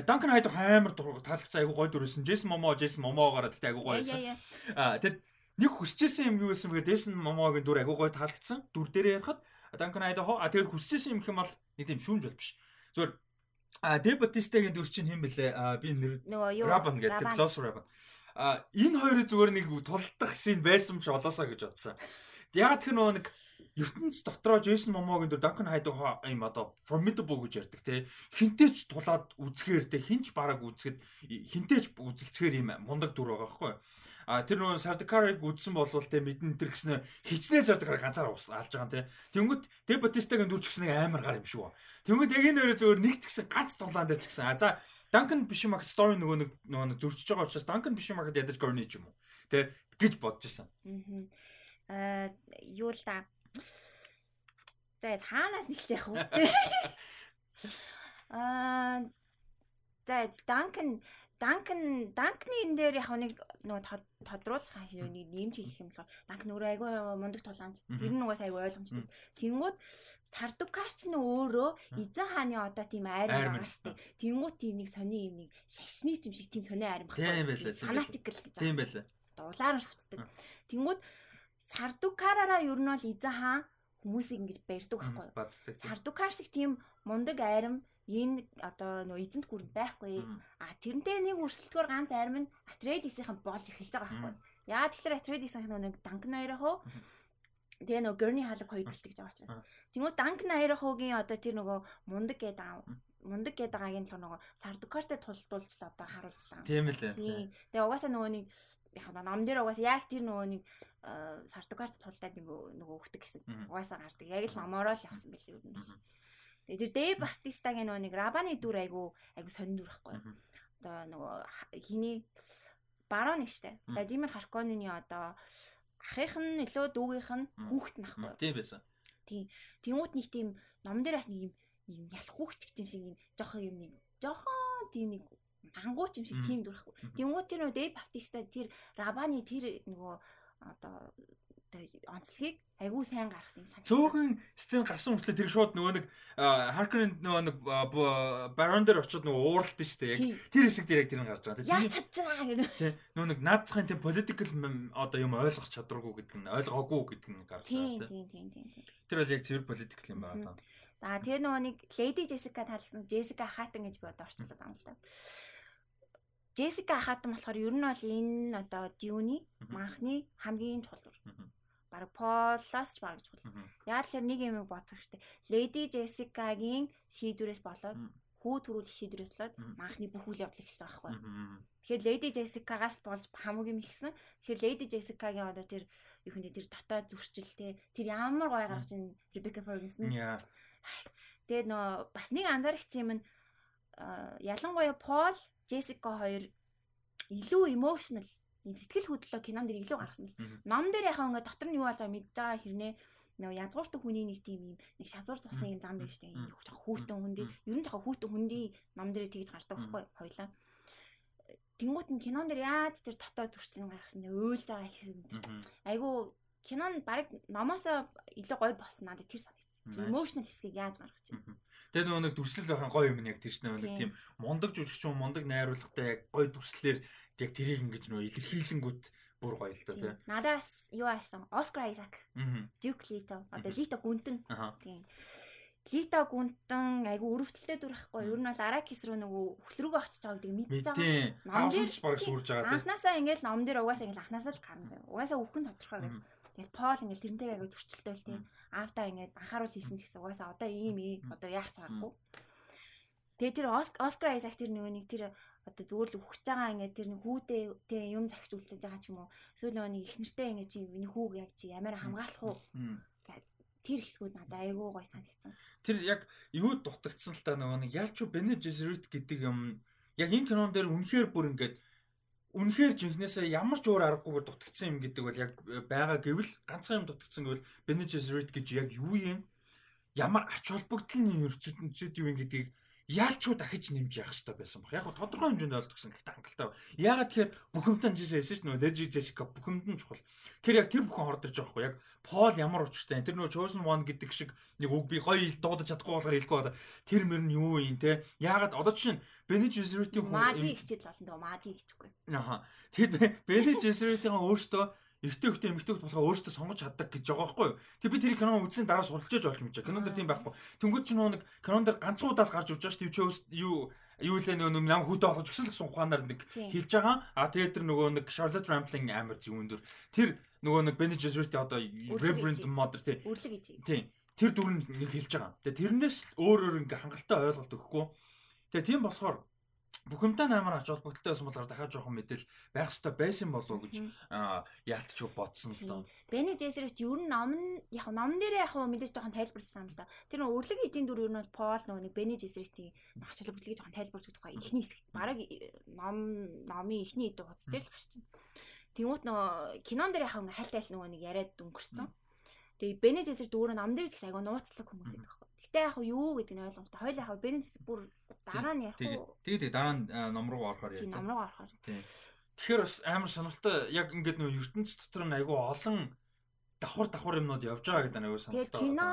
Данкан хайд амар таалагдсан айгу гой дүрсэн. Джейсон Момо, Джейсон Момоогоор тэгтээ айгу гой байсан. А тэгэд нэг хүсчихсэн юм юу гэсэн бэ? Джейсон Момогийн дүр айгу гой таалагдсан. Дүр дээрээ ярихад Данкан хайд хоо а тэгэд хүсчихсэн юм хэм бол нэг тийм шүүмж бол биш. Зүгээр а Дэв Батистагийн дүр чинь хэн бэлээ? А би нэр Рабан гэдэг Клос Рабан. А энэ хоёрыг зүгээр нэг тулдах шин байсан биш олоосаа гэж бодсон. Яг тэр нөгөө нэг ертөнц дотроо Джейсон Момогийн дөр Duncan Hyde юм одоо formidable гэж ярьдаг те хинтээч тулаад үзэхээр те хинч бараг үзэхэд хинтээч үзэлцэхээр юм мундаг дүр байгаа байхгүй а тэр нөгөө Sardakar-ыг үзсэн болвол те мэдэн тэр гэснэ хичнээн Sardakar ганцаар алж байгаа те. Тэнгүүт Де Батистагийн дүр ч гэсэн амар гар юм шүү. Тэнгүүт яг энэ өөрөө зөвөр нэг ч гэсэн ганц тулаан дээр ч гэсэн. А за Duncan Bishop story нөгөө нэг нөгөө зөрчиж байгаа учраас Duncan Bishop ядаж горны ч юм уу те гэж бодож байсан аа юу л да За хаанаас нэгч яах вэ? Аа за Данкан Данкан Данкны энэ дээр яг нэг нөгөө тодруулах нэг нэмж хэлэх юм болохоор Данкан өөрөө айгүй мундаг тулаанч. Тэр нь угаас айгүй ойлгомжтой. Тэнгүүд Сардукарч нь өөрөө эзэн хааны одоо тийм айр байгаа штеп. Тэнгүүд тийм нэг сони юм нэг шашны юм шиг тийм сони айр баггүй. Тийм байлаа. Фанатик л гэж. Тийм байлаа. Улаар нь шүтдэг. Тэнгүүд Сардукараараа ер нь бол эзэн хаан хүмүүсийг ингэж барьдаг байхгүй. Сардукар шиг тийм мундаг айрам энэ одоо нөө эзэнт гүрэнд байхгүй. А тэрнтэй нэг өрсөлдгөөр ганц айрам нь Atreides-ийнхэн болж эхэлж байгаа байхгүй. Яа тэгэхээр Atreides-ийнхэн нэг Duncan Idaho Тэгээ нөгөө Gurney хаалга хоёр бэлтгэж байгаа учраас. Тэнгүү Duncan Idaho-гийн одоо тэр нөгөө мундаг гэдэг аа мундаг гэдэг байгаагийн л нөгөө Sardukar-тай тулдуулж одоо харуулж байгаа. Тийм ээ. Тэгээ угаасаа нөгөө нэг яг ном дээр угаасаа яг тэр нөгөө нэг сартугарт тулдаад нөгөө нөгөө өгдөг гэсэн. Угаасаа гардаг. Яг л номороо л явсан байлиг юм байна. Тэгээ тэр Дэ Батистагийн нөгөө нэг Рабаны дүр айгу айгу сонир дүр байхгүй. Одоо нөгөө хиний барон штэ. Владимир Харконины одоо ахих нь илүү дүүгийнх нь хүүхэд нахгүй. Тийм байсан. Тийм. Тэнгуут нэг тийм ном дээр бас нэг юм юм ялах хүүхч юм шиг юм жоохон юм нэг жоохон тийм нэг ангууч юм шиг тийм дүрхгүй. Тэнгуут тэр нөгөө Дэ Батиста тэр Рабаны тэр нөгөө одоо онцлогийг айгүй сайн гаргасан юм санагдав. Цөөхөн сцен гарсан хүртэл тэр шууд нөгөө нэг Харкерын нөгөө нэг Барон дээр очиод нөгөө ууралт нь шүү дээ. Яг тэр хэсэг дээр яг тэр нь гарч байгаа. Яаж чадчихаа гэдэг. Тийм. Нөгөө нэг наадцахын тийм political одоо юм ойлгох чадваргүй гэдэг нь ойлгоогүй гэдэг нь гарч байгаа. Тийм тийм тийм тийм. Тэр бол яг цэвэр political юм байна. За тэр нөгөө нэг Lady Jessica таалагдсан Jessica Hatton гэж би одоо орчуулад байгаа юм л да. Джессика Ахатан болохоор ер нь бол энэ одоо Дюни манхны хамгийн чухал Бараг Полоос ч бараг чухал. Яг л нэг юм бодох штеп. Леди Джессикагийн шийдвэрээс болоод хүү төрүүлэх шийдвэрээс болоод манхны бүх үйл явдал эхэлж байгаа байхгүй. Тэгэхээр Леди Джессикагаас болж хамгийн ихсэн. Тэгэхээр Леди Джессикагийн одоо тэр юу хэмдэ тэр дотоод зөрчилтэй тэр ямар гой гаргаж ин Ребека Фергюсон. Тэгээд нөө бас нэг анзаарчихсан юм нь ялангуяа Пол Джессика хоёр илүү emotional юм сэтгэл хөдлөлөө кинон дээр илүү гаргасан бэл. Ном дээр яхаа ингээ дотор нь юу болж байгааг мэдж байгаа хэрнээ нөгөө язгууртай хүний нэг тийм юм нэг шазуур цусан юм зам байж тээ. Нэг жоохон хүүтэн хүндий. Ер нь жоохон хүүтэн хүндий ном дээр тэгж гардаг байхгүй хоёлаа. Тэнгуут нь кинон дээр яаж тэр дотоод зуршлын гаргасан тэ өөлж байгаа гэсэн айгу кинон баг номоосоо илүү гоё надад тэр санагд Emotional хэсгийг яаж гаргаж байна. Тэгээ нөгөө нэг дүрслэл байхын гоё юм яг тэр чинь нэг тийм мундаг жүжигчин мундаг найруулгатай яг гоё дүрслэлээр яг тэрийг ингэж нөгөө илэрхийлэнгүүт бүр гоё л доо тий. Надаас юу аасан? Оскар Айзак. Duke Leto. Одоо Leto гүнтэн. Тийм. Лита гүнтэн айгу өрөвдөлтэй дүр ахгүй. Ер нь бол Аракис руу нөгөө хөхлөрөөгөө очиж байгаа гэдгийг мэдчихэж байгаа. Ном дээр баг сүрж байгаа тийм. Анханасаа ингээл ном дээр угаасаа ингээл анханасаа л гарна. Угаасаа өвхөн тодорхой гэх. Тэгэл Пол ингээл тэрнтэйгээ айгу зөрчилтэй байл тийм аавтаа ингээд анхааруул хийсэн ч гэсэн угаасаа одоо ийм ээ одоо яах чагаагүй. Тэгээ тэр Оскар Айзак тэр нөгөө нэг тэр одоо зүгээр л үхэж байгаа ингээд тэр хүүдээ тэг юм загч үлдээж байгаа ч юм уу. Эсвэл нэг их нэртэй ингээд чи энэ хүүг яг чи ямар хамгаалах уу? Тэр хэсгүүд надад айгүй гой санагдсан. Тэр яг юу дутагдсан л та нөгөө нэг ялч Бене Жесерит гэдэг юм яг энэ кинон дээр үнэхээр бүр ингээд үнэхээр жинхнээсээ ямар ч өөр аргагүйгээр дутагдсан юм гэдэг бол яг байгаа гэвэл ганцхан юм дутагдсан гэвэл Gesserit гэж яг юу юм? Ямар ач холбогдол нь ертөнцид юу юм гэдгийг яалчгүй дахиж нэмж явах хэрэгтэй байсан баг. Яг го тодорхой хэмжээнд олд гэсэн гэхдээ хангалттай. Ягаад тэгэхээр бүхэмдэн жишээ хэлсэн дээ. Лежи Джессика бүхэмдэн чухал. Тэгэхээр яг тэр бүхэн орж ирж байгаа хгүй. Яг Пол ямар учиртай. Тэр нөгөө Chosen One гэдэг шиг нэг үг би гоё дуудаж чадахгүй болохоор хэлэхгүй байна. Тэр мөр нь юу юм те? Ягаад одоо жишээ нь Benny Gesserit-ийн хүн Мади хичээл болно дөө. Мади хичэхгүй. Аха. Тэгэд Benny Gesserit-ийн өөртөө эртээ хөлтэй эмэгтэй хөлт болохоо өөртөө сонгож чаддаг гэж байгаа байхгүй юу. Тэг би тэр кино үзсэн дараа суралж иж болж мэдээ. Кинон дээр тийм байхгүй. Тэнгүүд ч нэг кинон дээр ганцхан удаас гарч иж байгаа шүү дээ. Юу юу лээ нөгөө нам хүүтэй болгож өсөл гэсэн ухаанаар нэг хэлж байгаа. А тэгээд тэр нөгөө нэг Charlotte Rampling амар зүүн дөр. Тэр нөгөө нэг Benny Gesserit одоо Reverend Mother тий. Үрлэг гэж. Тий. Тэр дүр нь нэг хэлж байгаа. Тэгээд тэрнээс өөр өөр ингээ хангалттай ойлголт өгөхгүй. Тэгээд тийм болохоор бүхэмдээ наймаар ач холбогдолтой байсан болохоор дахиад жоохон мэдээл байх хэрэгтэй байсан болов уу гэж яалтч бодсон л доо. Бэни Джейсерт ер нь ном нь яг ном дээрээ яг мэдээж жоохон тайлбарлсан юм л да. Тэр нөө өрлөг эжийн дүр ер нь бол Пол нөгөө нэг Бэни Джейсертийн ач холбогдлыг жоохон тайлбарлаж өгөх ихний хэсэгт бараг ном номын ихний идэв хуц дээр л гарч байна. Тэнгүүт нөгөө кинон дээр яг хайл тайл нөгөө нэг яриад өнгөрцөн. Тэгээ Бэни Джейсерт өөрөө ном дээр ч гэсэн айгаа нууцлаг хүмүүс байдаг Гэтэ яг юу гэдэг нь ойлгомжтой. Хоёул яг бэрэнчс бүр дараа нь яг. Тэгээ тэгээ дараа нь ном руу орохоор яа. Ном руу орохоор. Тэгэхээр бас амар сонирхолтой яг ингээд нөө ертөнц дотор нь айгүй олон давхар давхар юмнууд явж байгаа гэдэг нь айгүй сонирхолтой. Тэгээ кино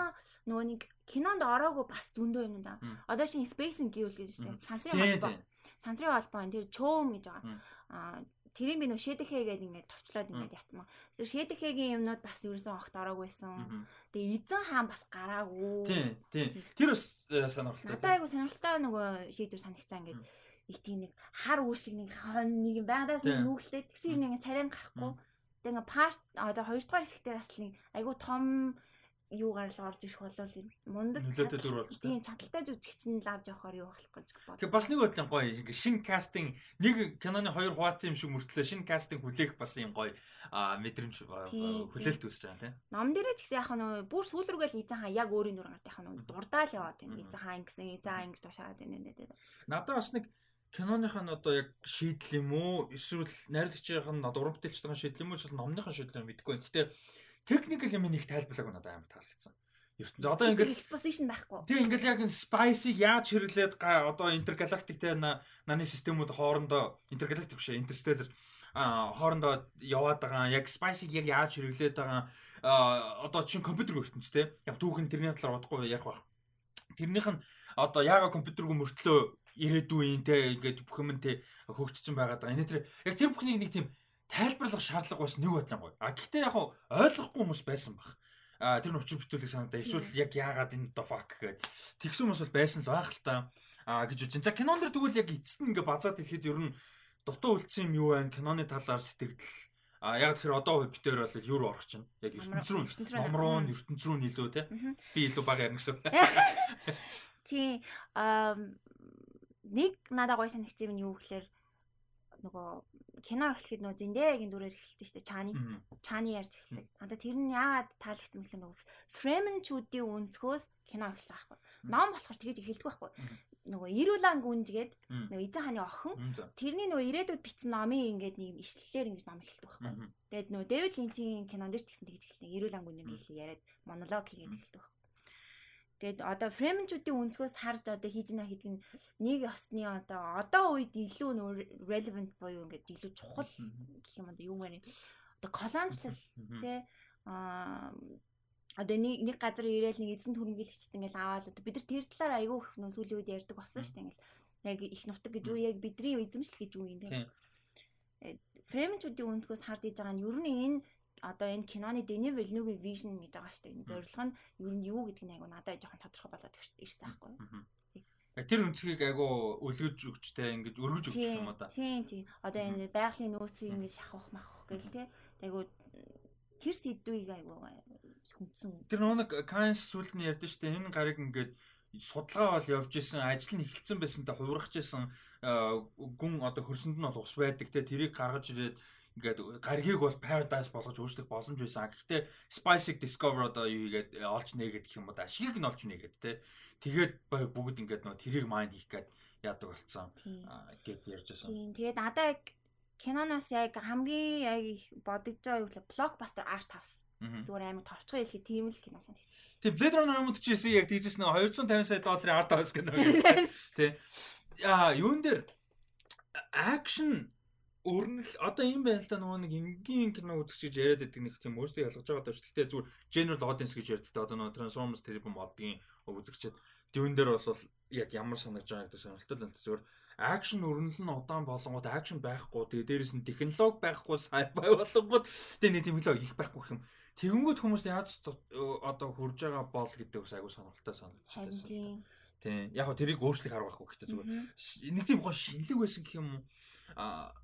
нөгөө нэг кинонд ороогүй бас зөндөө юм да. Одоо шинэ Space and Geol гэж байна. Сансрын холбоо. Сансрын холбоо энэ тэр чөөм гэж байгаа. Аа тэрийг би нөө шэдэхэ гэдэг ингээд товчлоод ингээд яцсан. Тэр шэдэхэгийн юмнууд бас ерөөсөн огт ороогүй байсан. Тэгээ эзэн хаан бас гараагүй. Тийм, тийм. Тэр бас э, сонирхолтой. Надад айгу сонирхолтой нөгөө шийдвэр санагцсан ингээд их тийм нэг хар үүсэг нэг нэг байгаад нэг нүгэлтэй тэгсэн юм ингээд царайн гарахгүй. Тэгээ ингээд парт одоо хоёрдугаар хэсэгтээ бас нэг айгу том юугаар л орж ирэх болов мундаг нөлөөтэй дүр болж тийм чадaltaй жүжигч нь лавж явахаар юу болох гэж бод. Тэгээ бас нэг бодлон гоё шин кастинг нэг киноны хоёр хуваацсан юм шиг мөртлөө шин кастинг хүлээх бас юм гоё мэдрэмж хүлээлт үүсэж байгаа тийм. Ном дээрээ ч гэсэн яг нөө бүр сүүл рүүгээ л эзэн хаа яг өөрийн гарт яг нөө дурдаал яваад байна. Эзэн хаа ингэсэн эзэн хаа ингэж тушаад байна нэ. Надад бас нэг киноных нь одоо яг шийдэл юм уу эсвэл найруулагчийн одоо уран бүтээлчдийн шийдэл юм уу эсвэл номныхын шийдэл юм мэдэхгүй. Гэхдээ technical юм нэг тайлбарлаг надад амар таалагдсан. ертөнц одоо ингээл exposition байхгүй. Тийм ингээл яг spicy яаж хэрэглээд одоо intergalactic те наны системүүд хоорондоо intergalactic биш interstellar а хоорондоо яваад байгаа яг spicy яг яаж хэрэглээд байгаа одоо чинь компьютер ертөнц те яг түүхэн тэрний талаар бодохгүй ярих баг. Тэрнийх нь одоо яага компьютергүй мөртлөө ирээдүйн те ингээд бүх юм те байгаад байгаа. Энэ тэр яг тэр бүхнийг нэг тийм тайлбарлах шаардлага бас нэг бодлоо. А гэхдээ яг ойлгохгүй хүмүүс байсан баг. А тэр нь учир бүтүүлэг санагдаа. Эсвэл яг яагаад энэ the fuck гэдэг. Тэгсэн хүмүүс бол байсан л байх л та. А гэж үгүй. За кинон дэр тэгвэл яг эцэст нь ингээ базаад хэлэхэд ер нь дутуу үлдсэн юм юу байна? Киноны талаар сэтгэл А яг тэгэхээр одоо битээр бол юу руу орох чинь? Яг ертөнц рүү, ном руу, ертөнц рүү нийлүү те. Би илүү бага ярина гэсэн. Тий. Аа нэг надад гой санагдсан юм юу гэхээр нөгөө кино эхлэхэд нөө зэндээгийн дүрээр эхэлдэг шүү дээ. Чааны. Чааны ярьж эхэлдэг. Надад тэр нь яагаад таалагдсан бэхлээ нөгөө Фременчүүдийн өнцгөөс кино эхэлж байгаа байхгүй. Ном болохоор тэгэж эхэлдэг байхгүй. Нөгөө Ирулан гүнжгээд нөгөө эзэн хааны охин тэрний нөгөө ирээдүйд бичсэн номын ингээд нэг ишлэлээр ингэж ном эхэлдэг байхгүй. Тэгээд нөгөө Дэвид Линчийн кинонд ч гэсэн тэгэж эхэлдэг. Ирулан гүнжийг хэлээ яриад монолог хийгээд эхэлдэг байхгүй. Тэгэд одоо фременчүүдийн өнцгөөс харж одоо хийж нэ гэдэг нь нэг ёсны одоо одоо үед илүү нөө relevant буюу ингээд илүү чухал гэх юм одоо юу мээр одоо колоничлал тий а одоо нэг нэг газар ирээл нэг эзэн түрэмгийлэгчд ингээл аваад одоо бид нар тэр талаар айгүй их нөө сүүлийн үед ярьдаг болсон шүү дээ ингээл. Яг их нутаг гэж үү яг бидний эзэмшил гэж үү юм тий. фременчүүдийн өнцгөөс харж иж байгаа нь ер нь энэ одоо энэ киноны Дэни Вильнюгийн вижн гэж байгаа шүү дээ. Зорилго нь ер нь юу гэдэг нь айгу надад жоохон тодорхой болоод ирсэн байхгүй юу? Тэр өнцгийг айгу өлгөж өгчтэй ингэж өргөж өгч юм одоо. Тийм тийм. Одоо энэ байгалийн нөөцийг ингэж шахах махах гэл те. Айгу тэр сэдвийг айгу хүндсэн. Тэр нэг Канс сүлд нь ярьдэн дээ. Энэ гарыг ингээд судалгаа бол явж исэн ажил нь эхэлсэн байсантай хувирах гэсэн гүн одоо хөрсөнд нь бол ус байдаг те тэрийг гаргаж ирээд ингээд гаргийг бол paradise болгож өөрчлөх боломж байсан. Гэхдээ Spice-ыг Discover одоо юу хийгээд э, олж нээгээд гэх юм уу ашигыг нь олж нээгээд те. Тэгээд бүгд ингээд нөө тэрийг майн хийх гээд яадаг болцсон гэд ярьж байсан. Тийм. Тэгээд надаа яг киноноос яг хамгийн яг их бодогдож байгаа юу гэвэл blockbuster art house Зүгээр амар товчхон хэлхий тийм л кино санагдсан. Тийм Blade Runner 2049 яг тийжсэн нэг 250 сая долларын арт авс гэдэг. Тий. Яа, юун дээр акшн өрнөл одоо юм байна л да нөгөө нэг энгийн кино үзэж гэж яриад байдаг нэг тийм өөрсдөө ялгаж байгаа даа. Гэхдээ зүгээр general audience гэж ярьдаг. Одоо нөгөө Transformers тэр юм болдгийн үзэгчэд дивэн дээр бол яг ямар санагдаж байгааг гэдэг сонирхолтой л зүгээр акшн өрнөл нь удаан болонгууд акшн байхгүй тэгээ дээрэс нь технологи байхгүй sci-fi болонгууд тэгээ нэг тийм лөө их байхгүй юм. Тэгэнгүүт хүмүүс яаж одоо хурж байгаа бол гэдэг айгу сонирхолтой санагдаж байна. Тийм. Яг тэрийг өөрчлөх арга байхгүй гэхдээ зүгээр. Нэг тийм гоо шинэлэг байсан гэх юм уу?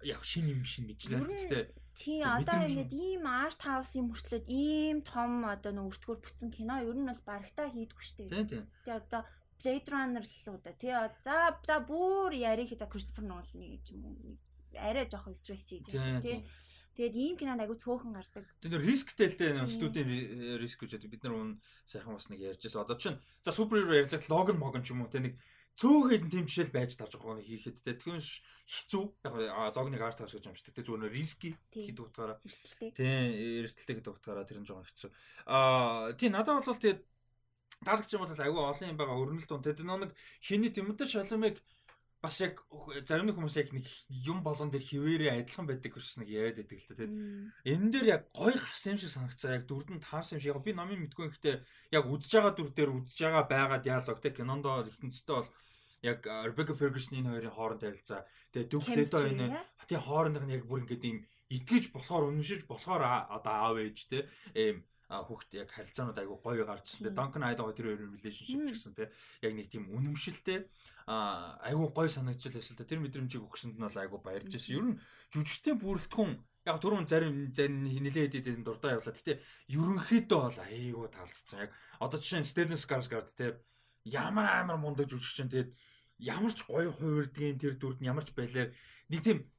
Яг шин юм шин мэдлээ гэхдээ Тийм одоо ингээд ийм art house-ийн мөртлөөд ийм том одоо нэг өртгөр бүтсэн кино ер нь бол барагтаа хийдгүү шүү дээ. Тийм тийм. Тэгээ одоо Blade Runner л уу да тий. За за бүр ярих за Christopher Nolan-ы гэж юм уу арай жоохон stretch хийж байгаа тий. Тэгээд ийм кинонд айгу цөөхөн гардаг. Тэр нэр рисктэй л дээ студийн риск гэж бид нар өмнө сайхан бас нэг ярьж байсан. Одоо чинь за супергеро ярьлах логн могон ч юм уу тий нэг цөөхөд тийм жишээл байж тарж байгаа нэг хийхэд. Тэгэхээр хэцүү. Яг логныг арт хас гэж юмшдаг. Тэ зүгээр риски гэдэг утгаараа. Тий, эрсдэлтэй гэдэг утгаараа тэр нь жоохон хэцүү. Аа тий надад бол тэгээд Даалгач юм бол айгүй олон юм байгаа өрнөл дунд. Тэгээд нэг хиний Тимоте Шаломыг бас яг зарим нэг хүмүүс яг нэг юм болгон дээр хിവэрээ адилхан байдаг гэж нэг яриад байдаг л та тийм. Энэ дээр яг гой гарсан юм шиг санагцаа яг дүрд нь таарсан юм шиг. Би номын мэдгүй гэхдээ яг үдж байгаа дүр дээр үдж байгаа байгаад диалог тийм кинондоо ертөнцтэй бол яг Rebecca Ferguson-ийн хоёрын хооронд харилцаа. Тэгээ Duke Leto энэ тийм хоорондох нь яг бүр ингээд юм итгэж болохоор үнэмшиж болохоор одоо аав ээж тийм хүүхд яг харилцаанууд айгу гоё гарч ирсэн. Duncan Idaho тэр хоёр relationship ч гэсэн те яг нэг тийм үнэмшилтэй а айгу гоё санагдчихлаа эсвэл тэр мэдрэмжийг өгсөнд нь бол айгу баярж ирсэн. Ер нь жүжигчтэй бүрэлдэхүүн яг түрүүн зарим зарим нилээ хэдийн дуртай явлаа. Гэтэ ерөнхийдөө бол айгу таалагдсан. Яг одоо жишээ нь Stellan Skarsgård те ямар амар мундаг жүжигч чинь тэгээд ямар ч гоё хувирдгийн тэр дүрд нь ямар ч байлаар нэг тийм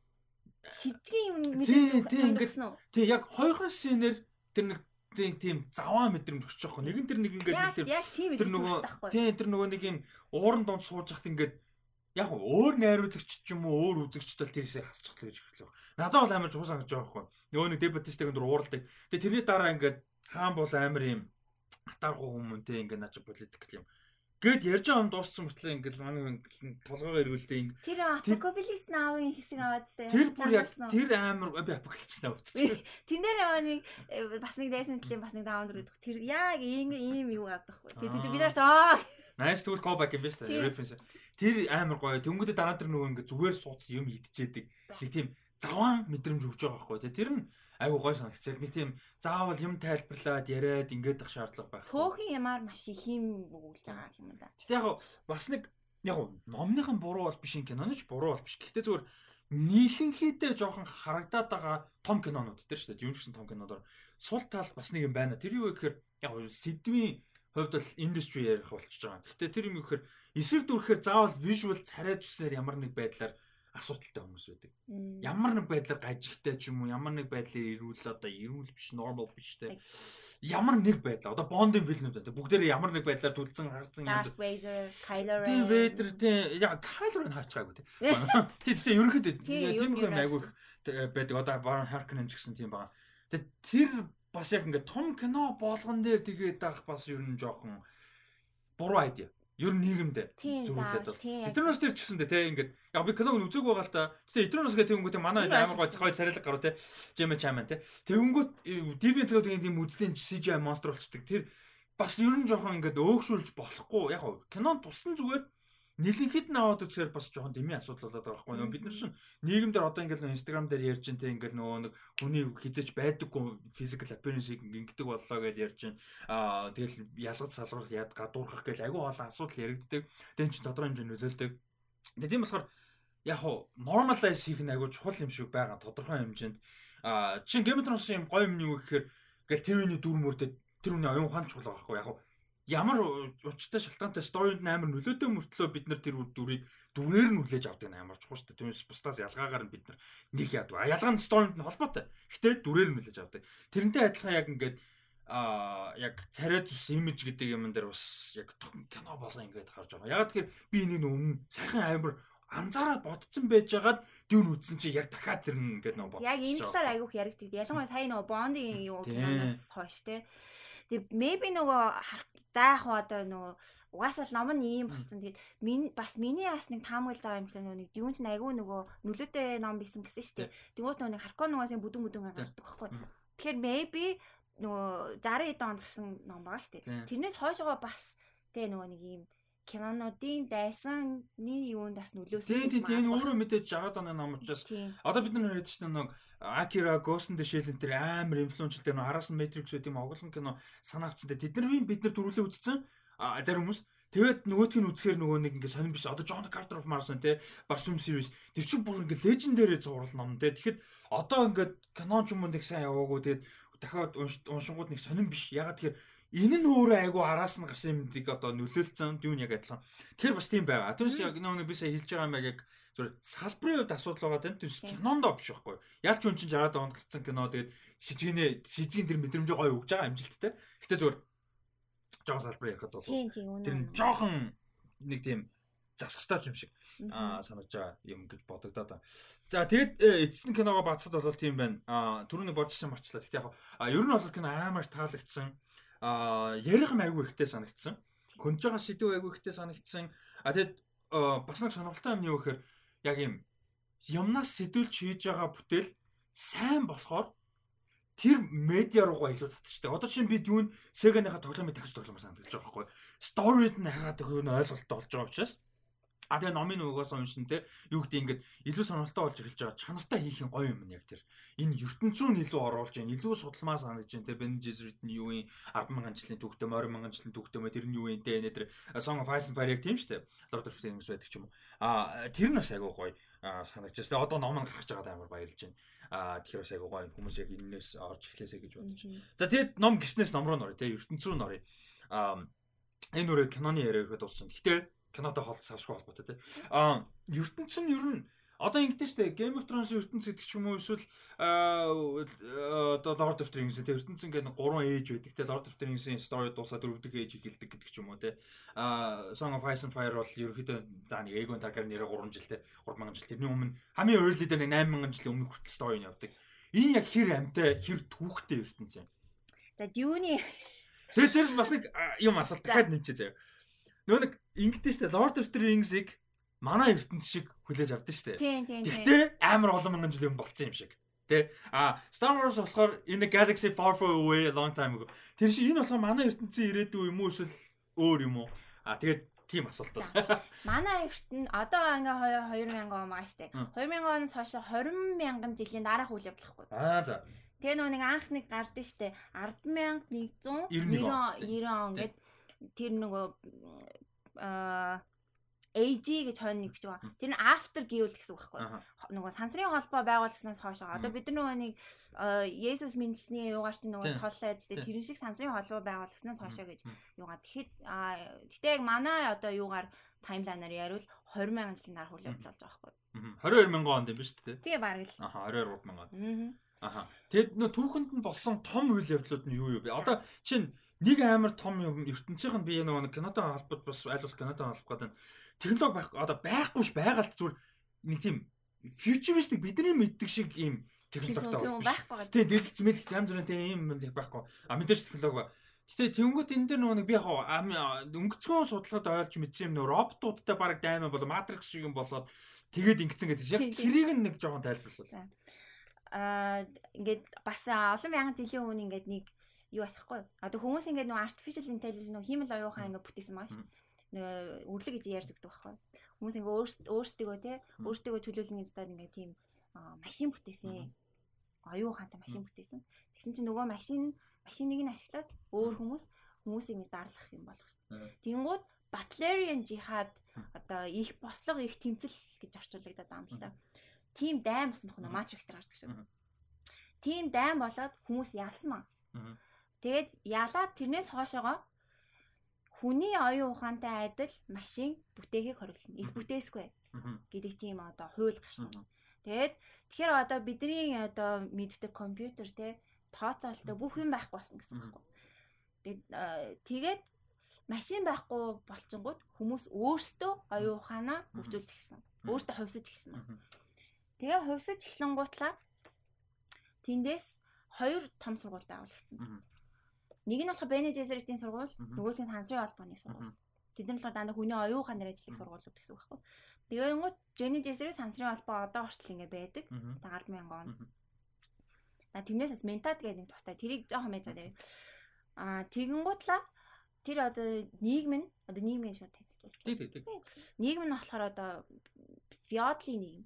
шижгийн юм мэдээ тийм ингээд тийм яг хоёрхан сценээр тэр нэг тийм тийм заваа мэдрэмж өгч байгаа. Нэгэн тэр нэг ингээд нэг тийм тэр нөгөө тийм тэр нөгөө нэг юм ууран донд сууж хахт ингээд яг өөр найруулагч ч юм уу өөр үзэгчд бол тэрсээ хасчихлаа гэж хэлэх. Надад бол амар жуусаа гэж байгаа байхгүй. Нөгөө нэг дебатисттэй өндөр ууралдаг. Тэгээ тэрний дараа ингээд хаан бол амар юм атаархуу хүмүүс тийм ингээд наач политик юм Гэт ярьж байгаа юм дууссан мөртлөө ингээл манай толгойгоо эргүүлдэ инг. Тэр Apocalypse Now-ын хэсэг аваад тээ. Тэр бүр яг тэр амар би Apocalypse Now үзчихсэн. Тэн дээр нэг э, бас нэг дайсан төлөв бас нэг даунлер гэдэг. Тэр яг ийм юу гадаг байхгүй. Тэгээд бид нар аа Nice tool callback юм байна шүү дээ. Reference. Тэр амар гоё. Тэнгүүдээ дараа тэр нөгөө ингээ зүгээр суудсан юм идчихэдэг. Нэг тийм заван мэдрэмж өгч байгаа байхгүй. Тэр нь айгу гой санагцдаг. Нэг тийм заавал юм тайлбарлаад яриад ингээд ах шаардлага байх. Цөөхөн ямаар маш их юм өгүүлж байгаа юм да. Гэтэ яг бас нэг яг номныхан буруу бол биш киноны ч буруу бол биш. Гэхдээ зүгээр нийлэнхийдээ жоохон харагдаад байгаа том кинонууд дээр шүү дээ. Юм гэсэн том киноноор сул тал бас нэг юм байна. Тэр юу гэхээр яг сэдвийн хувьд бол индастри ярих болчихж байгаа. Гэхдээ тэр юм юу гэхээр эсрэг дүрхээр заавал visual царай зүснээр ямар нэг байдлаар асуудалтай хүмүүс байдаг. Ямар нэг байдлаар гажигтай ч юм уу, ямар нэг байдлаар ирүүл одоо ирүүл биш, нормал биш те. Ямар нэг байдлаа. Одоо Bond-ын вилнүүд байна. Бүгдээрээ ямар нэг байдлаар түлцэн гарцсан юм. Darth Vader, Kylo Ren. Тийм Vader тийм яа Kylo Ren хаачихаагүй те. Тийм тийм ерөнхийдөө тийм юм айгүй байдаг. Одоо Baron Harkonnen ч гэсэн тийм байна. Тэгээ тэр бас яг ингээд том кино болгон дээр тэгээд авах бас ер нь жоохон буруу айдиа ер нь нийгэмдээ зөвлөд бол. Этернос дээр ч гэсэндээ те ингээд яг би киног үзег байгаа л та. Гэтэ Этернос гэх тэнгүүт манай амар гой цохой царайлаг гаруу те. Жэмэ чаман те. Тэнгүүт дивэн цогт тийм үзлийн CGI монстр болчдөг. Тэр бас ер нь жоохон ингээд өөгшүүлж болохгүй. Яг кинон туссан зүгээр нэлэнхэд нь аваад үзэхээр бас жоохон дэмий асуудал болоод байгаа байхгүй юу бид нар чинь нийгэмдэр одоо ингээл инстаграм дээр ярьж ин тэ ингээл нөгөө нэг хүний хизэж байдаггүй физикал апpearance-ийг ингэдэг боллоо гэж ярьж ин. Аа тэгэл ялгаж салгах яд гадуурхах гэл агүй олон асуудал яригддаг. Тэн чин тодорхой хэмжээнд нөлөөлдөг. Тэгээ тийм болохоор яг хуу normalize хийх нь агүй чухал юм шиг байгаа тодорхой хэмжээнд. Аа чин Game of Thrones юм гоё юм юу гэхээр гэл тэр үний дүр мөрдөд тэр үний оюун ухаан чухал байгаа байхгүй яг хуу ямар учиртай шалтгаантай сторинд амар нөлөөтэй мөртлөө бид нар тэр дүрийг дүрээр нь хүлээж авдаг нь амар чухал шүү дээ. Түүнээс бусдаас ялгаагаар нь бид нар нэг яадаг. Ялгаа нь сторинд нь холбоотой. Гэтэ дүрээр нь хүлээж авдаг. Тэрнтэй адилхан яг ингээд а яг царай зүс имиж гэдэг юм дээр бас яг кино болго ингээд харж байгаа. Яг тэгэхээр би энийг өмнө сайхан амар анзаараад бодсон байжгаад дүүн үзсэн чи яг дахиад тэрнэ ингээд нөгөө бодсон. Яг энэ талаар айгүйх яригддаг. Ялангуяа сая нөгөө бондын юу киноноос хойш те. Тэг maybe нөгөө заах одоо нөгөө угаасаа л ном нь ийм болсон. Тэгээд миний бас миний бас нэг таамаглаж байгаа юм л нөгөө нэг дүүн чинь айгүй нөгөө нөлөөтэй ном бисэн гэсэн шүү дээ. Тэнгуут нөгөө харкон нугаас бүдүүн бүдүүн гардаг байхгүй. Тэгэхээр maybe нөгөө 60 эдэн онд гарсан ном байгаа шүү дээ. Тэрнээс хойшоо бас тэг нөгөө нэг ийм кинонуудын дайсаны юунд бас нөлөөсөн. Тийм тийм энэ өөрөө мэдээж 60 оны ном учраас одоо бид нар ярьж байна нэг Акира Shell энэ төр амар инфлюенсэл дээр араас нь Matrix гэдэг юм оглон кино санаавцсан. Тэд нар бид нар төрүүлээ үзсэн. Зарим хүмүүс Тэгээд нөгөөтг нь үзэхээр нөгөө нэг ингээ сонирн биш. Одоо John Carter of Mars те Barsum series тэр чинь бүр ингээ legendary зурвал ном те. Тэгэхэд одоо ингээ канон ч юм уу нэг сайн яваагүй тэгээд дахиад уншингууд нэг сонирн биш. Ягаад тэгэхээр Энэ нь өөрөө айгу араас нь гарсан юмдыг одоо нөлөөлцөн дүүн яг адилхан. Тэр бас тийм байгаа. Тэрс яг нэг би сая хэлж байгаа юм яг зөв салбарын хувьд асуудал байгаа тийм төс кинондоо биш байхгүй. Ялч үн чинь 60 онд гарсан кино тэгээд шижгэнэ шижгэн тэр мэдрэмжээ гоё өгж байгаа амжилттай. Гэтэ зөвөр жоохон салбар ярихад бол тэр жоохон нэг тийм засахтай юм шиг аа санаж байгаа юм гэж бодогдоод байна. За тэгэд э, эцэст киногоо бацсад бол тийм байна. Аа түрүүний бодсон марчлаа. Гэтэ яг ер нь бол кино амар таалагдсан а ярих айгүй ихтэй санагдсан. Хөнж байгаа сэдв айгүй ихтэй санагдсан. А тэгэд бас нэг сонирхолтой юм юу гэхээр яг юм юмнаас сэдвүүлж хийж байгаа бүтээл сайн болохоор тэр медиа руугаа илүү татчихдаг. Одоо чинь бид юунд Sega-ныхаа тоглоомыг тагс тоглоомоор санагдаж байгаа байхгүй. Story-д нь хагаад өгөх нь ойлголттой болж байгаа учраас А тэгээ номын угаас уншин те юу гэдэг ингээд илүү сонирхолтой болж эхэлж байгаа. Чанартай хийх нь гоё юм нь яг тэр. Энэ ертөнцийн илүү оруулж байна. Илүү судалмаа санаж байна те. Ben Jesuit нь юу юм 100000 жилийн түүхтэй, 20000 жилийн түүхтэй мэ тэр нь юу юм те. Энэ тэр Song of Ice and Fire тийм штэ. Lord of the Rings байдаг ч юм уу. А тэр нь бас айгүй гоё санагдаж. Тэгээ одоо ном нь гарч байгаад амар баярлж байна. А тэр бас айгүй гоё хүмүүс яг энээс орж эхлэсэй гэж бодож байна. За тэгээд ном гиснээс ном руу нөрөө те. ертөнцийн рүү нөрөө. А энэ үрэ киноны яриа ихэд дуусна. Гэтэ кинотой холбоо савшгүй холбоотой тий. Аа ертөнц нь ер нь одоо ингэдэж штэ Game of Thrones ертөнц гэдэг ч юм уу эсвэл одоо Lord of the Rings тий ертөнц ингээд гурван ээж байдаг тий Lord of the Rings-ийн story дуусаад дөрөв дэх ээж эхэлдэг гэдэг ч юм уу тий. Аа Song of Ice and Fire бол ерөөхдөө за нэг Aegon Targaryen нэрээ 3 жил тий 3000 жил тэрний өмнө хамгийн early дээр 8000 жилийн өмнө хүртэл story нь явдаг. Энэ яг хэр амтай хэр түүхтэй ертөнц юм. За Dune Тэгээд дээрс бас нэг юм асуулт дахиад нэмчээ заяа Нөө нэг ингэдэж штэ Lord of the Rings-ыг манай ертөнц шиг хүлээж авдсан штэ. Гэхдээ амар олон мянган жил юм болцсон юм шиг. Тэ а Star Wars болохоор a galaxy far far away long time ago. Тэр шиг энэ болохоор манай ертөнцийн ирээдүй юм уу эсвэл өөр юм уу? А тэгээд тийм асуулт байна. Манай ертөнд одоо ингээ 2000 он маа штэ. 2000 оноос хойш 20 мянган жилийн дараах үйл явдлахгүй. Аа за. Тэгээ нөө нэг анх нэг гардыг штэ 100190 90 он гэд тэр нөгөө аа AG гэж хойно нэг бичиг байгаа. Тэр нь after гэвэл гэсэн үг байхгүй. Нөгөө сансрын холбоо байгуулснаас хойш. Одоо бид нар нөгөө нэг Есүс мэндэлсний юугаарч нөгөө толлоо ядж тэрэн шиг сансрын холбоо байгуулснаас хойш гэж юугаа. Тэгэхэд гэтээ яг манай одоо юугаар таймлайнаар яривал 20 мянган жилийн дараа хүл явдал болж байгаа байхгүй. 22 мянган онд юм шүү дээ. Тэгээ бараг л. Аха 22 мянган. Аха. Тэгэд нөө түүхэнд нь болсон том үйл явдлууд нь юу юу бэ? Одоо чинь нэг амар том юм ертөнцийнх нь би нэг кинотой холбоод бас аль болох кинотой холбох гэдэг нь технологи байх одоо байхгүй ш байгальд зүгээр нэг тийм futuristic бидний мэддэг шиг ийм технологитой байхгүй. Тийм дэлгэц мэлгэц янз бүрийн тийм ийм юм байхгүй. А мэдээж технологи ба. Гэтэ тэнгуут энэ дээр нөгөө би яг өнгөцгөн судалгаад ойлгож мэдсэн юм нөө роботуудтай баг даймаа болоо матрикс шиг юм болоод тэгээд ингэсэн гэдэг чинь яг тэрийг нэг жоохон тайлбарлуул. Аа ингээд бас олон мянган жилийн өмнө ингээд нэг юу асахгүй? Одоо хүмүүс ингээд нөгөө artificial intelligence нөгөө хиймэл оюухаа ингээд бүтээсэн маа шүү. Нөгөө үрлэг гэж ярьж өгдөг байхгүй? Хүмүүс ингээд өөрсдөө те өөрсдөө төлөөлнө гэж даа ингээд тийм машин бүтээсэн. Оюухантай машин бүтээсэн. Тэгсэн чинь нөгөө машин машиныг нь ашиглаад өөр хүмүүс хүмүүсийг ингэж дарлах юм болох шүү. Тэнгүүд Butlerian жихад одоо их бослого их тэмцэл гэж орчуулагдаад байгаа юм л та. Тим дайм болсон нөх Matrix дээр гардаг шүү. Тим дайм болоод хүмүүс ялсан маа. Тэгээд ялаад тэрнээс хоошоогоо хүний оюун ухаантай адил машин бүтээхийг хориглоно. Эс бүтээсгүй гэдэг тийм одоо хууль гарсан. Тэгээд тэгэхээр одоо бидний одоо мэддэг компьютер те тооцоолтой бүх юм байхгүй болсон гэсэн үг байхгүй. Тэгээд машин байхгүй болчингууд хүмүүс өөрсдөө оюун ухаанаа хөгжүүлж эхэлсэн. Өөртөө хувьсаж эхэлсэн. Тэгээ хувьсаж эхлэн гутлаа тэндээс хоёр том сургууль байгуулагдсан. Нэг нь болохоор Бене Жезеритийн сургууль, нөгөөх нь Сансрын холбооны сургууль. Тэд нар болохоор дандаа хүний оюухан дээр ажилладаг сургуулиуд гэсэн үг байхгүй. Тэгээ гот Jenny Jesse-ийн сансрын холбоо одоо хүртэл ингэ байдаг. Та 100000 он. На тэрнээс бас ментат гэдэг нэг тустай тэрийг жоохон байж байгаа. Аа тэгэн гутлаа тэр одоо нийгэм нь одоо нийгмийн шууд танилцуулж. Тий, тий, тий. Нийгэм нь болохоор одоо феодалын нийгэм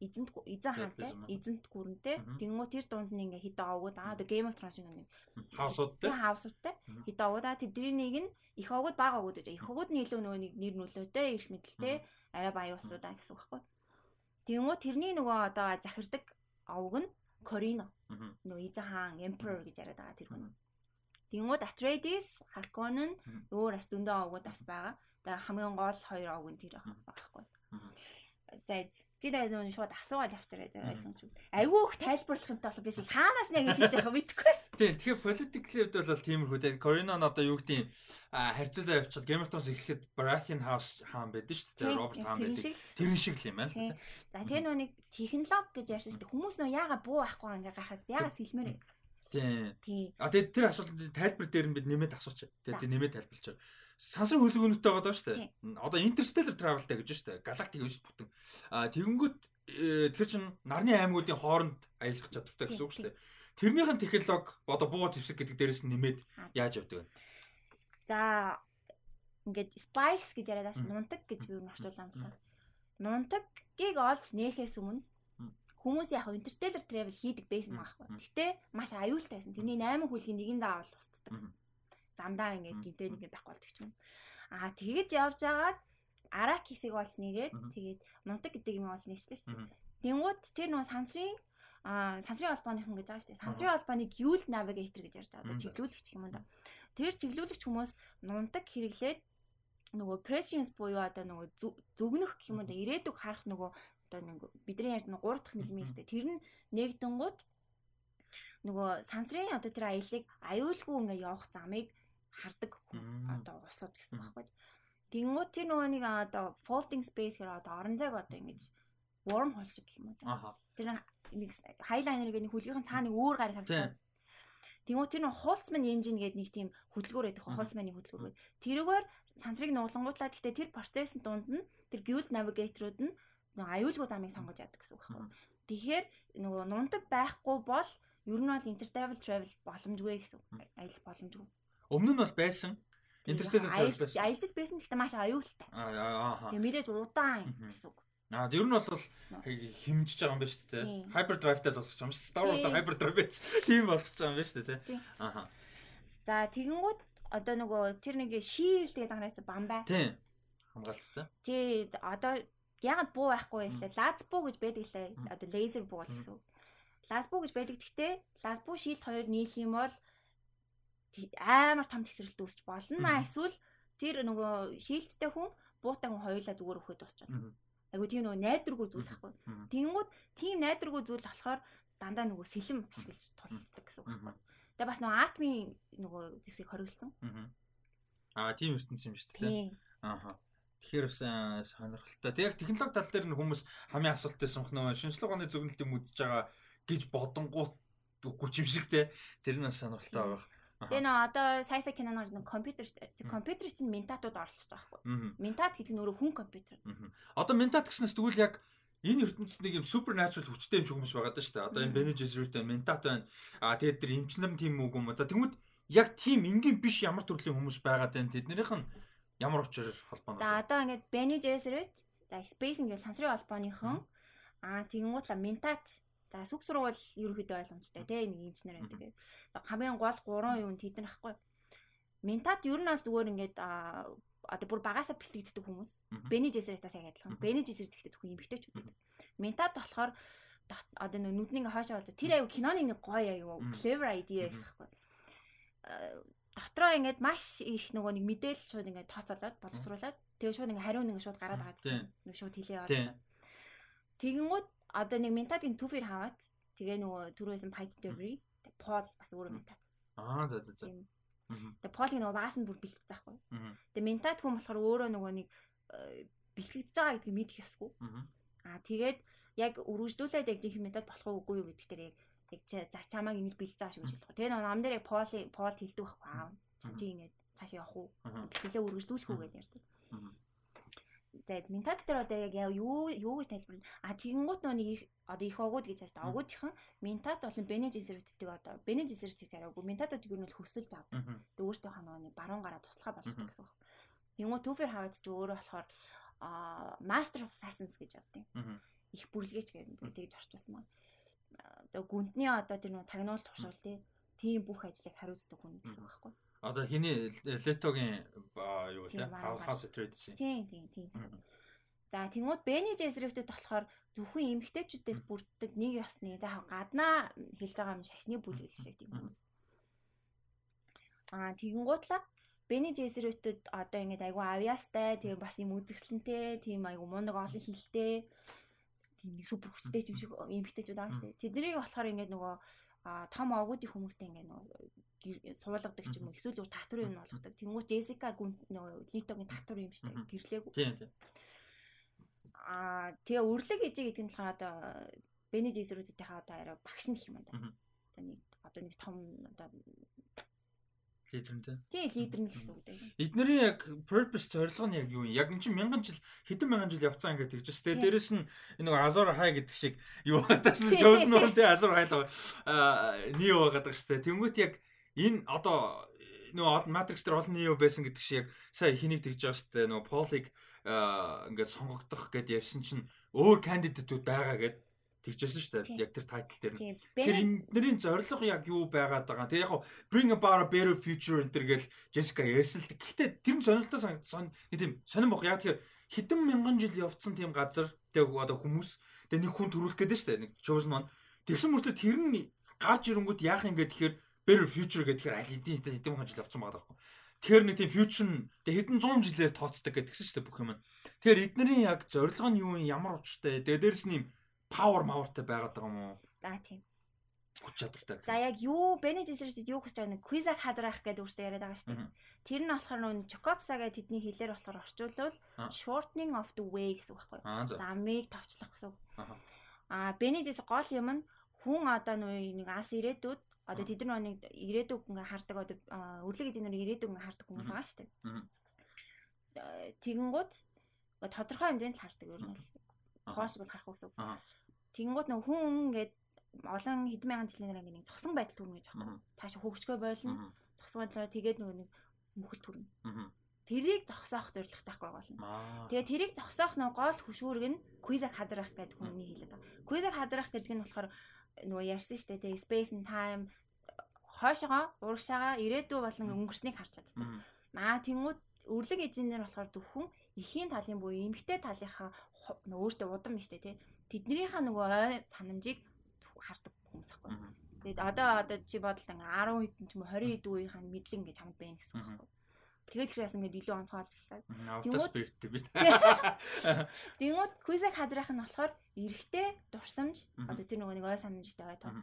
эзэнт эзэн хаантай? эзэнт гүрэнтэй? Тэнгуү тэр дунд нь ингээ хитэ овгод аа Game of Thrones нэг. Хаусуудтай? Хаусуудтай. Хитэ овгод аа тэдний нэг нь их овгод бага овгод гэж их овгод нь илүү нөгөө нэг нэр нөлөөтэй эрх мэдэлтэй арай баян усудаа гэсэн үг байхгүй. Тэнгуү тэрний нөгөө одоо захирдаг овг нь Корино нөгөө эзэн хаан Emperor гэж яриад байгаа тэр хүн. Тэнгуү Atreides Harkonnen өөр бас зөндөө овгод бас байгаа. Тэгээ хамгийн гол хоёр овг нь тэр байхгүй за Чи даа нөө шууд асуугаад явчихарай заа ойлгомж. Айгүй их тайлбарлах юмтай бол би хаанаас нь яг хийж байгаа мэдэхгүй. Тийм. Тэгэхээр political level бол тиймэрхүү дээ. Corina нь одоо юу гэдэг харьцуулаа явчихад Game of Thrones эхлэхэд Baratheon House хаан байдаг шүү дээ. Роберт хаан байдаг. Тэрэн шиг л юм байна л тийм. За тэгээ нөө нэг технологи гэж ярьсан шүү дээ. Хүмүүс нөө яага буу ахгүй ингээ гахаад яагаас хэлмээр. Тийм. А тэгээ тэр асуултанд тайлбар дээр нь бид нэмээд асуучих. Тэгээ нэмээд тайлбарлаж байгаа сансар хөлгөөнөттэй байгаа даа шүү дээ. Одоо interstellar travelтай гэж шүү дээ. Галактик биш бүтэн. А тэгэнгүүт э, тэр чин нарны аймагуудын хооронд аялах чадвартай гэсэн үг шүү дээ. Тэрнийхэн технологи одоо буу зэвсэг гэдэг дээрээс нь нэмээд яаж явдаг вэ? За ингээд spice гэж яриад байгаа шүү. Нунтаг гэж би нь орчуулсан юм байна. Нунтагийг олж нээхээс өмнө хүмүүс яг interstellar travel хийдэг байсан байхгүй. Гэтэ маш аюултай байсан. Тэрний 8 хүлгийн нэгэн заавал устдаг замдаа ингээд гинтээ нэг байхгүй болдог ч юм. Аа тэгэж явж агаад Аракисыг олж нэгээд тэгээд нунтаг гэдэг юм олж нэгчлээ шүү дээ. Тэнгүүд тэр нөгөө сансрын а сансрын холбооныхон гэж байгаа шүү дээ. Сансрын холбооны Guild Navigator гэж ярьж байгаа. Чиглүүлэгч юм да. Тэр чиглүүлэгч хүмүүс нунтаг хэрэглээд нөгөө prescience буюу одоо нөгөө зүгнөх юм да. Ирээдүг харах нөгөө одоо нэг бидний нөгөө 3 дахь шүү дээ. Тэр нь нэгдэнгууд нөгөө сансрын одоо тэр аялыг аюулгүй ингээ явах замыг хардаг одоо усууд гэсэн байхгүй. Тэнгууд тэр нөгөө нэг одоо folding space гэр одоо орон зайг одоо ингэж worm hole шиг юм уу. Тэр нэг хайлайнер гэдэг нэг хүлгийнхэн цааны өөр гарыг харагдаад. Тэнгууд тэр нөгөө Holtzman engine гэдэг нэг тийм хөдөлгөөр байдаг. Holtzman-ы хөдөлгөөр. Тэрүүгээр цансрыг нуулангуутлаа. Гэхдээ тэр процессын дунд нь тэр guild navigator-ууд нь нөгөө аюулгүй замыг сонгож яадаг гэсэн үг байхгүй. Тэгэхээр нөгөө нундаг байхгүй бол ер нь бол interstellar travel боломжгүй гэсэн аялах боломжгүй. Өмнө нь бол байсан. Interstellar travel байсан. Аялж байсан гэхдээ маш аюултай. Аа. Тэгээ мэдээж удаан гэсэн үг. Аа ер нь бол хэмжиж байгаа юм байна шүү дээ. Hyperdrive-тай л болгож байгаа юм шүү. Star Wars-тай Hyperdrive байж тийм байгаа юм байна шүү дээ. Аа. За тэгэнгүүт одоо нөгөө тэр нэг shield гэдэг анараас бамбай. Тийм. Хамгаалттай. Тий одоо яг буу байхгүй лээ. Lazboo гэж байдаг лээ. Одоо laser ball гэсэн үг. Lazboo гэж байдаг. Гэхдээ Lazboo shield хоёр нийлэх юм бол амар том тесрэлт үүсч болно. Эсвэл тэр нөгөө шийлттэй хүн буутай хүн хоёулаа зүгээр өгөхөд дуусч болно. Айгу тийм нөгөө найдваргүй зүйл ахгүй. Тэнгүүд тийм найдваргүй зүйл болохоор дандаа нөгөө сэлэм ашиглаж тулдаг гэсэн үг байхгүй. Тэгээ бас нөгөө атмын нөгөө зэвсийг хориглосон. Аа тийм ертөнц юм шүү дээ. Аа. Тэгэхээр бас сонирхолтой. Тэг яг технологи тал дээр нь хүмүүс хамгийн асуулттай сунх нөгөө шинжлэх ухааны зөвнөлтөд мэдж байгаа гэж бодонгууд үгүй юм шиг те. Тэр нь бас сонирхолтой байгаа. Тэгээ нөө одоо sci-fi киноноор нэг компьютер компьютер чинь ментатууд оролцож байгаа байхгүй. Ментат гэдэг нь өөрөө хүн компьютер. Одоо ментат гэснээс тэгвэл яг энэ ертөнцид нэг юм supernatural хүчтэй юм шиг хүмүүс байгаа даа шүү дээ. Одоо энэ Bene Gesserit ментат байна. Аа тэгээд тэр эмчнэр тийм үг юм уу? За тэгмүүд яг тийм энгийн биш ямар төрлийн хүмүүс байгаад байна. Тэднэрийнх нь ямар учраар холбооно? За одоо ингээд Bene Gesserit за Space ингээд сансрын холбооныхон аа тэгэнгუутла ментат За сүг сургууль ерөөхдөө ойлгомжтой тий нэг инженер байдаг. Хамгийн гол гурван юм тэд нар ахгүй. Ментат ер нь бол зүгээр ингээд одоо бүр багасаа бэлтгэдэг хүмүүс. Бени Жесертаас яг адилхан. Бени Жесерт гэхдээ зөвхөн эмгтээчүүд байдаг. Ментат болохоор одоо нүдний ингээ хойшоо болж тэр аюу киноны нэг гоё аюу clever idea гэсэн хгүй. Дотроо ингээд маш их нөгөө нэг мэдээлэл шууд ингээд тооцоолоод боловсруулад тэгээ шууд ингээ хариу нэг шууд гараад байгаа. Нэг шууд хэлээ явуулсан. Тэгэнгүүт одоо нэг ментатын түфэр хаваад тэгээ нөгөө түрүүсэн Python Theory Paul бас өөрөө ментат. Аа за за за. Тэгээ Paul-ийг нөгөө багаас нь бүр бэлтгэж заахгүй. Тэгээ ментат хүн болохоор өөрөө нөгөө нэг бэлтгэж байгаа гэдгийг мэдэх ёсгүй. Аа тэгээд яг үргэлжлүүлээд яг жинхэнэ метод болох уугүй юу гэдэг дээр яг чи за чамааг ингэж бэлж байгаа шүү гэж хэлэхгүй. Тэгээ нэг ам дээр яг Пол Пол хэлдэг байхгүй аав. Чам чи ингэж цааш явах уу? Бэлтгэлээ үргэлжлүүлэх үү гэж ярьдаг. За ментат дээр одоо яг юу юу гэж тайлбарна. А тэгэнгүүт нөө нэг их одоо их огууд гэж хааж та. Огуудийнхан ментат болон бенежисерүүдтэй одоо бенежисертэй цараагүй ментатууд юу нь хөсөлж авдаг. Тэг өөртөө ханаа баруун гараа туслахаа болгодог гэсэн үг. Тэнгүү төфер хаваад чи өөрөө болохоор а Master of Assassins гэж авдیں۔ Их бүрлэгээч гэдэг тэгж орчуулсан маань. Одоо гүнтний одоо тэр нөө тагнуул туршуул тийм бүх ажлыг хариуцдаг хүн гэсэн үг байхгүй. Одоо хиний Летогийн юу те of Trades. Тийм тийм тийм гэсэн. За тэнгууд Бэни Жесрифтэд болохоор зөвхөн эмгтээчүүдээс бүрддэг нэг ёсны за гаднаа хэлж байгаа юм шашны бүлгэл шиг тийм хүмүүс. Аа тэгэнгуутлаа Бэни Жесрифтэд одоо ингэж айгу авьяастай тийм бас юм үзэсгэлэнтэй тийм айгу мундаг олон хилтэй тийм нэг супер хүчтэй юм шиг эмгтээчүүд байгаа шүү дээ. Тэднийг болохоор ингэж нөгөө том огуудын хүмүүстэй ингэ нөгөө суулгадаг ч юм уу эсвэл өөр татвар юм болгодог. Тэнгуү Джессика гүн нөгөө Литогийн татвар юм штэ гэрлээгүй. Тийм тийм. Аа тэгээ өрлөг ээжээ гэдэг нь болохоор одоо Бени Жесрүүдийнхээ одоо арай багш нь гэх юм да. Одоо нэг одоо нэг том одоо лидер нь тий лидер нь гэсэн үг дээ. Эднэрийн яг purpose зорилго нь яг юу юм? Яг эн чинь мянган жил хэдэн мянган жил явцсан ингээд тэгж шүү дээ. Дээрэс нь нэг Азор хай гэдэг шиг юу хатаас нь Johnson уу тий Азор хайлаа нио гэдэг шүү дээ. Тэнгүүт яг энэ одоо нөгөө олон Matrix дээр олон юу байсан гэдэг шиг яг сая хэнийг тэгж байгаа штэ нөгөө Полиг ингээд сонгогдох гэд ярьсан чинь өөр кандидатууд байгаа гэд тэгжсэн шүү дээ. Яг тэр тайтл дээр. Тэгэхээр энэний зорилго яг юу байгаад байгаа. Тэгээ яг Bring about a better future энэ төр гэл Jessica ярьсан л. Гэхдээ тэр нь сонирхолтой сон тийм сонирн бох. Яг тэгэхээр хэдэн мянган жил явцсан тийм газар тэг одоо хүмүүс тэг нэг хүн төрүүлэх гээд шүү дээ. Нэг chosen one. Тэгсэн мөртөө тэр нь гарч ирэнгүүт яах юм гээд тэгэхээр better future гэдэг тэгэхээр аль хэдийн хэдэн мянган жил явцсан байгаа байхгүй. Тэгэхээр нэг тийм future нь тэг хэдэн 100 жилээр тооцдог гэдгсэн шүү дээ бүх юм. Тэгэхээр эднэрийн яг зорилго нь юу юм ямар учиртай. Тэгээ дээрэс нь power powerтай байгаад байгаа юм уу? За тийм. Хүч чадвартай. За яг юу Бенежит Research-д юу гэж байгаа нэг Quizag хазраах гэдэг үрсээ яриад байгаа шүү дээ. Тэр нь болохоор нүүн Chocopsa гэдэг тэдний хэлээр болохоор орчуулвал shortening of the way гэсэн үг байхгүй юу? Замыг товчлох гэсэн үг. Аа Бенежит гол юм нь хүн одоо нэг ас ирээдүүд Одоо тэд нар нэг ирээдүг ингээ хардаг одоо өрлөг эзэнээр ирээдүг ингээ хардаг хүмүүс байгаа шүү дээ. Тэгэнгүүт тодорхой хэмжээнд л хардаг ер нь бол хоош бол харах гэсэн. Тэгэнгүүт нэг хүн ингээд олон хэдэн мянган жилийн дараа нэг зогсон байдал төрнө гэж аахгүй. Цаашаа хөгжгөө болно. Зогсон байдлаар тэгээд нөгөө нэг мөхөл төрнө. Тэрийг зогсоох зорилготой байхгүй болно. Тэгээд тэрийг зогсоох нэг гол хөшүүрэг нь Quizag хадрах гэдэг хүний хэлээд байгаа. Quizag хадрах гэдэг нь болохоор нөгөө ярьсан шүү дээ. Тэгээ space and time хойшоогоо урагшаага ирээдүй болон өнгөрснийг харж чаддаг. Аа тэнгууд өрлөг эжинээр болохоор зөвхөн эхийн талын буюу эмгтэй талынхаа өөртөө удам нь штэ тий. Тэднэрийнхаа нөгөө ой санамжийг хардаг хүмүүс ахгүй. Тэгээд одоо одоо чи бодлоо ингээ 10 хэдэн ч юм уу 20 хэдэн үеийнхэн мэдлэг ингээ чамд байна гэсэн үг байхгүй. Тэгээд тэрээс ингээд илүү онцгойлж эхлэв. Тэнгууд биш. Тэнгууд квизэг хадраах нь болохоор эрэгтэй дурсамж одоо тэр нөгөө нэг ой санамжтай бай тоо.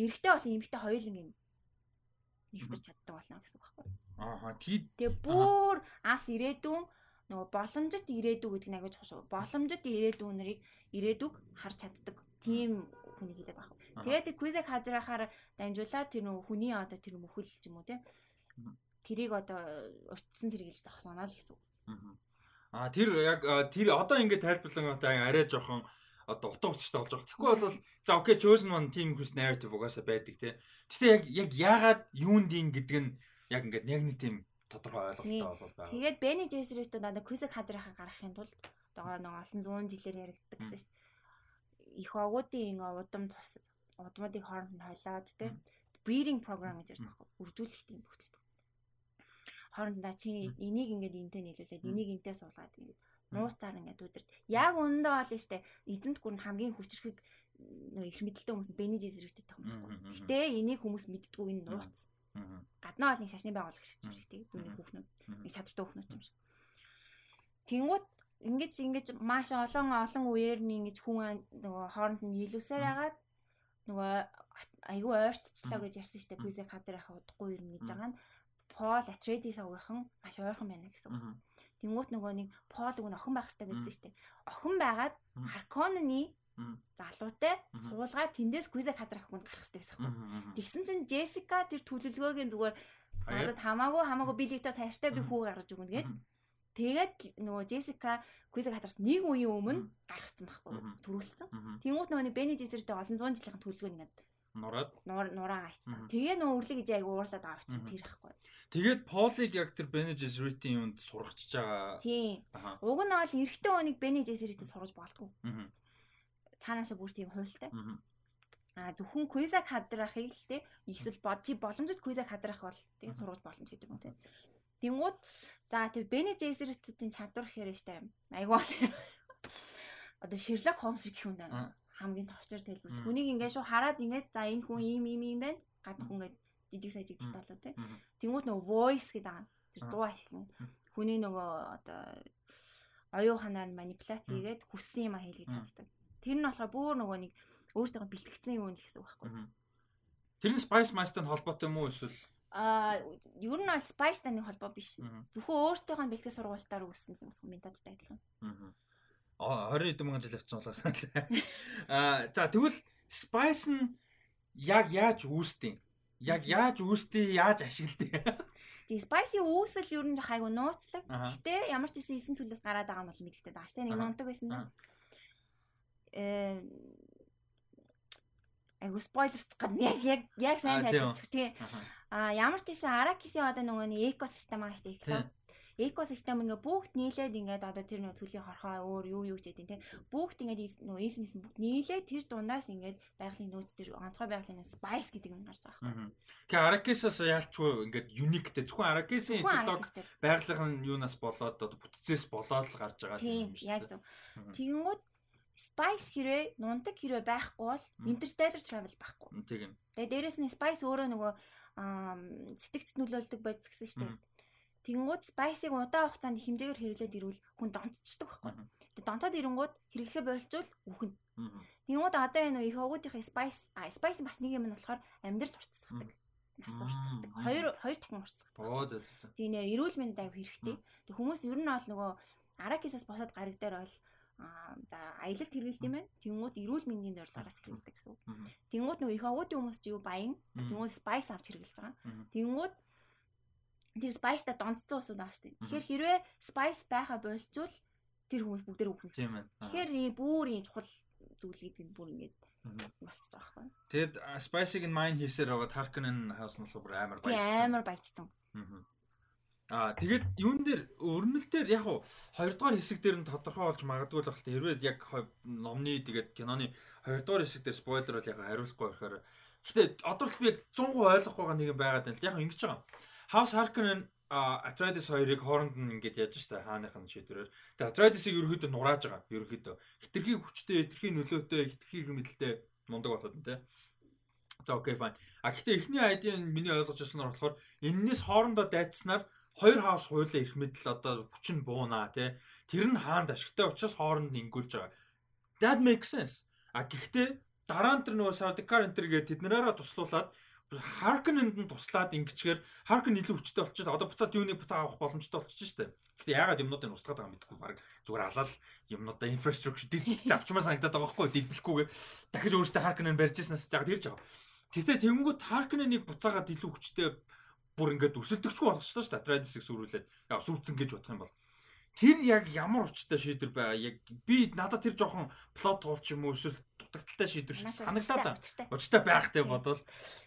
Эрэгтэй болон эмэгтэй хоёуланг юм нэвтэрч чаддаг болно гэсэн үг байхгүй. Аа. Тэгээ бүр ас ирээдүүн нөгөө боломжит ирээдүү гэдэг нь агаж хошуу. Боломжит ирээдүү нарыг ирээдүг харж чаддаг тийм хүний хэлээд байгаа. Тэгээд квизэг хазраахаар дамжуулаад тэр нөгөө хүний одоо тэр мөхөл ч юм уу те. Тэрийг одоо уртсан зэрэглэж зогсоно л гэсэн үг. Аа тэр яг тэр одоо ингээд тайлбарлан одоо арай жоохон одоо утга учиртай болж байгаа. Тэгэхгүй бол за окей chosen one team whose narrative угаасаа байдаг те. Гэтэ яг яг яагаад юундин гэдэг нь яг ингээд яг нэг тийм тодорхой ойлголттой болол байна. Тэгээд Benny Gesserit надад Quizag хадрахаа гаргахын тулд одоо нэг олон 100 жилээр яригддаг гэсэн шүү дээ. Их огуудын удам цус удмуудыг хооронд нь хойлоод те breeding program гэж ярьдаг байхгүй. Үржүүлэх тийм хөтөлбөр. Хоорондоо чи энийг ингээд энтэй нийлүүлээд энийг энтэй суулгаад ингээд нууцаар ингээд өдөрт. Яг үнэндээ бол штэ эзэнт гүр нь хамгийн хүчрхэг нэг их мэдлэлтэй хүмүүс бениж зэрэгтэй тах юм байна. Гэтэ энийг хүмүүс мэддгүү энэ нууц. Гаднаа олон шашны байгуулагч юм шиг тийм дүүний хүүхнүүд нэг чадвартай хүүхнүүд юм шиг. Тэнгууд ингэж ингэж маш олон олон үеэр нь ингэж хүн нөгөө хооронд нь нийлүүлсээр хагаад нөгөө айгүй ойртчлаа гэж ярьсан шүү дээ. Квизэг хадар яхаа удахгүй юм гэж байгаа нь Пол Атрейдис авгийнхан маш ойрхон байна гэсэн үг. Тэнгуут нөгөө нэг Пол өгн охин байх хэрэгтэй гэсэн шүү дээ. Охин байгаад Харконны залуутай суулгаад тэндээс Квиза хадрах хүнд гарах хэрэгтэй байсан байхгүй. Тэгсэн чинь Джессика тэр төлөвлөгөөгийн зүгээр надад хамаагүй хамаагүй би литер таартай би хүү гаргаж өгнө гээд тэгээд нөгөө Джессика Квиза хадрахс нэг үеийн өмнө гаргацсан байхгүй. Төрүүлсэн. Тэнгуут нөгөө Бени Джессертэй олон 100 жилийн төлөвлөгөө ингээд нураад нураа гайцсан. Тэгээ нөгөө үрлэг гэж айгу уурлаад авч чинь тэр ихгүй. Тэгээд Полиг яг тэр Бени Джессеритийн юунд сургачж байгаа. Тийм. Уг нь бол эрэгтэй хүнийг Бени Джессеритид сургаж болтгоо. Цаанаасаа бүр тийм хуйлтай. А зөвхөн квизаг хадрахыг л те эсвэл бодчи боломжит квизаг хадрах бол тэгээ сургаж боломж гэдэг юм те. Тэнгууд за тэр Бени Джессеритийн чадвар гэхээр штэ айгу одоо Шерлок Холмс гэх юм даа хамгийн товчор тайлбар. Хүнийг ингээд шүү хараад ингээд за энэ хүн ийм ийм ийм байна. Гадах хүн ингээд жижиг сая жижиг талуу тий. Тэнгүүт нөгөө voice гэдэг аа тэр дуу ашиглана. Хүний нөгөө одоо оюу ханаар манипуляц хийгээд хүссэн юм а хийлгэж чаддаг. Тэр нь болохоор бүр нөгөө нэг өөртөө бэлтгэгдсэн юм гэсэн үг байхгүй. Тэр нь Spice Master-тай холбоотой юм уу эсвэл А ер нь Spice-тай нэг холбоо биш. Зөвхөн өөртөөхөө бэлтгэх сургуультаар үүссэн юм шиг методтой адилхан. Аа 20 хэдэн мянган жил явцсан саналаа. Аа за тэгвэл spice нь яг яаж үүсдэг? Яг яаж үүсдэг, яаж ашигладаг? Тэгээ spice-ийн үүсэл ер нь хайгу нууцлаг. Гэтэ ямар ч гэсэн эсэн төлөөс гараад байгаа юм бол мэддэг даа. Тэ нэг нундаг байсан да. Э айгу спойлерч гад яг яг яг сайн тайлбарч. Тэгээ а ямар ч гэсэн Arrakis-ийн одоо нөгөө нэг экосистем аа штэ их экосистем ингээ бүгд нийлээд ингээд одоо тэр нөө төлийн хорхоо өөр юу юу ч гэдэг тийм бүгд ингээд нөө эсмэс бүгд нийлээд тэр дундаас ингээд байгалийн нөөц тэр онцгой байгалийн spice гэдэг юм гарч байгаа юм. Тэгээ Arrakis-аас ялчгүй ингээд униктэй зөвхөн Arrakis-ийн диалог байгалийн юунаас болоод одоо бүтцээс болоод л гарч байгаа юм шиг. Яг зөв. Тэгэнгүүт spice хэрэг нундаг хэрэг байхгүй бол interstellar travel байхгүй. Тийм. Тэгээ дээрэс нь spice өөрөө нөгөө сэтгцэд нөлөөлдөг байц гэсэн шүү дээ Тэнгүүд спайсыг удаан хугацаанд хэмжээгээр хэрэглээд ирвэл хүн донтчдаг байхгүй. Тэгээ донтоод ирэнгүүд хэрэглэхэ болцвол үхэн. Тэнгүүд одоо энэ их овгуудынхаа спайс а спайс бас нэг юм нь болохоор амьдрал уртцдаг. Нас уртцдаг. Хоёр хоёр дахин уртцдаг. Оо зөө зөө. Тийм нэ эрүүл мэнд аяг хэрэгтэй. Тэг хүмүүс ер нь бол нөгөө аракисаас босоод гариг дээр бол за аялалд хэрэгэлт юм байна. Тэнгүүд эрүүл мэндийн зорилгоороос хэрэгэлдэг гэсэн үг. Тэнгүүд нөгөө их овгуудын хүмүүс ч юу баян. Тэнгүүд спайс авч хэрэглэж байгаа. Тэнгүүд тэр spice-та донцсон усуд байгаа шүү дээ. Тэгэхээр хэрвээ spice байха болчвол тэр хүмүүс бүгдээр үхэн гэсэн. Тэгэхээр ийм бүр ийм чухал зүйл гэдэг нь бүр ингэж болчихсон байгаа байхгүй. Тэгэд spice-ыг нь mine хийсээр байгаа Tarkin-ын house нь бүр амар баяжсан. Амар баяжсан. Аа тэгэд юун дээр өрнөл дээр яг уу хоёрдугаар хэсэг дээр нь тодорхой болж магадгүй л багт хэрвээ яг номны тэгээд киноны хоёрдугаар хэсэг дээр спойлер бол яг хариулахгүй болохоор Гэтэ одоо л би 100% ойлгох байгаа нэг юм байгаад байна л яг ингэж байгаа. House Harkonnen Atreides хоёрыг хооронд нь ингэж яаж штэ хааныхын шийдвэрээр. Тэгээ Atreides-ийг ерөөхдөө нурааж байгаа. Ерөөхдөө хитрхи хүчтэй, хитрхи нөлөөтэй, хитрхи хэмэлтэй мундаг болоод нь те. За окей fine. А гэхдээ эхний айдын миний ойлгож нь болохоор эннээс хоорондоо дайцснаар хоёр хаус хуйлаа их мэдл одоо хүч нь буунаа тий. Тэр нь хаанд ашигтай учраас хооронд нь ингүүлж байгаа. That makes sense. А гэхдээ дараа нь тэр нөгөө Sardikar enter гэдэг тэднэрээрээ туслуулаад Харкнэнд нь туслаад ингэчгээр Харкн илүү хүчтэй болчиход одоо буцаад юуны буцаа авах боломжтой болчихж штэ. Гэхдээ яагаад юмнуудыг устгаад байгаа мэдгүй баг зүгээр алаал юмнуудаа инфраструктур дэрхий завчмаар санагдаад байгаа байхгүй дэлбэлэхгүйгээр дахиж өөртөө Харкныг барьжсанаас яг тэрж байгаа. Тэгтээ тэнгууд Харкныг буцаагаад илүү хүчтэй бүр ингээд өсөлдөгчгүй болгочихлоо дээ. Традисыг сүрүүлээд яг сүрцэн гэж бодох юм бол тэр яг ямар учиртай шийдвэр байгаа? Яг би надад тэр жоохон плот туулч юм уу эсвэл дутагдaltaй шийдвэр шиг санагдаад байна. Учиртай байхтай бодвол.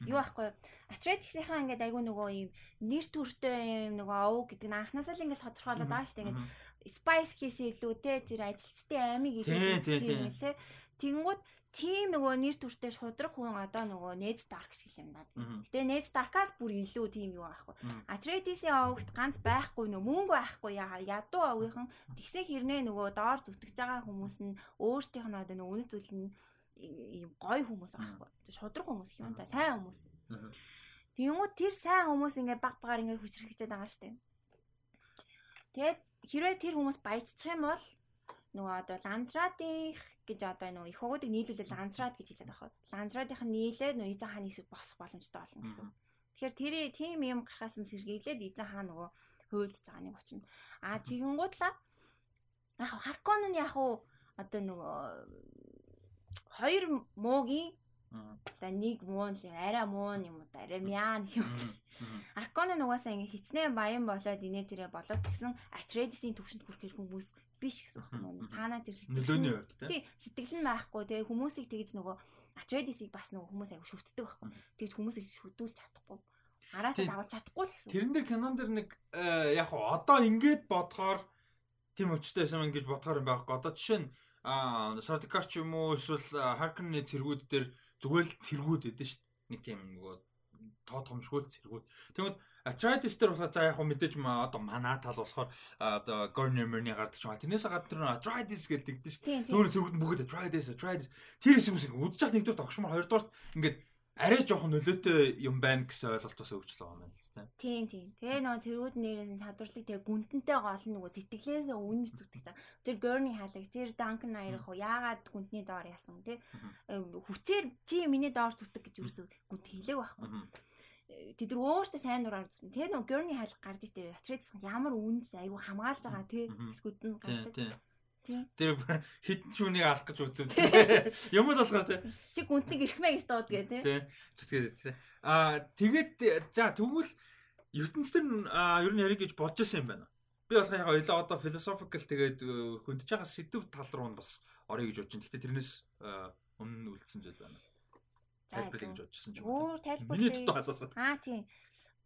Юу байхгүй Atreides-ийнхаа ингээд айгүй нөгөө юм нэр төртэй юм нөгөө ов гэдэг нь анханасаа л ингээд тодорхойлоод байгаа шүү дээ. Ингээд spice хийсэн илүү те тэр ажилчдын аймыг илүү юм лээ. Тэнгүүд тийм нөгөө нэр төртэй шудрах хүн одоо нөгөө Ned Stark шиг юм даа. Гэтэ Ned Stark-аас бүр илүү тийм юу аахгүй. Atreides-ийн овогт ганц байхгүй нөгөө мөнгө байхгүй ядуу овгийнхан тэгсээ хэрнээ нөгөө доор зүтгэж байгаа хүмүүс нь өөртөөх нь одоо нөгөө үнэ зүйл нь ийм гой хүмүүс аахгүй. Шудрах хүмүүс юм да. Сайн хүмүүс. Тэнгүүд тэр сайн хүмүүс ингээд баг багаар ингээд хүчрхэгчээд байгаа штеп. Тэгээд хэрвээ тэр хүмүүс баяжчих юм бол нөгөө одоо Лансрадих гэж одоо нөгөө их хогуудыг нийлүүлээд Лансрад гэж хэлээд байгаа. Лансрадийнх нь нийлээд нөгөө Изан хааны хэсэг босох боломжтой болно гэсэн. Тэгэхээр тэр тийм юм гарахаас нь сэргийлээд Изан хаан нөгөө хуйлдж байгаа нэг учир. А тэгэнгуудлаа яг харкон нь яг одоо нөгөө хоёр муугийн одоо нэг муу л арай муу юм уу арай мян юм. Аркон нь угаасаа ингээ хичнээн баян болоод инээ тэрэ болоод тэгсэн Atreides-ийн төвшөнд хүрэх хүмүүс биш гэсэн юм. Цаанаа тэр сэтгэл нөлөөний хувьд тий сэтгэл нь байхгүй тэгээ хүмүүсийг тэгж нөгөө Atreides-ийг бас нөгөө хүмүүс аяг шүтдэг байхгүй. Тэгж хүмүүсийг шүтүүлж чадахгүй. Араасаа давуулж чадахгүй л гэсэн. Тэрэн дээр кинон дээр нэг э, яг одоо ингээд бодохоор тийм өчтэй байсан гэж бодохоор юм байхгүй. Одоо жишээ нь а Сартикарч юм уу эсвэл Харкны цэргүүд дээр зүгээр л цэргүүд өгдөн шүү дээ. Нэг тийм нөгөө тоо томшгүй цэргүүд. Тэгмэд Atreides дээр болохоор за яг мэдээж ма одоо манай тал болохоор одоо Gornemer-ны гардаг ч юм. Тэрнээс гадна Atreides гэж тэгдэж шүү дээ. Зүгээр цэргүүд нь бүгд Atreides Atreides тэр юм шиг үдчих нэгдүгээр тогшмор хоёрдугаар ингээд арай жоохон нөлөөтэй юм байна гэсэн ойлголт бас өгч л байгаа юм л тийм. Тийм тийм. Тэгээ нөгөө цэргүүд нэрийн чадварлыг тэгээ гүнтэнтэй гол нөгөө сэтгэлээс үнэ зүтгэж байгаа. Тэр Горни хаалаг, тэр Данкан наярах уу яагаад гүнтний доор яасан тий. Хүчээр чи миний доор зүтг гэж юусэн гүнт хийлэг байхгүй. Тэд нар өөртөө сайн нураар зүтэн. Тэгээ нөгөө Горни хаалаг гардаг штэ. Ячрից ямар үнэ айгу хамгаалж байгаа тий. Эсгүүд нь гардаг. Тэр хитэн шүүнийг алах гэж үзв. Юм л болохоор тий. Чи гүнтнийг ирхмээ гэж дууд гээ тий. Тий. Зүтгээд тий. Аа тэгээд за тэгвэл ертөнцийн ер нь ярих гэж бодож исэн юм байна. Би болохоор яг ойлоо одоо philosophical тэгээд э, хөндөж байгаа сэдв тал руу нь бас орё гэж байна. Гэхдээ тэрнээс өмнө үлдсэн зүйл байна. Тайлбарлая гэж бодож исэн ч юм. Өөр тайлбарлая. Миний дутуу асуусан. Аа тийм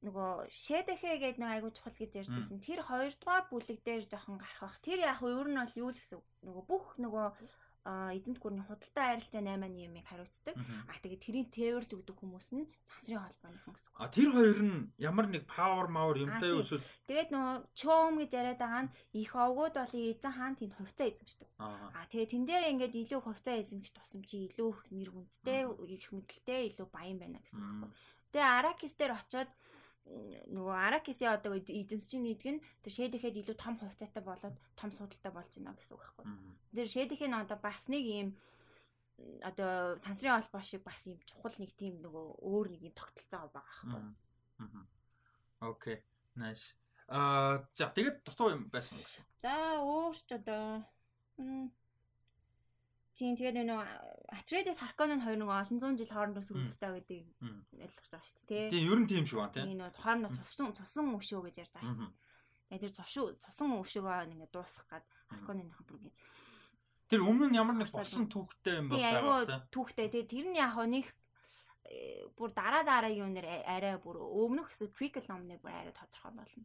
нөгөө шэдэхэ гэдэг нэг айгуу чухал гэж ярьж байсан. Тэр хоёрдугаар бүлэг дээр жоохон гарах бах. Тэр яг өөр нь бол юу л гэсэн нөгөө бүх нөгөө эзэнт гүрний худалдаа арилжаа 8 нэмийг хариуцдаг. А тэгээд тэрийн тээвэрлж өгдөг хүмүүс нь сансрын холбооныхан гэсэн үг. А тэр хоёр нь ямар нэг power power юмтай юу эсвэл Тэгээд нөгөө чом гэж яриад байгаа нь их овгууд бол эзэн хаан тэнд хувьцаа эзэмшдэг. А тэгээд тэн дээр ингээд илүү хувьцаа эзэмших тусам чи илүү их нэр хүндтэй, их мэдлэлтэй, илүү баян байна гэсэн үг. Тэгээ Аракис дээр очиод нөгөө Аракисийн одоо эзэмсчин нэгдэг нь тэр шэдэхэд илүү том хувьцаатай болоод том судалтай болж байна гэсэн үг байхгүй. Тэр шэдэхийн одоо бас нэг юм одоо сансрын холбоо шиг бас юм чухал нэг тийм нөгөө өөр нэг юм тогтолцоо байгаа байхгүй. Окей. Nice. Аа за тэгээд дутуу юм байсан гэсэн. За өөрч одоо Тийм тэгээд нөө Atreides Harkonnen хоёр нэг олон зуун жил хоорондоо сүрдэлтэй гэдэг ялгаж байгаа шүү дээ. Тийм ер нь тийм шүү байна тийм. Энэ хоорондоо цусан цусан өшөө гэж ярьж байгаа шүү. Тэгээд тэр цусуу цусан өшөөгөө ингээ дуусгах гад Harkonnen-ийн бүр ингээ Тэр өмнө нь ямар нэг босон түүхтэй юм бол байгаа тийм. Түүхтэй тийм тэр нь яг нэг э, бүр дараа дараа юу нэр арай бүр өмнөх эсвэл prequel номны бүр арай тодорхой болно.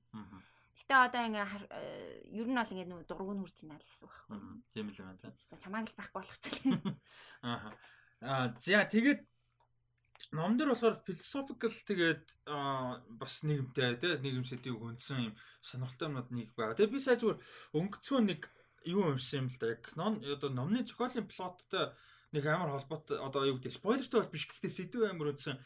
Гэтэ одоо ингээ э, ер нь бол ингээ нөгөө дургуг нь хүрч байна л гэсэн үг байхгүй. Тийм л байна. За чамааг л байхгүй болгочихлаа. Аа. Аа за тэгээд ном дээр болохоор philosophical тэгээд бас нийгэмтэй тий нийгэм сэдвийг хүндсэн юм сонирхолтой юмнууд нэг байгаа. Тэгээд би сая зүгээр өнгөцгөө нэг юу уншсан юм л да. Яг ном одоо номны зохиолын плоттой нэг амар холбоотой одоо юу гэдэг спойлертэй бол биш гэхдээ сэдв амар үндсэн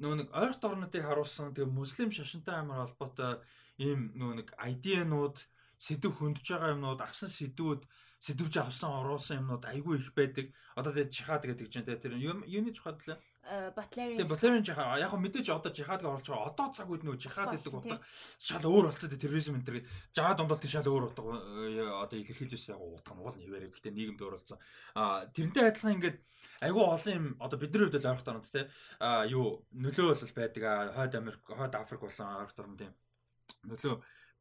нөгөө нэг ойрт орнуудыг харуулсан тэгээ муслим шашинтай амар холбоотой ийм нөгөө нэг айдианууд сэдв хөндөж байгаа юмнууд авсан сэдвүүд сэдвж авсан оруулсан юмнууд айгүй их байдаг. Одоо тэгээ жихад гэдэг чинь тэр юуны жихад лээ? Батлерийн. Тэгээ батлерийн жихад яг мэдээж одоо жихад оруулж байгаа. Одоо цаг үед нөгөө жихад гэдэг утга шал өөр болцоод терроризм энэ төр жаа дундал тийш шал өөр утга э, одоо илэрхийлж байсан яг утга нь уул нэрээр гэхдээ нийгэмд өөр болсон. А тэрнтэй адилхан ингээд айгүй олон юм одоо бидний хувьд л ойрхон тонод те а юу нөлөө бол байдаг хойд Америк хойд Африк болон ойрхон тонод юм нөлөө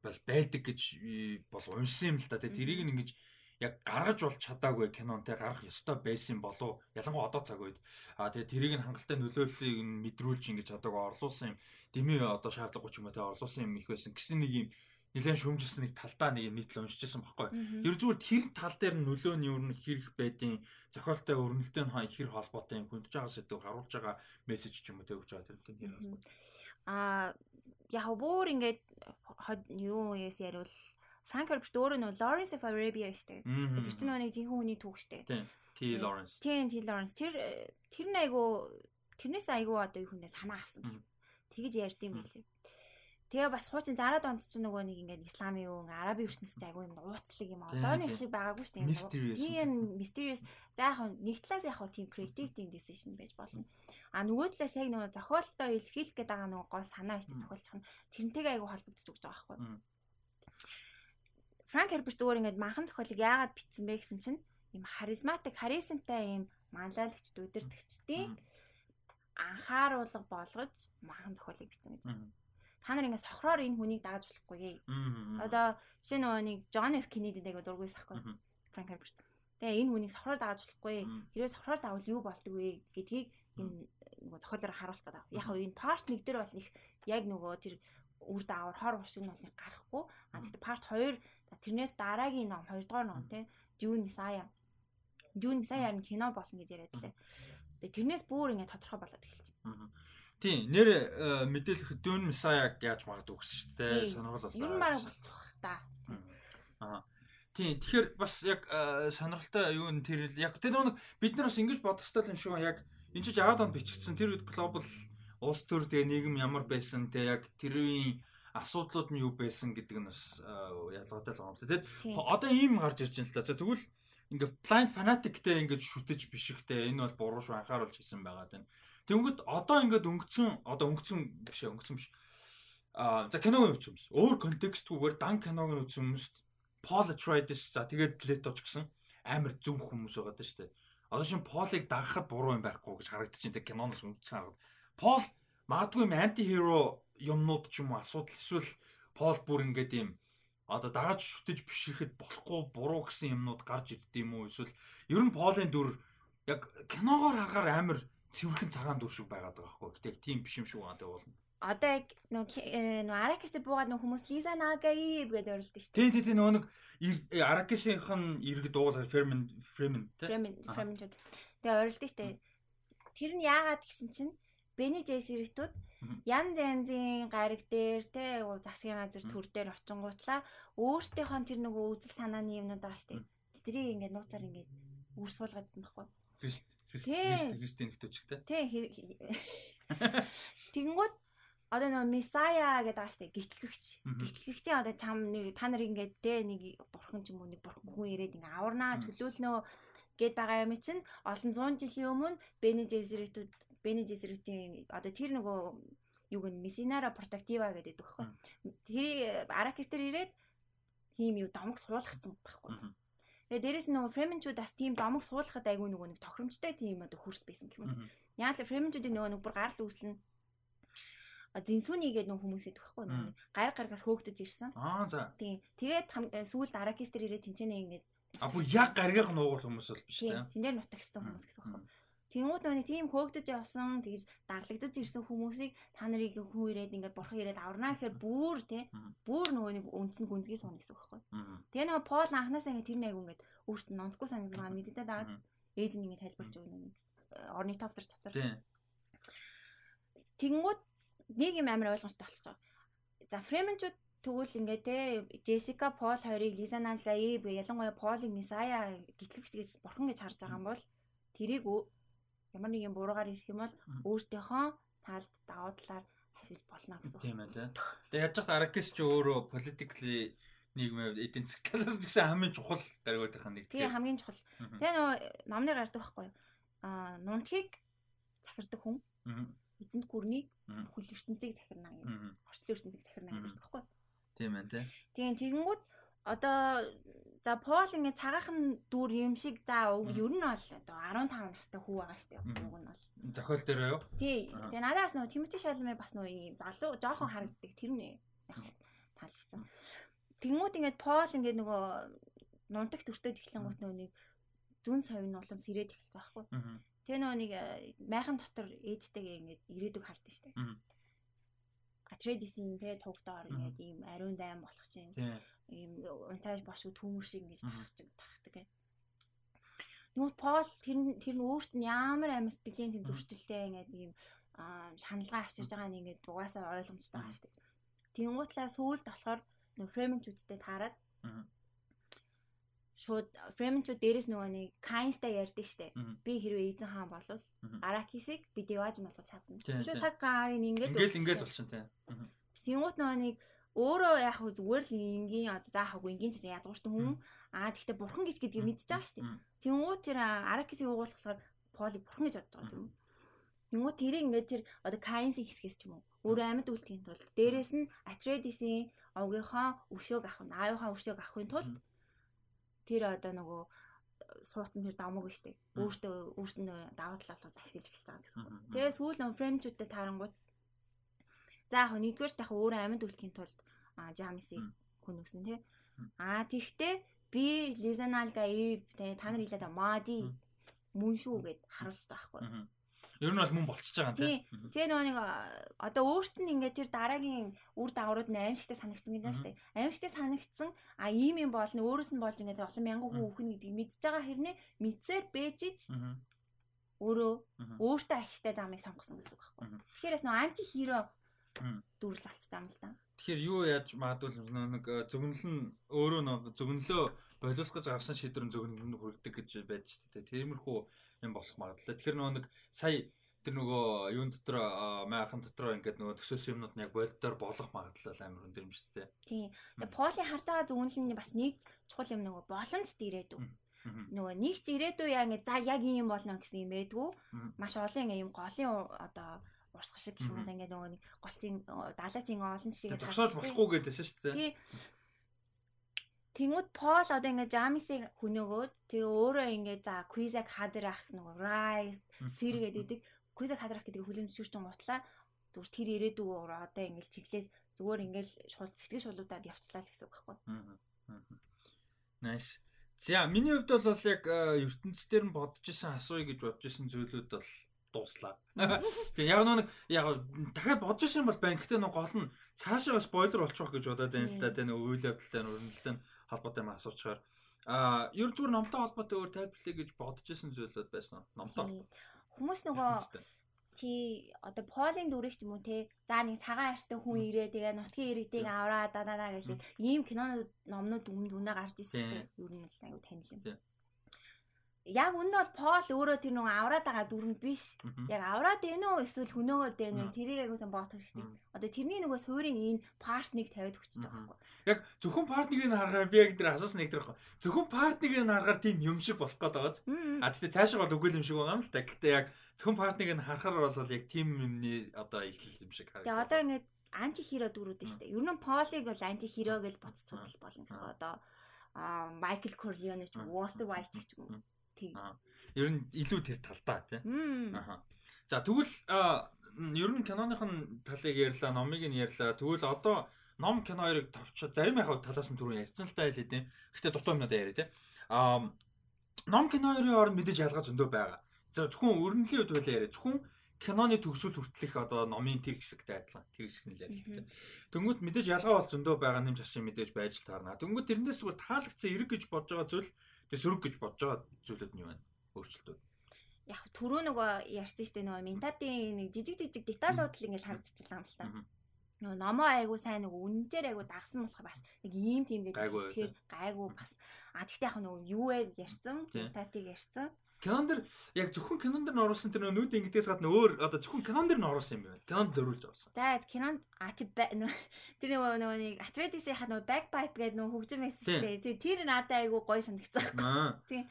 бол байдаг гэж бол уншсан юм л та. Тэгээ тэрийг нь ингэж яг гаргаж бол чадаагүй кинон те гарах ёстой байсан болов ялангуяа одоо цаг үед а тэгээ тэрийг нь хангалттай нөлөөллийг нь мэдрүүлж ингэж чадаагүй орлуулсан юм дэмий одоо шаардлагагүй ч юм уу те орлуулсан юм их байсан гэсэн нэг юм нэлээд шүүмжилсэн нэг талдаа нэг юм нийтлэл уншижсэн байхгүй. Тэр зүгээр тэр тал дээр нөлөө нь юу н хэрэг байдیں۔ Зохиолтой өрнөлтөө нь хэр холбоотой юм хүндж байгаа сэдв харуулж байгаа мессеж ч юм уу тэгж байгаа тэр тийм холбоо. Аа яг бүр ингээд юу яас яривал Франк Herbert өөрөө нөө Lawrence of Arabia штэ. Тэр чинь нэг жинхэнэ хүний түүх штэ. Тийм. T Lawrence. Тийм T Lawrence. Тэр тэр нь айгу тэрнээс айгу одоо юу хүнээ санаа авсан. Тэгэж ярьд юм билээ. Тэгээ бас хуучин 60-аад онд чинь нөгөө нэг ингээд исламын ингээ араби ертөнцийн ч айгүй юм ууцлаг юм аа. Одооных шиг байгаагүй шүү дээ. Тийм mysterious. За яг нэг талаас яг тийм creative team decision байж болно. А нөгөө талаас яг нөгөө зохиолтой илэрхийлэх гээд байгаа нөгөө гол санаа биш зохиолч нь тэрнтэйгээ айгүй холбогдож өгч байгаа байхгүй. Франк Херберт зүгээр ингээд манхан зохиолыг яагаад бичсэн бэ гэсэн чинь ийм харизматик, харизмтай ийм манлайлагч дүүдэрдэгчдийн анхааруулга болгож манхан зохиолыг бичсэн гэж. Та нар ингээд сохроор энэ хүнийг дааж болохгүй. Одоо жишээ нөгөө нэг Джон Ф Кеннеди дээг дургуйс ахгүй. Франк Херберт. Тэгээ энэ хүнийг сохроор дааж болохгүй. Хэрвээ сохроор даавал юу болдог вэ гэдгийг энэ нөгөө зохиолоор харуулах гэдэг. Яг хөө энэ part 1 дээр бол их яг нөгөө тэр үр даавар хор уршиг нь бол их гарахгүй. А тэгэхээр part 2 тэрнээс дараагийн ном 2 дугаар ном тийм June Messiah. June Messiah нь кино болно гэж яриад лээ. Тэгээ тэрнээс бүр ингэ тодорхой болоод эхэлж байна. Тийм нэр э, мэдээлэх Dune Messiah яаж магадгүй гэсэн шүү дээ. Сонирхол бол. Юу маа болчих та. Аа. Тийм тэгэхээр бас яг э, сонирхолтой юу нэр тэр яг тэр нэг бид нар бас ингэж бодох хэрэгтэй юм шүү яг энэ чинь 60 онд бичигдсэн тэр үед глобал улс төр тэгээ нийгэм ямар байсан тэгээ яг тэрийн асуудлууд нь юу байсан гэдэг нь бас ялгаатай л байна. Тэгээд одоо ийм гарч ирж байна л да. За тэгвэл ингээ blind fanatic-тэй ингээд шүтэж бишихтэй энэ бол буруу шүү анхааруулж хийсэн байгаа даа. Тэнгүүд одоо ингээд өнгөцөн одоо өнгөцөн биш өнгөцөн биш. Аа за киног үзсэн юмс. Өөр контекстгүйгээр дан киног үзсэн хүмүүст Paul Atreides за тэгээд Leto ч гэсэн амар зөв хүмүүс байгаа даа шүү дээ. Одоо шин Paul-ыг дагахад буруу юм байхгүй гэж харагдчих. Тэг киноноос өнгөцсөн харагд. Paul магадгүй анти хиро юмнууд ч юм уу асуудал эсвэл Пол бүр ингээд юм одоо дааж шүтэж бишрэхэд болохгүй буруу гэсэн юмнууд гарч ирдээ юм уу эсвэл ер нь Полын дүр яг киногоор харахаар амар цэвэрхэн цагаан дүр шиг байгаад байгаа байхгүй. Гэтэ тийм биш юм шиг байна тэ болно. Одоо яг нөө нөө Аракист буугаад нөө хүмүүс Лиза Нагаи гэдэг орилдог шүү дээ. Тий, тий, тий нөө нэг Аракисийнхэн иргэд дуулахаар Фермен Фермен тий. Фермен Фермен. Тэгээ орилдог шүү дээ. Тэр нь яагаад гэсэн чинь Бени Джейсэрэтүүд ян зянзын гариг дээр те засгийн газар төр дээр очингуутлаа өөртөөхөө тэр нөгөө үзэл санааны юмнууд байгаа штеп. Тэдрийг ингээд нууцаар ингээд үрс суулгаадсан байхгүй. Христ Христ Христийн нэгтүүч те. Тий. Тэгэнгүүт одоо нөгөө Месая гэдэг байгаа штеп гитлэгч. Гитлэгчийн одоо чам нэг та нар ингээд те нэг бурхан ч юм уу нэг бурхан хүн ирээд ингээд аварнаа чөлөөлнөө гэд байгаа юм чинь олон зуун жилийн өмнө Бени Жесерутийн одоо тэр нөгөө юуг нь Месинара Протактива гэдэг байхгүй. Тэр Аракис дээр ирээд тийм юу домог суулгацсан байхгүй. Тэгээ дээрэс нь нөгөө Фременчуудаас тийм домог суулгахад айгүй нөгөө нэг тохиромжтой тийм одоо хурс байсан гэх юм. Яг л Фременчуудын нөгөө нэг бүр гарал үүслэн зинсүний гэдэг нөх хүмүүс идэх байхгүй нөгөө гар гаргаас хөөгдөж ирсэн. Аа за. Тийм. Тэгээд сүүлд Аракис дээр ирээд тэнцэнэ ингээд А бүр яг гаргийнх нь уугуул хүмүүс бол биш тийм. Тэн дээр нутагчсан хүмүүс гэсэн байна. Тэнгүүд нөгөө тийм хөөгдөж явсан тэгж дарлагдаж ирсэн хүмүүсийг та нарыг хүн ирээд ингээд бурхан ирээд аварнаа гэхээр бүр тий бүр нөгөө нэг үндсэн гүнзгий суuna гэсэн үг байхгүй. Тэгээ нөгөө Пол анханасаа ингээд тэр нэг ингээд өөрт нь нонцгүй санагдсан мэддэ дагаад ээж нь ингээд тайлбарч өгнө нэг орны тавтар дотор. Тэнгүүд нэг юм амар ойлгомжтой болчихоо. За фременчүүд тэгвэл ингээд те Джессика Пол хоёрыг Лиза Нанлаи ялангуяа Полыг Мисая гитлэгч гэж бурхан гэж харж байгаа юм бол тэрийг ямар нэгэн буруугаар ирэх юм бол өөртөөхөө талд давуу талаар ашиглаж болно гэсэн. Тийм ээ. Тэгээ яаж ч Аракис ч өөрөө politically нийгмийн эдийн засаг талаас ч гэсэн хамгийн чухал даргуудынхаа нэг. Тийм хамгийн чухал. Тэгээ нөгөө номнэр гардаг байхгүй юу? Аа нунтхийг захирдаг хүн. Эзэнт гүрний бүхэл ертөнцийг захирна гэх. Орчлон ертөнцийг захирна гэж байна юу? Тийм ээ тий. Тийм тэгэнгүүт одоо за Пол ингээд цагаахан дүр юм шиг за ер нь бол одоо 15 настай хүү байгаа шүү дээ. Уг нь бол. Зохиол дээр юу? Тий. Тэгээ надаас нөгөө Тимоти Шалмэ бас нөгөө залуу жоохон харагддаг тэр нь таалагдсан. Тэнгүүд ингээд Пол ингээд нөгөө нунтагт өртөд эхлэн гут нөгөө нэг зүн совин улам сэрээд эхэлж байгаа хгүй. Тэгээ нөгөө нэг э, майхан дотор ээжтэйгээ ингээд ирээдүг хардсан шүү дээ. Атредисийн тэгээ тугдоор ингээд ийм ариун дайм болох чинь ийм унтрааж бошгүй түүмэр шиг ингэж тархаж тархдаг гэх. Нүгт Пол тэр тэр нь өөрт нь ямар амар сэтгэлийн тэм зөрчилтэй ингээд ийм шаналгаа авчирж байгаа нь ингээд угаасаа ойлгомжтой байгаа дээ. Тэнгуутлаа сүүлд болохоор нөө фременчүүдтэй таарад шууд фременчүүд дээрээс нөгөө нэг кайнстай ярьдаг штэ. Би хэрвээ эзэн хаан болвол Аракисыг би деваж болгож чадна. Шууд цаг гарын ингээд ингээд ингээд болчихсон тий. Тэнгуут нөгөө нэг өөрөө яг хөө зүгээр л энгийн одоо заахаагүй энгийн ч язгууртай хүн. Аа тэгтээ бурхан гэж гэдгийг мэдчихэж байгаа шүү дээ. Тэнгуут тэр Аракисыг угуулхаар Полыг бурхан гэж бодож байгаа юм. Тэнгүү тэрийг ингээд тэр одоо Кайнсийн хэсгээс ч юм уу өөрөө амьд үлдэхийн тулд. Дээрэс нь Atreides-ийн овгийнхоо өшөөг авах нь аавынхаа өшөөг авахын тулд тэр одоо нөгөө суудсан тэр дамууг штэ өөртөө өөртөө даваа талаа болгож ашиглаж эхэлж байгаа гэсэн. Тэгээ сүүл н фреймчүүдтэй таарангууд за яг нэгдүгээр тах өөрөө амьд үлдэхийн тулд Жамисыг хүн үсэн тий. Аа тэгтээ би Лизаналга Ив та нар хэлээд Мади мөн шүү гэд харуулж байгаа байхгүй. Ер нь бол мөн болчихж байгаа юм тийм. Тэгээ нөгөө нэг одоо өөрт нь ингээд тэр дараагийн үр дагаврууд нь аимшигтай санагдсан гэж байна шүү дээ. Аимшигтай санагдсан а ийм юм болно өөрөөс нь болж ингээд олон мянган хүн үхэн гэдгийг мэдж байгаа хэрнээ мэдсээр бэжиж өөрөө өөртөө ашигтай замыг сонгосон гэсэн үг байхгүй. Тэгэхээр бас нөгөө анти хиро дүүрэл алцсан юм л да. Тэгэхээр юу яаж магадгүй нэг зөвнөл нь өөрөө нэг зөвнөлөө болиулах гэж авсан шийдвэр нь зөвнөлөнд хүргэдэг гэж байж шүү дээ. Тиймэрхүү юм болох магадлал. Тэгэхээр нөгөө нэг сая тэр нөгөө юун дотор майхан дотор ингээд нөгөө төсөөс юмнууд нь яг болдоор болох магадлал амар өндөр юм шүү дээ. Тийм. Тэгээ Поли харж байгаа зөвнөл нь бас нэг чухал юм нөгөө боломжт ирээдүй. Нөгөө нэг ч ирээдүй яа ингээд за яг ийм болно гэсэн юм байдгүй. Маш олон ингээд юм голын одоо урсгах шиг гэх юм да ингээд нөгөө нэг голцын далаачийн олон жишээгээ зогсоож болохгүй гэдээсэн шүү дээ. Тэнгүүд Пол одоо ингээ Жамисыг хөнөөгөөд тэгээ өөрөө ингээ за Квизак хадрах нөгөө Райс сэргээд идэг Квизак хадрах гэдэг хүлэмжшүүртэн гутлаа зүгээр тэр ирээдүг одоо ингээл чиглээд зүгээр ингээл шууд сэтгэл шулуудаад явцлаа гэсэн үг байхгүй. Nice. За миний хувьд бол яг ертөнцийн нь бодож исэн асууя гэж бодож исэн зүйлүүд бол дууслаа. Тэгээ яг нэг яг дахиад бодож исэн бол байна. Гэтэ нэг гол нь цаашаа спойлер болчих гэж бодоод байна л да. Тэгээ нэг үйл явдалтай өрнөлттэй холбоотой юм асуучаар. А ер зүгээр номтой холбоотой өөр тайлбарлая гэж бодож исэн зүйлүүд байсан уу? Номтой. Хүмүүс нөгөө чи одоо полын дүрийг ч юм уу те за нэг цагаан арьстай хүн ирээ тэгээ нутгийн иргэдийг авраа дадаа гэсэн ийм кинонууд номнууд өмнө зүнэ гарч ирсэн шүү дээ. Ер нь л аюу танил юм яг үндэ бол Пол өөрөө тэр нэг авраад байгаа дүрмд биш. Яг авраад ийн үү эсвэл хөнөөгөө дээ нэг тэрийг агуулсан боот хэрэгтэй. Одоо тэрний нөгөө суурийн энэ парт нэг тавиад өгч байгаа байхгүй. Яг зөвхөн партныг нь харахаар би яг тэр асуусан нэг тэр байхгүй. Зөвхөн партныг нь харахаар тийм юм шиг болох гээд байгааз. А тэгтээ цаашаа бол үгүй юм шиг байгаа юм л та. Гэтэ яг зөвхөн партныг нь харахаар бол яг тийм юмны одоо ихлэл юм шиг харагдав. Тэгээ одоо ингэ анти хиро дүрүүд нь шүү дээ. Ер нь Полиг бол анти хиро гэж бодцоход болно гэсэн. Одоо Майкл Корлеоне ч Уолтер Вайт ч юм уу Тийм. Ер нь илүү тэр талдаа тийм. Аха. За тэгвэл ер нь киноных нь талыг ярьлаа, номыг нь ярьлаа. Тэгвэл одоо ном кино хоёрыг товч зарим яг талаас нь түрүү ярьсан л та хэлээ тийм. Гэхдээ дутуу юмнуудаа яриа тийм. Аа ном кино хоёрын хооронд мэдээж ялгаа зөндөө байгаа. За зөвхөн өрнөлийн байлаа яриа. Зөвхөн киноны төгсгөл хүртэлх одоо номын тэр хэсэгтэй адилхан тэр хэсэг нь ярилттай. Тэнгүүт мэдээж ялгаа бол зөндөө байгаа нэмж ашиг мэдээж байж таарна. Тэнгүүт тэрнээс зүгээр таалагдсан эрэг гэж бодож байгаа зүйл Тэгээ сөрөг гэж бодож байгаа зүйлүүд нь юу вэ? Өөрчлөлтүүд. Яг түрүү нөгөө ярьсан дээ нөгөө ментатын нэг жижиг жижиг деталууд л ингээл харагдчихлаа юм л та. Нөгөө номоо айгу сайн нөгөө үнэнээр айгу дагсан болохоор бас нэг ийм тийм гэдэг тэгэхээр гайгүй бас. А тэгтээ яг нөгөө юу вэ ярьсан? Ментатыг ярьсан. Кинон дэр яг зөвхөн кинон дэр н оруулсан тэр нүд ингэдээс гадна өөр одоо зөвхөн кинон дэр н оруулсан юм байна. Кинонд зориулж оруулсан. За кинонд а тэр нөгөө нөгөө нэг Atreides-ийн ха нөгөө backpipe гэдэг нөгөө хөгжим байсан шүү дээ. Тэр надад айгүй гоё санагдсан. Тийм.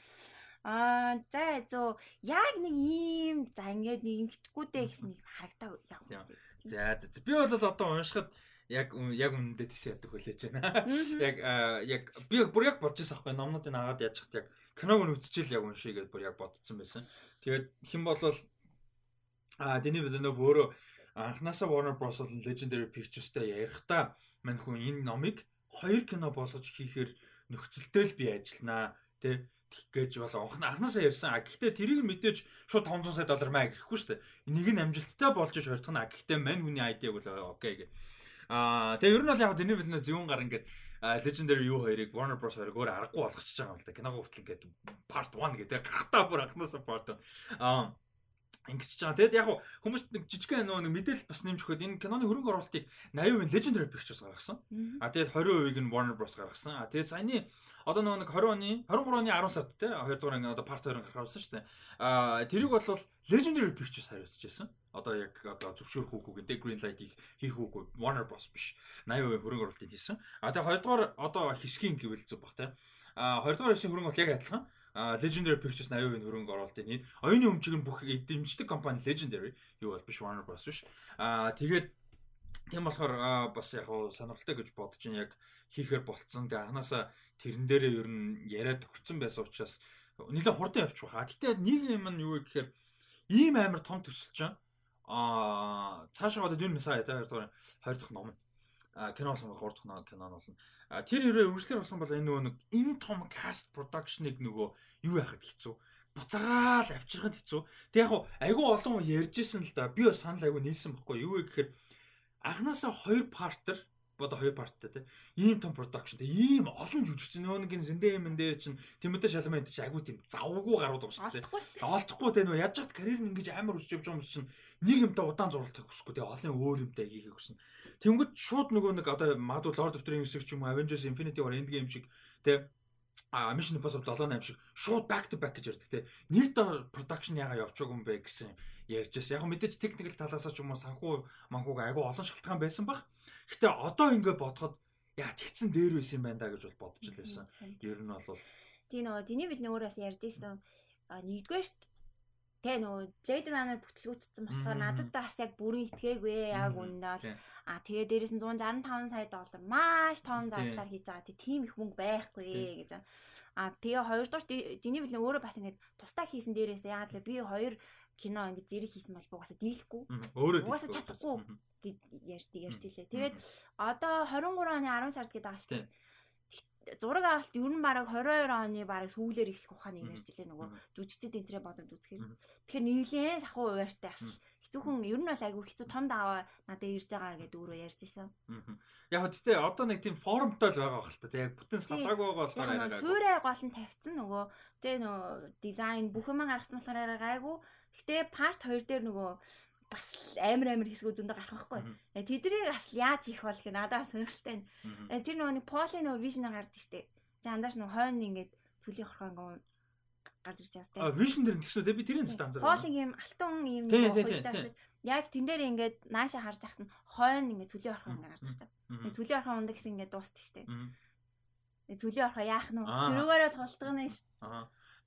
Аа за зөө яг нэг ийм за ингээд нэг ингэчгүүдээ гэсэн нэг харагтаа яг. За за би бол одоо уншихад яг яг үнэндээ тийш яддаг хүлээж байна. Яг яг би бүр яг байсан аахгүй номнуудыг агаад хат яг киног нь үзчихэл яг уншия гэж бүр яг бодсон байсан. Тэгээд хэн болвол а Дэни Villeneuve өөрөө анханасаа Warner Bros бол Legendary Pictures-тэй ярихдаа мань хүн энэ номыг хоёр кино болгож хийхээр нөхцөлтэй л би ажилланаа тий гэж бол анханасаа ярьсан. А гэхдээ тэрийг мэдээж шууд 500 сая доллар маа гэхгүй шүү дээ. Нэг нь амжилттай болж ш хоёрдох нь. А гэхдээ мань хүний айдиаг бол окей гэх Аа тэгээ ер нь бол яг Дэни Вилнев зөвөн гар ингээд Legendary юу хоёрыг Warner Bros хоёрыг өөр аргагүй болгочихж байгаа юм л да. Киногоо хүртэл ингээд part 1 гэдэг гарахтаа бүр анхнаасаа part 1. Аа ч байгаа. Тэгэд яг хүмүүс нэг жижигхэн нөгөө нэг мэдээлэл бас нэмж өгөхөд энэ киноны хөрөнгө оруулалтыг 80% Legendary Pictures гаргасан. А тэгээд 20%-ийг нь Warner Bros гаргасан. А тэгээд саяны одоо нөгөө нэг 20 оны 23 оны 10 сард те 2 дугаар анги одоо part 2 гарах байсан шүү дээ. А тэрийг бол Legendary Pictures хариуцж байсан одоо яг одоо зөвшөөрөх үгүй гэнтэй green light хийх үгүй Warner Bros биш 80% хөрөнгө оруулалтыг хийсэн. А тэгээ хоёрдугаар одоо хэсгийн гэвэл зүг бах те. А хоёрдугаар хэсгийн хөрөнгө бол яг адилхан. А Legendary Pictures 80% хөрөнгө оруулалтыг хийн. Оюуны өмчиг нь бүх эдэмждэг компани Legendary юу бол биш Warner Bros биш. А тэгээд Тийм болохоор бас яг уу сонирхолтой гэж бодож байна яг хийхээр болцсон. Тэгээ анханасаа тэрэн дээрээ ер нь яриа төгссөн байсан учраас нэлээд хурдан явчих واخа. Гэтэ нэг юм нь юу гэхээр ийм амар том төсөл чинь Аа цаашаа одоо Dune Messiah та 2 дахь 2 дахь ном кино болсон бол 3 дахь кино болно. Тэр хэрэг үргэлжлэр болсон бол энэ нөгөө нэг энэ том cast production-ыг нөгөө юу яхад хэцүү буцаагаал авчирхад хэцүү. Тэг яг айгүй олон ярьжсэн л да. Би бас санал айгүй нийлсэн байхгүй юу гэхээр анханасаа хоёр партер одоо хоёр парттай тийм ийм том production тийм ийм олон жүжигч нөгөө нэг зэндээ юм дээр чинь Тимоте Шаламент чинь агуу тийм завгүй гарууд байгаа шүү дээ. Олдохгүй тийм нөгөө яаж чад карьер нь ингэж амар өсөж явж байгаа юм чинь нэг юмтай удаан зурлахыг хүсэхгүй тийм олон өөр юмтай хийхийг хүснэ. Тэнгүүд шууд нөгөө нэг одоо магадгүй Lord of the Rings шиг ч юм уу Avengers Infinity War Endgame шиг тийм а Mission Impossible 7 8 шиг шууд back to back гэж ярьдаг те. Нэг дор production яга явчихаг юм бэ гэсэн ярьжсэн. Яг мэдээж техникэл талаас ч юм уу санхүү манхууг айгу олон шалтгаан байсан баг. Гэтэ одоо ингэ бодоход яа тэгсэн дээр байсан юм байна да гэж бол бодож лээсэн. Ер нь бол тий нөгөө диний бил нөгөөс ярьж исэн. Нэгдүгээрт тэ нөгөө Blade Runner бүтлгүүцсэн болохоор надад бас яг бүрэн итгээгүй яг үнэндээ А тэгээ дээрэс нь 165 сая доллар маш том зарлаар хийж байгаа. Тийм их мөнгө байхгүй гэж. А тэгээ хоёрдугаар Жини Билэн өөрөө бас ингэж тусдаа хийсэн дээрээс яагаад л би хоёр кино ингэ зэрэг хийсэн бол угаасаа дийлэхгүй. Угаасаа чадахгүй гэж ярьж ярьж илээ. Тэгээд одоо 23 оны 10 сард гэдэг байгаа шүү дээ. Зураг авалт ер нь бараг 22 оны бараг сүүлээр эхлэх ухааны юм ярьж илээ нөгөө жүжигчд энтрээ бодомд үзэхээр. Тэгэхээр нийлэн шахуу уяартай бас. Хэцүүхэн ер нь бол айгүй хэцүү том даваа надад ирж байгаа гэдээ өөрөө ярьж исэн. Яг хөө тэтэ одоо нэг тийм формтой л байгаа бахал та. Яг бүтэн салаагүй байгаа болохоор арай. Суурай гол нь тавьсан нөгөө тэ нөгөө дизайн бүх юм гаргасан болохоор арай гайгүй. Гэтэ part 2 дээр нөгөө бас амар амар хэсгүүд өндө гарах байхгүй. Э, тэднийг бас яаж хийх бол гэх надад бас сонирхолтой байна. Э, тэр нөгөө нэг Поли нөгөө вижнээр гардаг штеп. За андаш нөгөө хойно ингээд цүлийн хорхоо ингээд гарч ирж байгаа штеп. А вижн дээр тэгшүү те би тэрийн зөв анзаарсан. Поли ийм алтан ийм нөгөө яг тэн дээр ингээд нааша харж ахт нь хойно ингээд цүлийн орхон ингээд гарч ирж байгаа. Цүлийн орхон ундаг гэсэн ингээд дуустдаг штеп. Цүлийн орхоо яах нь тэрүүгээрээ тултгана штеп.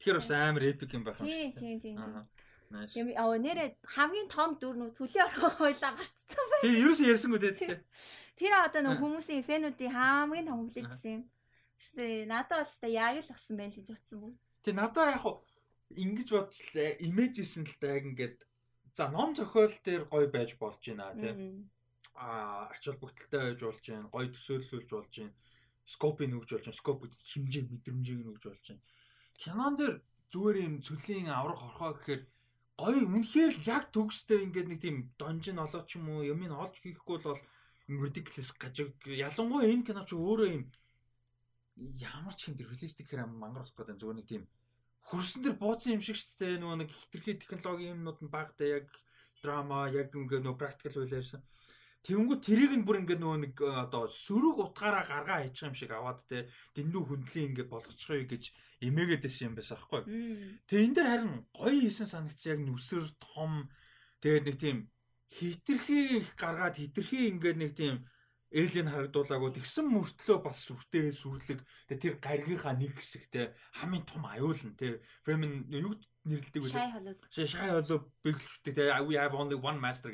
Тэгэхээр бас амар эпик юм байх юм штеп. Тийм тийм тийм. Тийм аа нэрээ хамгийн том дүр нөө цүлийн орхон хойлоо гарцсан байна. Тийм ерөөсөө ярьсангүй дээ. Тэр одоо нөө хүмүүсийн фэнүүдийн хамгийн том хүлээжсэн юм. Тэгсэн надад бол та яг л болсон байл гэж бодсон юм. Тийм надад яг ингэж бодлоо имэжсэн л та яг ингээд за ном зохиол дээр гоё байж болж байна тийм. Аа ач холбогдолтой байж болж байна. Гоё төсөөлүүлж болж байна. Скопыг нөгж болж байна. Скоп хэмжээ мэдрэмжийг нөгж болж байна. Кинон дээр зүгээр юм цөлийн аврах орхоо гэхээр гоё үнэхээр яг төгстэй ингээд нэг тийм донжин олоо ч юм уу юм ин олж хийхгүй бол ridiculous гажиг ялангуяа энэ кино ч өөрөө юм ямар ч хэмдэр реалистик хэрэг мангар болох гэдэг зүгээр нэг тийм хөрсөн дэр бууцсан юм шиг шүү дээ. Нөгөө нэг хитрхи технологи юмнууд нь багтаа яг драма яг ингээ нөгөө практикал үйлээрсэн Тэнгүү тэрийг нь бүр ингээд нөгөө нэг э, одоо сөрөг утгаараа гаргаа хийчих юм шиг аваад те дэндүү хүндлийн ингээд болгочихъя гэж эмээгээд байсан юм байсан аахгүй. Тэгээ энэ дэр харин гоё хийсэн санагдсан яг нүсэр том тэгээд нэг тийм хитрхи их гаргаад хитрхи ингээд нэг тийм ээлийг харагдуулаагүй тэгсэн мөртлөө бас сүртэй сүрлэг тэр гаргийнхаа нэг хэсэгтэй хамгийн том аюулн те фрейм юу нэрлдэг вэ? Шай холоо. Шай холоо бэглэжтэй те we have only one master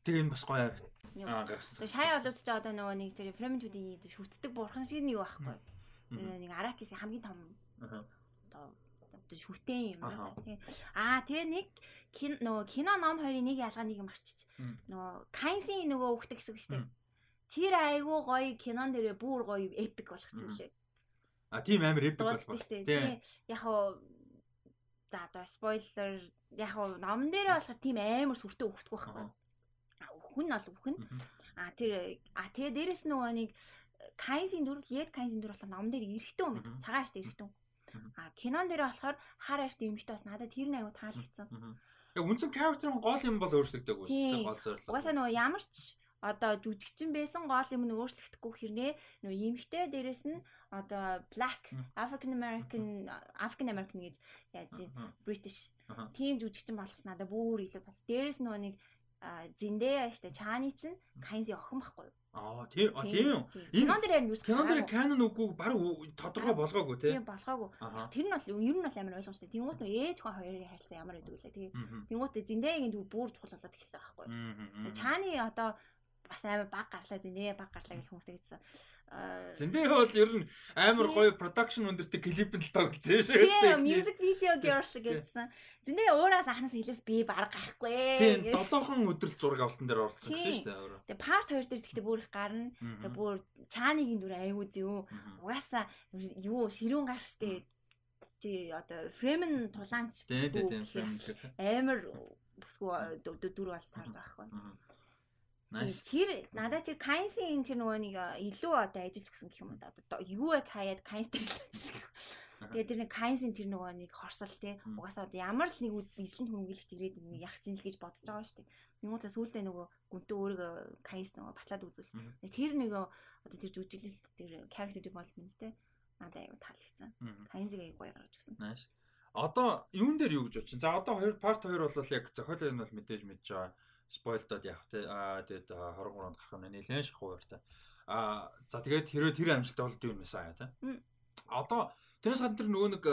тэгээ энэ бас гоё харагдав. Аа гарсан. Шай олооч ч одоо нөгөө нэг тэр фрементүүдийн шүтдэг бурхан шиг нэг байхгүй. Нэг аракисийн хамгийн том одоо шүтэн юм байна тий. Аа тэгээ нэг нөгөө кино ном хоёрын нэг ялгаа нэг юм арчиж. Нөгөө Кайнсийн нөгөө өгдөг хэсэг шүү дээ. Тэр айгүй гоё кинон дээрээ бүр гоё эпик болгоцсон лээ. А тийм амар эпик болгосон шүү дээ. Тий. Яг хоо за одоо спойлер яг хоо номон дээрээ болохоор тийм амар сүртэй өгдөг байхгүй хүн бол үхэн. А тэр а тэгээ дээрэс нөгөө нэг Кайнсийн дүр, Лед Кайнсийн дүр болохоор номон дээр эрэхтэн юм байна. Цагаан арт эрэхтэн. А кинон дээр болохоор хар арт эмэгтэй бас надад тэр нэг аягүй таалагдсан. Яг үндсэн character-ын гол юм бол өөрчлөгдөг үү? Гол зорилго. Угаасаа нөгөө ямар ч одоо жүжигчин байсан гол юм нь өөрчлөгдөхгүй хэрнээ нөгөө эмэгтэй дээрэс нь одоо black African American African American гэж яаж British тийм жүжигчин болгосноо надад бүр илүү бас дээрэс нөгөө нэг Зиндея штэ Чааны чинь Кайнзи охин байхгүй юу? Аа тийм аа тийм. Кинон дээр юу Кинон дээр canon үгүй баг тодорхой болгоогүй тий. Тийм болгоогүй. Тэр нь бол ер нь бол амар ойлгомжтой. Тэнгуут нь ээж хүн хоёрын харилцаа ямар байдаг вэ? Тэгээ. Тэнгуут Зиндеягийн дүү бүр чухал болоод эхэлж байгаа байхгүй? Чааны одоо бас амар баг гарлаа зинэ баг гарлаа гэж хүмүүстэй гэсэн. Зиндээ бол ер нь амар гоё production өндөртэй клипэнд л тоглосон шүү дээ. Тийм music video girls гэсэн. Зиндээ уураас анханаас хэлээс би баг гарахгүй. Тийм долоохон өдрөл зураг авалтан дээр оролцсон гэсэн шүү дээ. Тэгээ part 2 дээр тэгтээ бүр их гарна. Тэгээ бүр чааныгийн дүр аягүй зөө. Угаасаа юу ширүүн гар штэ чи одоо фрейм нь тулаанч амар бүсгүй дүр болж таарж байгаа байхгүй. Тэр надад тэр Кайнсийн тэр нөгөө нэг илүү одоо ажиллаж өгсөн гэх юм да. Одоо юу хаяад Кайнс тэр л ажилласан. Тэгээ тэр нэг Кайнсийн тэр нөгөө нэг хорсол те угаасаа одоо ямар л нэг эзлэн хүмүүгэлж ирээд нэг яах чинь л гэж бодож байгаа шүү дээ. Нэгүтлээ сүултээ нөгөө гүнтөө өөрийгөө Кайнс нөгөө батлаад үзүүл. Тэр нөгөө одоо тэр жүжиглэлт тэр character development те надад аягүй таалагдсан. Кайнсыг аягүй гоё гаргаж өгсөн. Нааш. Одоо юун дээр юу гэж бодчих. За одоо 2 part 2 бол яг зохиолын нь бол мэдээж мэдж байгаа спойлдод явах те аа тэгээд 23 онд гарах нь нэлээд шахуу баяртай. Аа за тэгээд хэрвээ тэр амжилттай бол Dune Messiah те. Одоо тэрнээс гадна тэр нөгөө нэг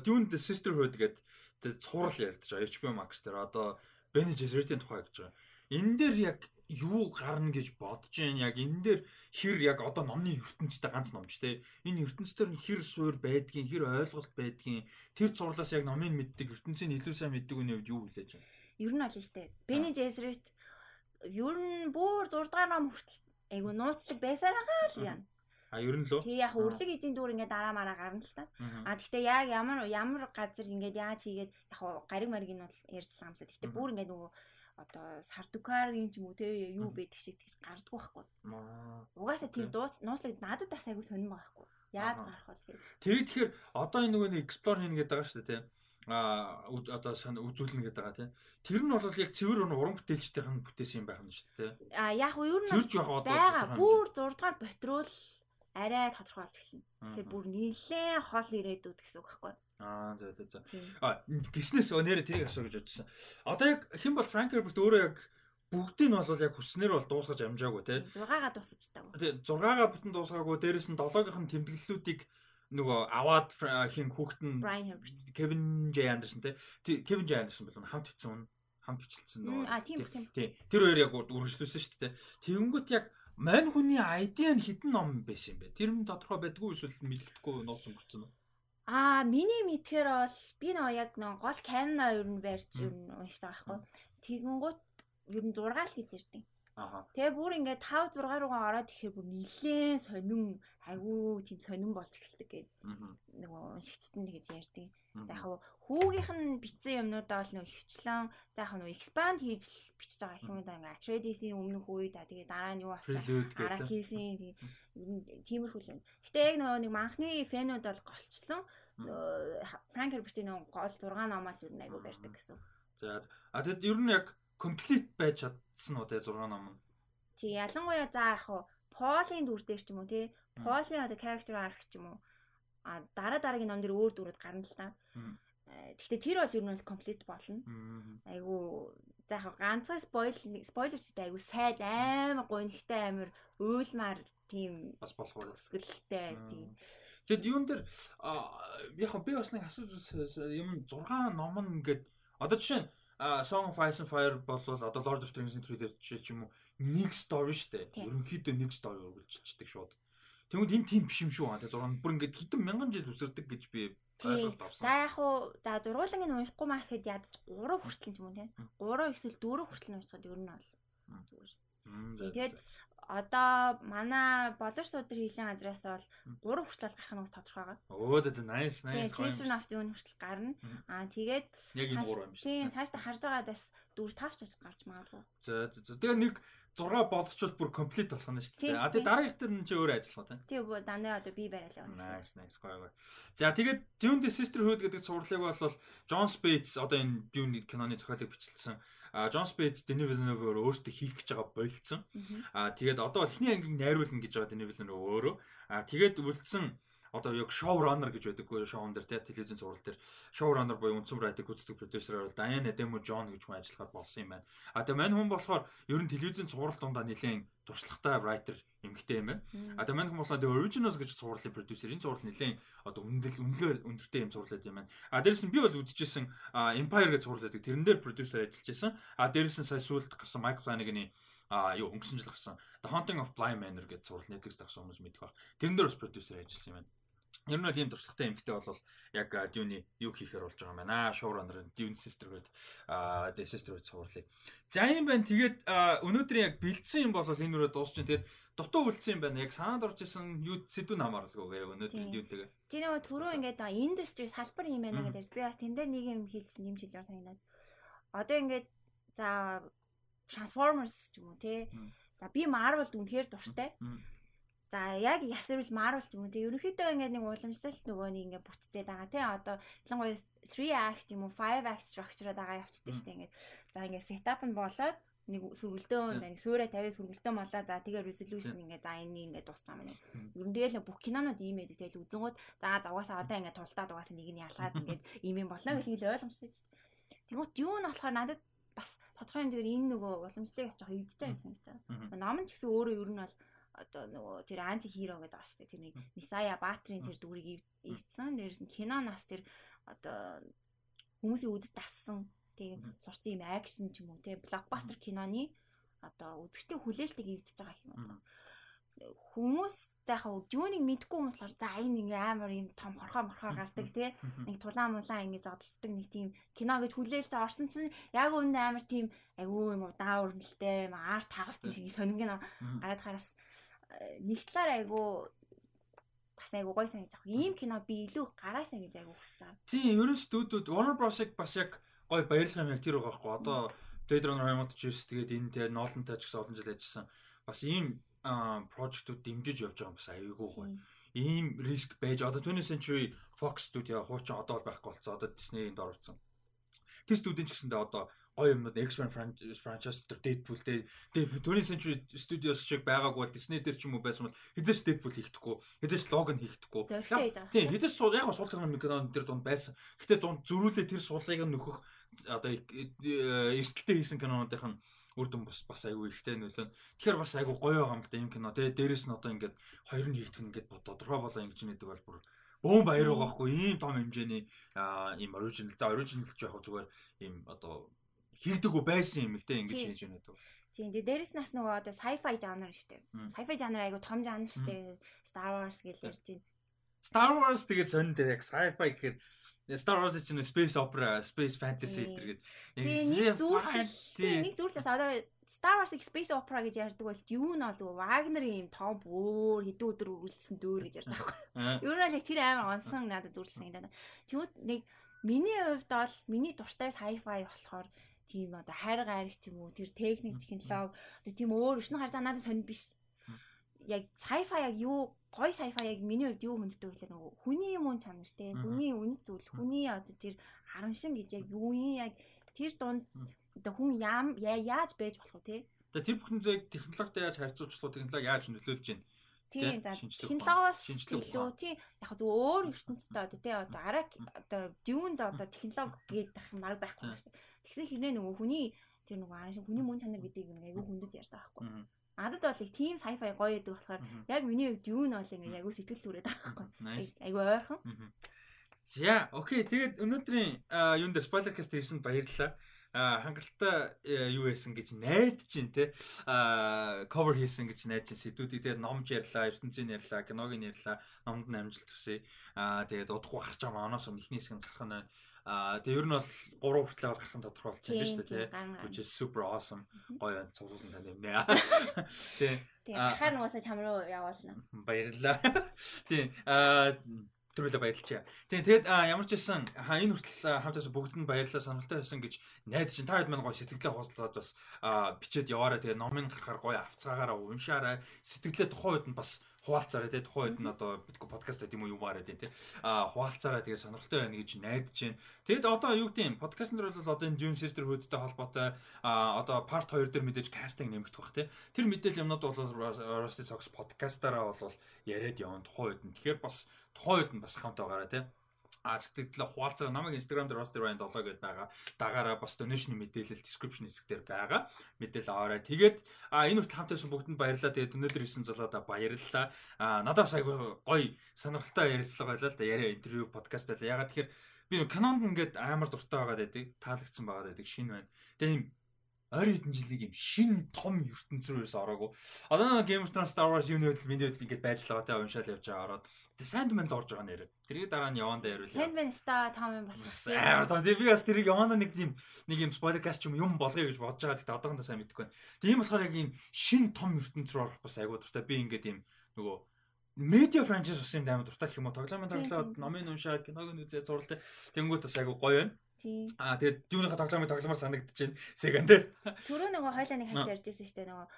Dune the Sisterhood гэдэг тэр цуврал яригдаж байгаа HBO Max дээр одоо Bene Gesserit-ийн тухай гэж байгаа. Энэ дээр яг юу гарна гэж бодож байна. Яг энэ дээр хэр яг одоо номны ертөнцтэй ганц номч те. Энэ ертөнцийн хэр суур байдгийн, хэр ойлголт байдгийн тэр зурлаас яг номын мэддэг ертөнцийн илүү сайн мэддэг үний хувьд юу хүлээж байна? ер нь нь штэ. Бени Жесрит ер нь бүр 6 дугаар ном хүртэл айгу нууцлаг байсаар байгаа л яа. А ер нь лөө. Тэг яг өрлөг эзэн дүүр ингээд дараа мараа гарна л та. А тэгтээ яг ямар ямар газар ингээд яаж хийгээд яг гариг мариг нь бол ярьжлаа юм л. Тэгтээ бүр ингээд нөгөө одоо сардукаргийн ч юм уу те юу байдаг шиг тэгж гардггүй байхгүй. Угаасаа тийм дуус нууцлаг надад бас сонирн байгаа байхгүй. Яаж гарах вэ гэхээр. Тэгээд тэгэхээр одоо энэ нөгөө нэг explore хийнэ гэдэг байгаа шүү дээ те а одоо сан үзүүлнэ гэдэг байгаа тийм. Тэр нь бол яг цэвэр уран бүтээлчдийн бүтээсэн юм байх нь шүү дээ. А яг уу ер нь байгаа бүр 6 дугаар ботрол арай тодорхой болж эхэлнэ. Тэгэхээр бүр нэлээд хол ирээдүүд гэсэн үг байхгүй. Аа за за за. А гиснээс нэрэ тэрийг асуу гэж бодсон. Одоо яг хэн бол Франк Херберт өөрөө яг бүгдийг нь бол яг хүснээр бол дуусгаж амжаагүй те. 6-гаа дуусгаж таагүй. Тий 6-гаа бүтэн дуусгаагүй. Дээрээс нь 7-гийнх нь тэмдэглэлүүдийг нөгөө аваад хин хүүхэд нь Кевин Ж Андерсон тий Кевин Ж Андерсон бол хамт хийсэн хамт бичлсэн нөгөө а тийм тийм тий тэр хоёр яг үргэлжлүүлсэн шүү дээ тэгэнгүүт яг мань хүний айдиа нь хитэн ном байсан юм бэ тэр нь тодорхой байдгүй эсвэл мэддэхгүй нууц өнгөрцөн үү А миний мэдхээр бол би нөгөө яг нөгөө гол Canon ер нь барьж ер нь уншиж байгаа байхгүй. Тэгэнгүүт ер нь 6 л хийж ирдэг. Тэгээ бүр ингээд 5 6 руугаа ороод ирэхээр бүр нилээн сонин айгүй тийм сонин болж эхэлдэг гээд нөгөө уншигчд нь тэгэж ярьдаг. За яг хүүгийнх нь бичсэн юмнуудаа бол нөгөө хөвчлэн за яг нөгөө expand хийж бичиж байгаа юм да ингээд Atreides-ийн өмнөх үед да тэгээ дараа нь юу болсон? Arrakis-ийн тиймэрхүү юм. Гэтэ яг нөгөө нэг манхны фэнүүд бол голчлон Herbert-ийн нөгөө гол 6 номоол ер нь айгүй барьдаг гэсэн. За. А тэгэд ер нь яг комплит байж чадсан уу те 6 ном нь. Тий ялангуяа за яг хуу Полийн дүр дээр ч юм уу те Полийн одоо character arc ч юм уу а дараа дараагийн ном дээр өөр дүрүүд гарна л та. Э, гэхдээ тэр бол ер нь бол комплит болно. Айгу за яг ганцхан спойл спойлер ч айгу сайд амар гонхтой амар уйлмаар тийм бас болох уу өсгөлтэй тийм. Тэгэд юун дээр яг би бас нэг асууж юм 6 ном нь ингээд одоо жишээ нь Song of Ice and Fire бол одоо Lord of the Rings-ийн трейлер ч юм уу нэг story шүү дээ. Ерөнхийдөө нэг story үргэлжилчихдэг шууд. Тэгмэд энэ тийм биш юм шүү. Тэгээ 6 бүр ингээд хэдэн мянган жил үсэрдэг гэж би ойлголт авсан. За яг хуу за зургуулын нь уншихгүй маа гэхэд ядаж 3 хүртэл юм те. 3 эсвэл 4 хүртэл уншихад ер нь бол зүгээр. Тэгээд одоо манай болор судар хийлийн газраас бол 3 хүртэл гарах нь бас тодорхой байгаа. Өө зэ nice nice. Children of Dune хүртэл гарна. Аа тэгээд яг энэ 3 юм шиг. Тийм цаашдаа харж байгаадаас 4 5 ч гарч магадгүй. За за. Тэгээ нэг 6 болгочвол бүр комплит болох нь шүү дээ. А тэгээ дараагийнх төр нь чи өөрөө ажиллах те? Тийм бо дандаа одоо би барайлаа. Nice nice гоё гоё. За тэгээд Dune the Sisterhood гэдэг цувралыг бол John Spates одоо энэ Dune киноны зохиолыг бичлсэн Джон Спейдс Дэни Вилневээр өөртөө хийх гэж байгаа болцсон. Аа тэгээд одоо эхний ангийг найруулна гэж байгаа Дэни Вилнев өөрөө. Аа тэгээд үлдсэн одоо яг шоу раннер гэж байдаг шоун дээр тий телевизэн зурвал дээр шоу раннер буюу үндсэн writer гүйцэтгэх продюсер бол Diana Demo John гэж хүн ажиллахаар болсон юм байна. А тэгээ мань хүн болохоор ер нь телевизэн зурвал дундаа нэлээд туршлагатай writer эмгтэй юм байна. А тэгээ мань хүн болохоор The Originals гэж зурлын продюсер энэ зурлал нэлээд одоо үнэлэл үнэлгээр өндөртэй юм зурлаад юм байна. А дээрэс нь би бол үдчихсэн Empire гэж зурлаад тэрэн дээр продюсер ажиллаж байсан. А дээрэс нь сая сүүлд гарсан Mike Flanagan-ы а юу өнгөрсөн жил гарсан The Haunting of Bly Manor гэж зурлал Netflix дагсан хүмүүс мэдэх баг. Тэрэн дээр бас продюсер ажилласан юм байна. Ер нь бол ийм туршлагатай эмэгтэй бол яг Dune юу хийхээр болж байгаа юм байна. Showrunner Dune Sisterhood аа The Sisterhood цувралыг. За юм байна. Тэгээд өнөөдрийн яг бэлдсэн юм бол энэ үрээ дуусч чинь тэгээд дутуу үлдсэн юм байна. Яг санаад орж исэн юу сэдвүүн хамаарлаггүй өнөөдрийн Dune-тэйгээ. Чи нөгөө түрүү ингээд industry салбар юм байна гэдэг. Би бас тэн дээр нэг юм хэлж нэмж хэлээр санагдаад. Одоо ингээд за Transformers ч юм уу те. За би Marvel үнэхээр дуртай. За яг ясэрвэл Marvel ч юм уу. Тэг ерөнхийдөө ингээд нэг уламжлалт нөгөө нэг ингээд бүтцээд байгаа тий. Одоо ялангуяа 3 act юм уу 5 act structure-аад байгаа явчихдээ штэ ингээд. За ингээд setup нь болоод нэг сүргэлдөө нэг суурэ 50 сүргэлдөө болоо за тэгээ resolution ингээ за энэ ингээ дууссан юм. Ер нь тэгэл бүх кинонууд ийм байдаг. Тэгэл үзэнгууд за завгаасаа одоо ингээ тултаад угаасаа нэг нь ялгаад ингээд ийм юм болно гэх хэл ойлгомжтой ч. Тэгвэл юу нь болохоор надад бас тодорхой хэмжээгээр энэ нөгөө уламжлалыг бас жоохон эвдэж байгаа юм санагдаж байгаа. Ном ч гэсэн өөрөө ер нь бол одоо нөгөө тэр анти хиро гэдэг байгаа шүү дээ. Тэр нэг Мисая Баатрин тэр дүрийг эвдсэн. Дээрээс нь киноноос тэр одоо хүмүүсийн үдэс дассан тийм сурцсан юм акшн ч юм уу тийм блокбастер киноны одоо үзэгчдийн хүлээлтийг эвдэж байгаа юм хүмүүс заахаа жүүнийг мэдгүй хүмүүс болохоор за энэ ингээ амар юм том хорхоо морхоо гардаг тий. Нэг тулаан мулаан ингээ зодтолдог нэг тийм кино гэж хүлээлж орсон чинь яг үүнд амар тийм айгүй юм удаа өрнөлтэй аар тагс тийм сонингийн гараад хараас нэг талаар айгүй бас айгүй гой санаж авах. Ийм кино би илүү гараасаа гэж айгүй хүсэж байгаа. Тийм, ерөн студиуд Warner Bros-ыг бас яг гой баярлах юм яг тэр байгаа байхгүй. Одоо Blade Runner 2049 тэгээд энэ тэгээд Nolan-тай ч гэсэн олон жил ажилласан. Бас ийм прожектууд дэмжиж явж байгаа юм бас айгүй гоё. Ийм риск байж одоо 20th Century Fox Studio хуучин одоо бол байхгүй болцсон. Одоо Disney-ийн дор орсон. Тэр студийн ч гэсэндээ одоо гоё юмнууд X-Men franchise дээр Deadpool дээр 20th Century Studios шиг байгаагүй бол Disney дээр ч юм уу байсан бол хэзээ ч Deadpool хийхдэггүй хэзээ ч Logan хийхдэггүй. Тийм хэзээ ч яг суулгын кинон дээр дунд байсан. Гэтээ дунд зөрүүлээ тэр суулгыг нөхөх одоо эрсдэлтэй хийсэн кинонуудын үр дүн бас бас айгүй ихтэй нөлөө. Тэгэхээр бас айгүй гоё байгаа юм л да юм кино тий дээрэс нь одоо ингээд хоёр нь нь ингээд тодорхой болоо ингэж нэдэг бол бүр бөөн баяр байгаа хгүй ийм том хэмжээний ийм оригинал за оригинал ч яг зүгээр ийм одоо хийгдэггүй байсан юм ихтэй ингэж хийж байна гэдэг. Тийм тэгээ дээрэс нас нөгөө одоо sci-fi жанр штэ. Sci-fi жанр айгу том жанр штэ. Star Wars гэж ярьж байна. Star Wars тэгээд сонин дээр яг sci-fi гэхээр Star Wars чинь space opera, space fantasy гэдэг. Тийм нэг зүгээр нэг зүрлээс одоо Star Wars space opera гэж ярьдаг бол юу нь бол зүгээр Wagner-ийн юм том бөөр хэдэн өдөр үргэлжсэн дөөр гэж ярьж байгаа байхгүй. Ер нь л яг тэр амар онсон надад зүрлсэн юм даа. Тэгвэл нэг миний хувьд бол миний дуртай sci-fi болохоор тийм одоо хайр гайрах ч юм уу тэр техник технологи одоо тийм өөр өшнө харцаа надад сонир биш. Яг sci-fi яг юу гой sci-fi яг миний хувьд юу хүнддэг вэ нөгөө хүний юм чанар те хүний үнэт зүйл хүний одоо тэр хараншин гэж яг юу юм яг тэр дунд одоо хүн яаж байж болох вэ те? Тэгээ тэр бүхэн зэг технологитой яаж харьцуулж болох технологи яаж нөлөөлж байна Тийм за технологиос илүү тийм яг зөв өөр ертөнцид одоо тий одоо араа одоо дюнд одоо технологи гэдэг марг байхгүй шүү дээ. Тэгсэн хэрнээ нөгөө хүний тэр нөгөө араа шиг хүний мөн чанар гэдэг юм айгүй хүндэж ярьж байгаа байхгүй. Надад бол их тийм sci-fi гоё гэдэг болохоор яг миний хувьд дюн бол ингээ айгүй сэтгэл түрээд байгаа байхгүй. Айгүй ойрхон. За окей тэгээд өнөөдрийн юун дээр спойлер каст хийсэнд баярлалаа хангалттай э, юу байсан гэж найдаж чинь те cover хийсэн гэж найдаж чинь сэдвүүдийг тэгээд номж ярьлаа, ертөнцийн ярьлаа, киногийн ярьлаа, номд нь амжилт төсөө. Аа тэгээд удахгүй гарч байгаа маноос өмнө ихний хэсэг нь гарах нь. Аа тэгээд ер нь бол 3 хүртэл бол гарах нь тодорхой болсон юм байна шүү дээ тий. Which is super awesome. Гоё цуглуулсан тань юм нэ. Тий. Тэгээд хахаар нуусаа чам руу явуулна. Баярлалаа. Тий. Аа Төрөлөө баярлалаа. Тийм тэгээд ямар ч байсан энэ хүртэл хамтаас бүгд нь баярлалаа сонирхолтой байсан гэж найдаж чинь та хэд мань гоё сэтгэлээ хооцлоод бас бичээд яваараа тэгээд номын гарахаар гоё авцгаагаараа уншаарай. Сэтгэлээ тухайн үед нь бас хуваалцаарай тий тухайн үед нь одоо битгүү подкаст гэдэг юм уу юм аа тий а хуваалцаарай тэгээ сонирхолтой байна гэж найдаж байна. Тэгэд одоо юу гэдэг юм подкаст нар бол одоо энэ Dune Sisterhood-тэй холбоотой а одоо part 2 дээр мэдээж кастинг нэмэгдэх бах тий. Тэр мэдээлэл юмнууд бол Rusty Socks подкастаараа бол яриад явна тухайн үед нь. Тэгэхээр бас тухайн үед нь бас хамт байгаарай тий а сэтгэлдээ хуваалцаа намайг Instagram дээр Roster Ryan 7 гэдээ байгаа. Дагаараа бас donation мэдээлэл description хэсгээр байгаа. Мэдээлэл аваарай. Тэгээд а энэ хүртэл хамтайсан бүгдэнд баярлалаа. Тэгээд өнөөдөр 9 золоодоо баярлалаа. А надад бас айгүй гоё сонирхолтой ярилцлага байлаа л да. Яриа интервью подкаст байлаа. Ягаад тэгэхээр би Canon ингээд амар дуртай байгаад байдаг. Таалагдсан байгаад байдаг. Шинэ байна. Тэгээ юм ойр хэдэн жилиг юм шин том ертөнц рүүээс ороогүй. Одоо нэг Game of Thrones Star Wars юуны хөдөл миний хөдөл ингэж байж байгаа те уншаал явж байгаа ороод. Тэгээ Sandman л орж байгаа нэр. Тэрийг дараа нь явандаа яриулъя. Sandman ста том юм болсон. Аа том би бас тэрийг явандаа нэг тийм нэг юм spoiler cast юм юм болгоё гэж бодож байгаа. Тэгтээ одоохондоо сайн мэдэхгүй байна. Тийм болохоор яг юм шин том ертөнц рүү орох бас айгуу дуртай. Би ингээд юм нөгөө медиа франчайз ус юм даймаа дуртай гэх юм уу тоглоомын тоглоод номын уншаад киног нь үзээ зурлаа. Тэнгүүт бас айгуу гоё байна. Тийм. Аа тэгээд юуныхаа тоглоомын тогломоор санагдаж байна. Сегэн дээр. Түрүү нөгөө хойлоо нэг хальт ярьжсэн шүү дээ нөгөө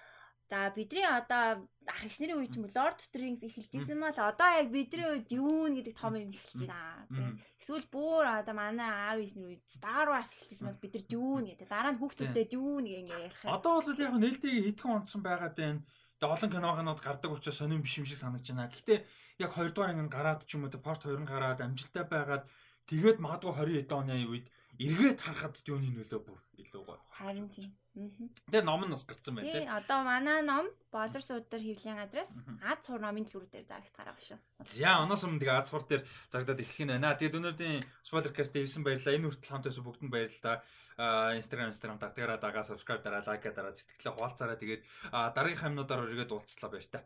За бидний одоо ах иш нарын үе ч юм уу Lord of the Rings эхэлжсэн мал одоо яг бидний үед юу гэдэг том юм эхэлж байна. Тийм. Эсвэл бүр одоо манай аав нарын үед Star Wars эхэлжсэн мал бид нар юу гэдэг. Дараа нь хүүхдүүдэд юу нэг ингээ ярих. Одоо бол яг нээлттэй хитгэн онцсон байгаад байна. Тэгээ олон киногонод гардаг учраас сонирм биш юм шиг санагдаж байна. Гэхдээ яг 2 дугаар анги гараад ч юм уу part 2 нь гараад амжилттай байгаад Тэгээд магадгүй 20 эд оны үед эргээд харахад юуны нөлөө бүр илүү гоё. Харин тийм. Тэгээ ном нь бас гарцсан байна тийм. Одоо манай ном Болор суудар хөвлийн газраас Аз цуур номын дэлгүүр дээр зарагт гараа шүү. За оноос өмнө тэгээ Аз цуур дээр зарагдаад эхлэх нь байна. Тэгээд өнөөдрийн Spoilercast ирсэн баярлалаа. Энэ хүртэл хамт байсан бүгдэнд баярлалаа. Аа Instagram Instagram дагтагаараа дагаа subscribe дараа лайк дараа сэтгэлээ хуваалцаараа тэгээд дараагийн хамнуудаар өргөд уулзлаа баяр та.